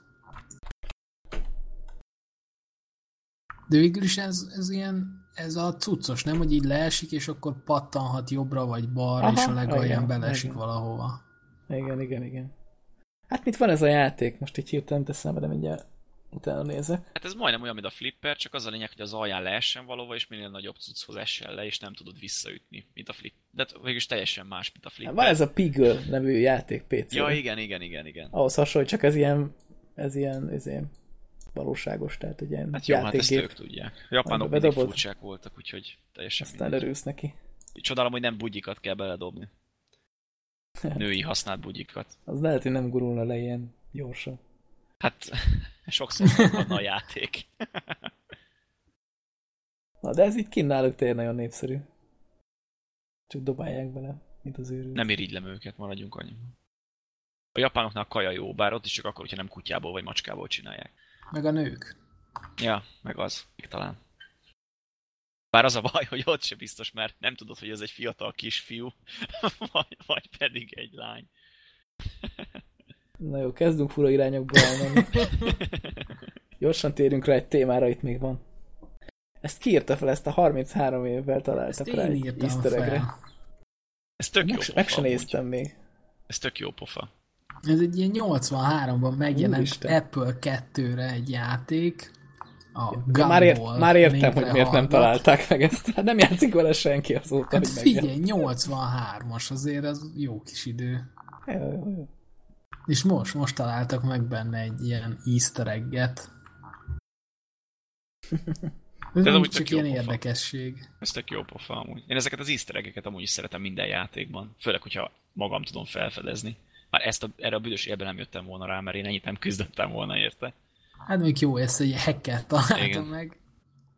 De végül is ez, ez ilyen, ez a cuccos, nem? Hogy így leesik, és akkor pattanhat jobbra vagy balra, Aha, és a legalján belesik igen. valahova. Igen, igen, igen. Hát mit van ez a játék? Most így hirtelen teszem, de mindjárt utána nézek. Hát ez majdnem olyan, mint a flipper, csak az a lényeg, hogy az alján leessen valóva, és minél nagyobb cucchoz essen le, és nem tudod visszaütni, mint a flip. De hát végülis teljesen más, mint a flipper. Hát van ez a Piggle nevű játék pc Ja, igen, igen, igen, igen. Ahhoz hasonló, csak ez ilyen, ez ilyen, ez ilyen valóságos, tehát egy ilyen Hát jó, hát ezt ők tudják. Japánok mindig furcsák voltak, úgyhogy teljesen Aztán örülsz neki. Csodálom, hogy nem bugyikat kell beledobni. Női használt bugyikat. Az lehet, hogy nem gurulna le ilyen gyorsan. Hát sokszor van a játék. Na, de ez itt kint náluk tényleg nagyon népszerű. Csak dobálják bele, mint az őrült. Nem irigylem őket, maradjunk annyi. A japánoknak kaja jó, bár ott is csak akkor, hogyha nem kutyából vagy macskából csinálják. Meg a nők. Ja, meg az, talán. Bár az a baj, hogy ott se biztos, mert nem tudod, hogy ez egy fiatal kisfiú, vagy, vagy pedig egy lány. Na jó, kezdünk fura irányokba elmenni. Gyorsan térünk rá egy témára, itt még van. Ezt kiírta fel, ezt a 33 évvel találtak ezt rá egy easter Ez tök meg, jó pofa, Meg se néztem úgy. még. Ez tök jó pofa. Ez egy ilyen 83-ban megjelent Úristen. Apple 2-re egy játék. A ja, már, ért, már értem, hogy miért nem találták meg ezt. Hát nem játszik vele senki azóta, hát hogy figyelj, 83-as azért, az jó kis idő. Jó, jó, jó. És most, most találtak meg benne egy ilyen easter egget. Ez nem csak ilyen pofa. érdekesség. Ez tök jó pofa amúgy. Én ezeket az easter eggeket amúgy is szeretem minden játékban. Főleg, hogyha magam tudom felfedezni. Már ezt a, erre a büdös élben nem jöttem volna rá, mert én ennyit nem küzdöttem volna érte. Hát még jó, ezt egy hacker találtam Igen. meg.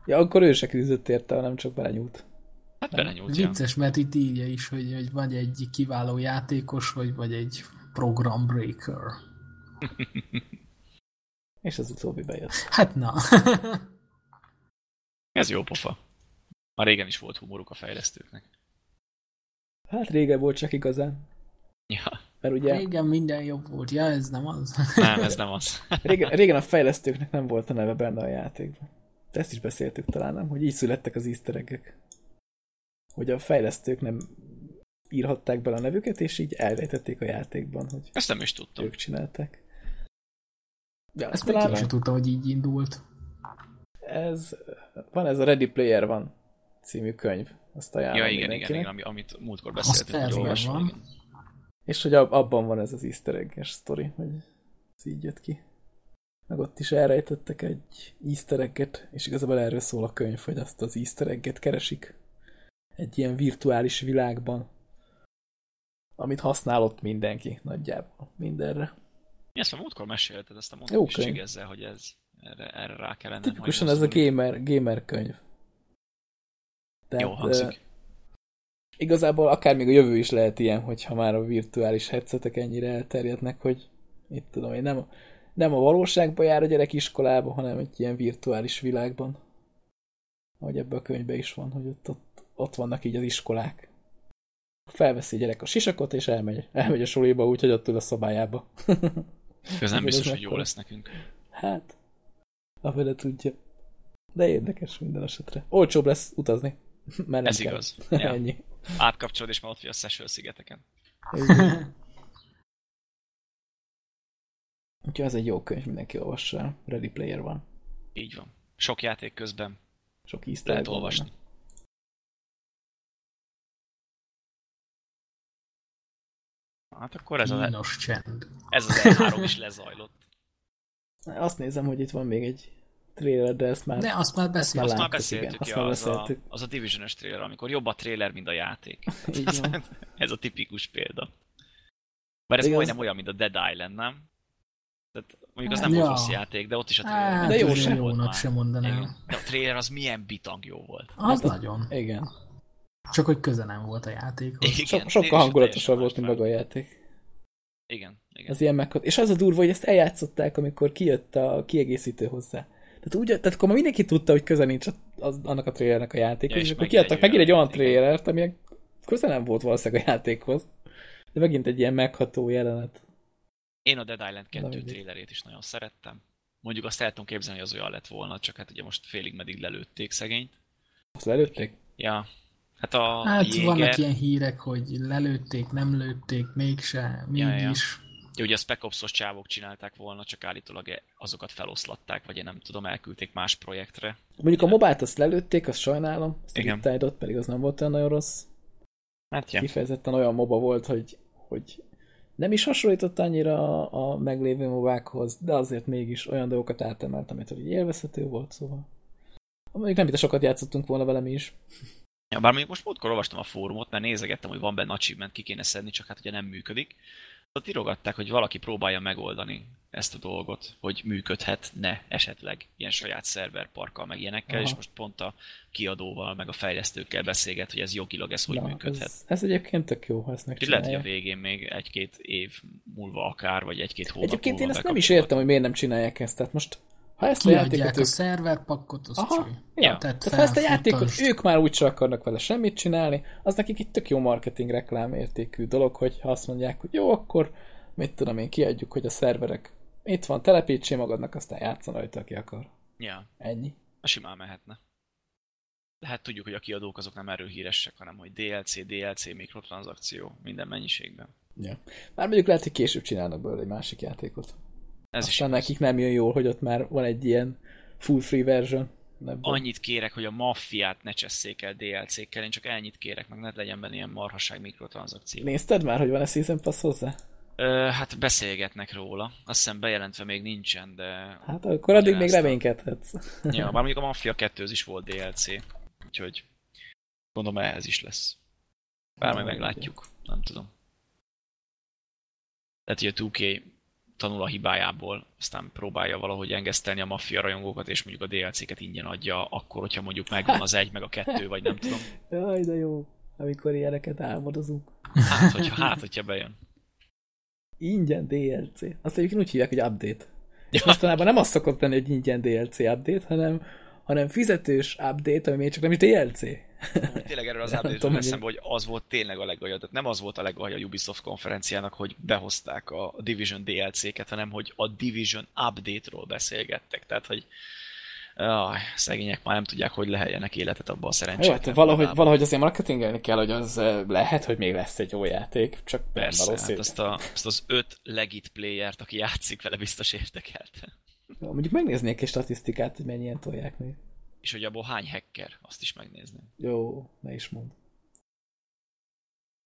Ja, akkor ő se küzdött érte, hanem csak belenyúlt. Hát belenyúlt, Vicces, mert itt írja is, hogy, hogy vagy egy kiváló játékos, vagy, vagy egy program breaker. És az utóbbi bejött. Hát na. Ez jó pofa. Már régen is volt humoruk a fejlesztőknek. Hát régen volt csak igazán. Ja. Mert ugye... Régen minden jobb volt. Ja, ez nem az. Nem, ez nem az. régen, régen a fejlesztőknek nem volt a neve benne a játékban. De ezt is beszéltük talán, nem? Hogy így születtek az easter egg Hogy a fejlesztők nem írhatták bele a nevüket, és így elrejtették a játékban, hogy Ezt nem is tudtam. ők csinálták. De Ezt még én sem tudtam, hogy így indult. Ez, van ez a Ready Player van című könyv. Azt ajánlom Ja, igen, igen, igen, amit múltkor beszéltünk, hogy olvasom. Van. És hogy abban van ez az easter egg sztori, hogy ez így jött ki. Meg ott is elrejtettek egy easter egget, és igazából erről szól a könyv, hogy azt az easter egget keresik egy ilyen virtuális világban, amit használott mindenki nagyjából mindenre. Ezt már múltkor mesélted, ezt a mondom is ezzel, hogy ez erre, erre rá kellene. Tipikusan ez a gamer, gamer könyv. Tehát, Jó hangzik igazából akár még a jövő is lehet ilyen, hogyha már a virtuális headsetek ennyire elterjednek, hogy itt tudom én, nem, nem a valóságban jár a gyerek iskolába, hanem egy ilyen virtuális világban. Ahogy ebben a könyvben is van, hogy ott, ott, ott vannak így az iskolák. Felveszi a gyerek a sisakot, és elmegy, elmegy a suliba úgy, hogy ott ül a szobájába. Ez nem biztos, hogy jó lesz nekünk. Hát, a vele tudja. De érdekes minden esetre. Olcsóbb lesz utazni. Mert Ez kell. igaz. Ja. Ennyi. Átkapcsolod, és már ott vagy a Seychelles szigeteken. Úgyhogy ez egy jó könyv, mindenki olvassa. Ready Player van. Így van. Sok játék közben. Sok easter Lehet olvasni. Van. Hát akkor ez az, csend. ez az E3 is lezajlott. Azt nézem, hogy itt van még egy trailer, de ezt már... De azt már beszéltük. Azt már beszéltük, igen, ja, azt már beszéltük. Az, a, az a Division-es trailer, amikor jobb a trailer, mint a játék. ez a tipikus példa. Mert ez majdnem az... olyan, mint a Dead Island, nem? Tehát mondjuk az nem ja. volt rossz játék, de ott is a trailer. Hát, De jó sem jónak volt sem mondanám. Igen. De a trailer az milyen bitang jó volt. Az Hát, nagyon. Igen. Csak hogy köze nem volt a játékhoz. Igen, So, sokkal hangulatosabb volt, mint maga a játék. Igen, igen. Az ilyen meghat... És az a durva, hogy ezt eljátszották, amikor kijött a kiegészítő hozzá. Tehát, úgy, tehát akkor már mindenki tudta, hogy köze nincs az, annak a trailernek a játékhoz, Ja, és, és akkor kiadtak megint egy olyan olyan játék. trailert, ami köze nem volt valószínűleg a játékhoz. De megint egy ilyen megható jelenet. Én a Dead Island 2 Na, trailerét is nagyon szerettem. Mondjuk azt el tudom képzelni, hogy az olyan lett volna, csak hát ugye most félig meddig lelőtték szegényt. Azt lelőtték? Ja, hát a Hát Jéger, vannak ilyen hírek, hogy lelőtték, nem lőtték, mégse, Ja, ja. mégis. ugye, a Spec Ops-os csávok csinálták volna, csak állítólag e- azokat feloszlatták, vagy én nem tudom, elküldték más projektre. Mondjuk a mobát azt lelőtték, azt sajnálom. Azt Igen. a pedig az nem volt olyan nagyon rossz. Hát ja. Kifejezetten olyan moba volt, hogy, hogy nem is hasonlított annyira a, a meglévő mobákhoz, de azért mégis olyan dolgokat átemelt, amit hogy élvezhető volt, szóval. Mondjuk nem, mint sokat játszottunk volna vele mi is. Ja, bár mondjuk most múltkor olvastam a fórumot, mert nézegettem, hogy van benne achievement, ki kéne szedni, csak hát ugye nem működik. Ott írogatták, hogy valaki próbálja megoldani ezt a dolgot, hogy működhetne esetleg ilyen saját szerverparkkal, meg ilyenekkel, Aha. és most pont a kiadóval, meg a fejlesztőkkel beszélget, hogy ez jogilag ez hogy Na, működhet. ez, ez, egyébként tök jó, ha ezt Úgyhogy lehet, hogy a megcsinálják. végén még egy-két év múlva akár, vagy egy-két hónap Egyébként én múlva ezt nem is értem, hogy miért nem csinálják ezt. Tehát most, ha ezt a játékot Kiadják a ők... szerverpakkot, azt Aha, cső. ja. Tehát, Tehát ha ezt a játékot ők már úgy akarnak vele semmit csinálni, az nekik egy tök jó marketing reklám értékű dolog, hogy ha azt mondják, hogy jó, akkor mit tudom én, kiadjuk, hogy a szerverek itt van, telepítsél magadnak, aztán játszon rajta, aki akar. Ja, Ennyi. a simán mehetne. De hát tudjuk, hogy a kiadók azok nem erről híresek, hanem hogy DLC, DLC, mikrotranszakció, minden mennyiségben. Ja. Már mondjuk lehet, hogy később csinálnak belőle egy másik játékot. Ez is Aztán igaz. nekik nem jön jól, hogy ott már van egy ilyen full free version. Ebből. Annyit kérek, hogy a maffiát ne csesszék el DLC-kkel, én csak ennyit kérek, meg ne legyen benne ilyen marhaság mikrotranszakció. Nézted már, hogy van-e Season Pass hozzá? Ö, hát beszélgetnek róla. Azt hiszem bejelentve még nincsen, de... Hát akkor addig még reménykedhetsz. Ja, bár mondjuk a Mafia 2 is volt DLC, úgyhogy gondolom ehhez is lesz. Bár majd Na, meglátjuk, nem tudom. Tehát, hogy a 2K tanul a hibájából, aztán próbálja valahogy engesztelni a maffia rajongókat, és mondjuk a DLC-ket ingyen adja, akkor, hogyha mondjuk megvan az egy, meg a kettő, vagy nem tudom. Jaj, de jó, amikor ilyeneket álmodozunk. Hát, hogyha, hát, hogyha bejön. Ingyen DLC. Azt egyébként úgy hívják, hogy update. És mostanában nem azt szokott tenni, hogy ingyen DLC update, hanem, hanem fizetős update, ami még csak nem is DLC. Tényleg erről az tudom, eszembe, hogy az volt tényleg a legalja. Tehát nem az volt a legalja a Ubisoft konferenciának, hogy behozták a Division DLC-ket, hanem hogy a Division update-ról beszélgettek. Tehát, hogy Aj, szegények már nem tudják, hogy leheljenek életet abba a Jó, szerencsétlen. hát valahogy, világban. valahogy azért marketingelni kell, hogy az eh, lehet, hogy még lesz egy jó játék, csak Persze, valószínű. hát azt, a, azt az öt legit playert, aki játszik vele, biztos érdekelte. Jó, Mondjuk megnéznék egy statisztikát, hogy mennyien tolják még. És hogy abból hány hacker, azt is megnézném. Jó, ne is mond.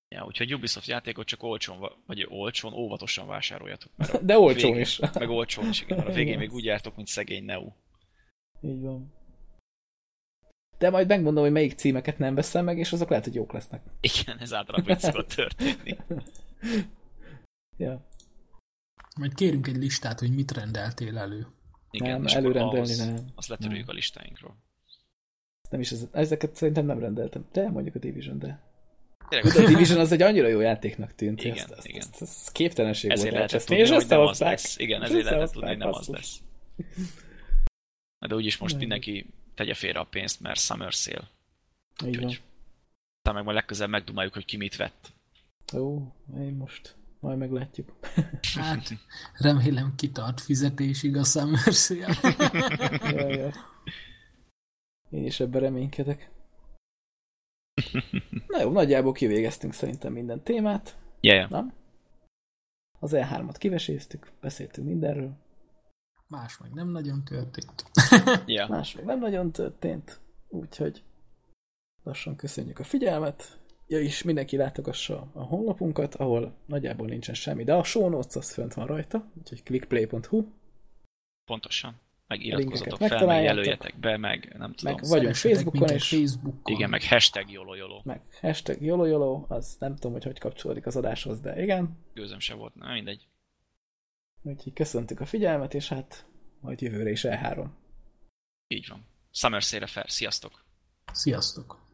Ja, úgyhogy Ubisoft játékot csak olcsón, va- vagy olcsón, óvatosan vásároljatok. Mert De olcsón végén- is. Meg olcsón is, igen. mert A végén Igen. még úgy jártok, mint szegény Neo. Így van. De majd megmondom, hogy melyik címeket nem veszem meg, és azok lehet, hogy jók lesznek. Igen, ez általában így szokott történni. Ja. Majd kérünk egy listát, hogy mit rendeltél elő. Igen, Nem, és előrendelni ahhoz- nem. Azt letörüljük Nem. a listáinkról. Nem is ez, ezeket szerintem nem rendeltem. De mondjuk a Division, de. Tényleg, De a Division az egy annyira jó játéknak tűnt. Igen, ezt, ezt, igen. ezt, ezt képtelenség ezért volt lehetett tudni, és hogy nem az lesz. Igen, ezért lehetett tudni, hogy nem az lesz. De úgyis most mindenki tegye félre a pénzt, mert Summer Sale. Úgyhogy aztán meg majd legközelebb megdumáljuk, hogy ki mit vett. Ó, én most. Majd meglátjuk. Hát, remélem kitart fizetésig a Summer Sale. Jaj, jaj. Én is ebben reménykedek. Na jó, nagyjából kivégeztünk szerintem minden témát, Yeah, yeah. nem? Az E3-at kiveséztük, beszéltünk mindenről, Más meg nem nagyon történt. yeah. más még nem nagyon történt, úgyhogy lassan köszönjük a figyelmet. Ja, és mindenki látogassa a honlapunkat, ahol nagyjából nincsen semmi, de a show notes az fönt van rajta, úgyhogy clickplay.hu, Pontosan. Meg linkeket iratkozzatok fel, meg jelöljetek be, meg nem tudom. Meg vagyunk Facebookon is. Facebookon. Igen, meg hashtag YOLOYOLO. meg hashtag YOLOYOLO, az nem tudom, hogy hogy kapcsolódik az adáshoz, de igen. Gőzöm se volt, na mindegy. Úgyhogy köszöntük a figyelmet, és hát majd jövőre is E3. Így van. Summer Sale Fair. Sziasztok! Sziasztok!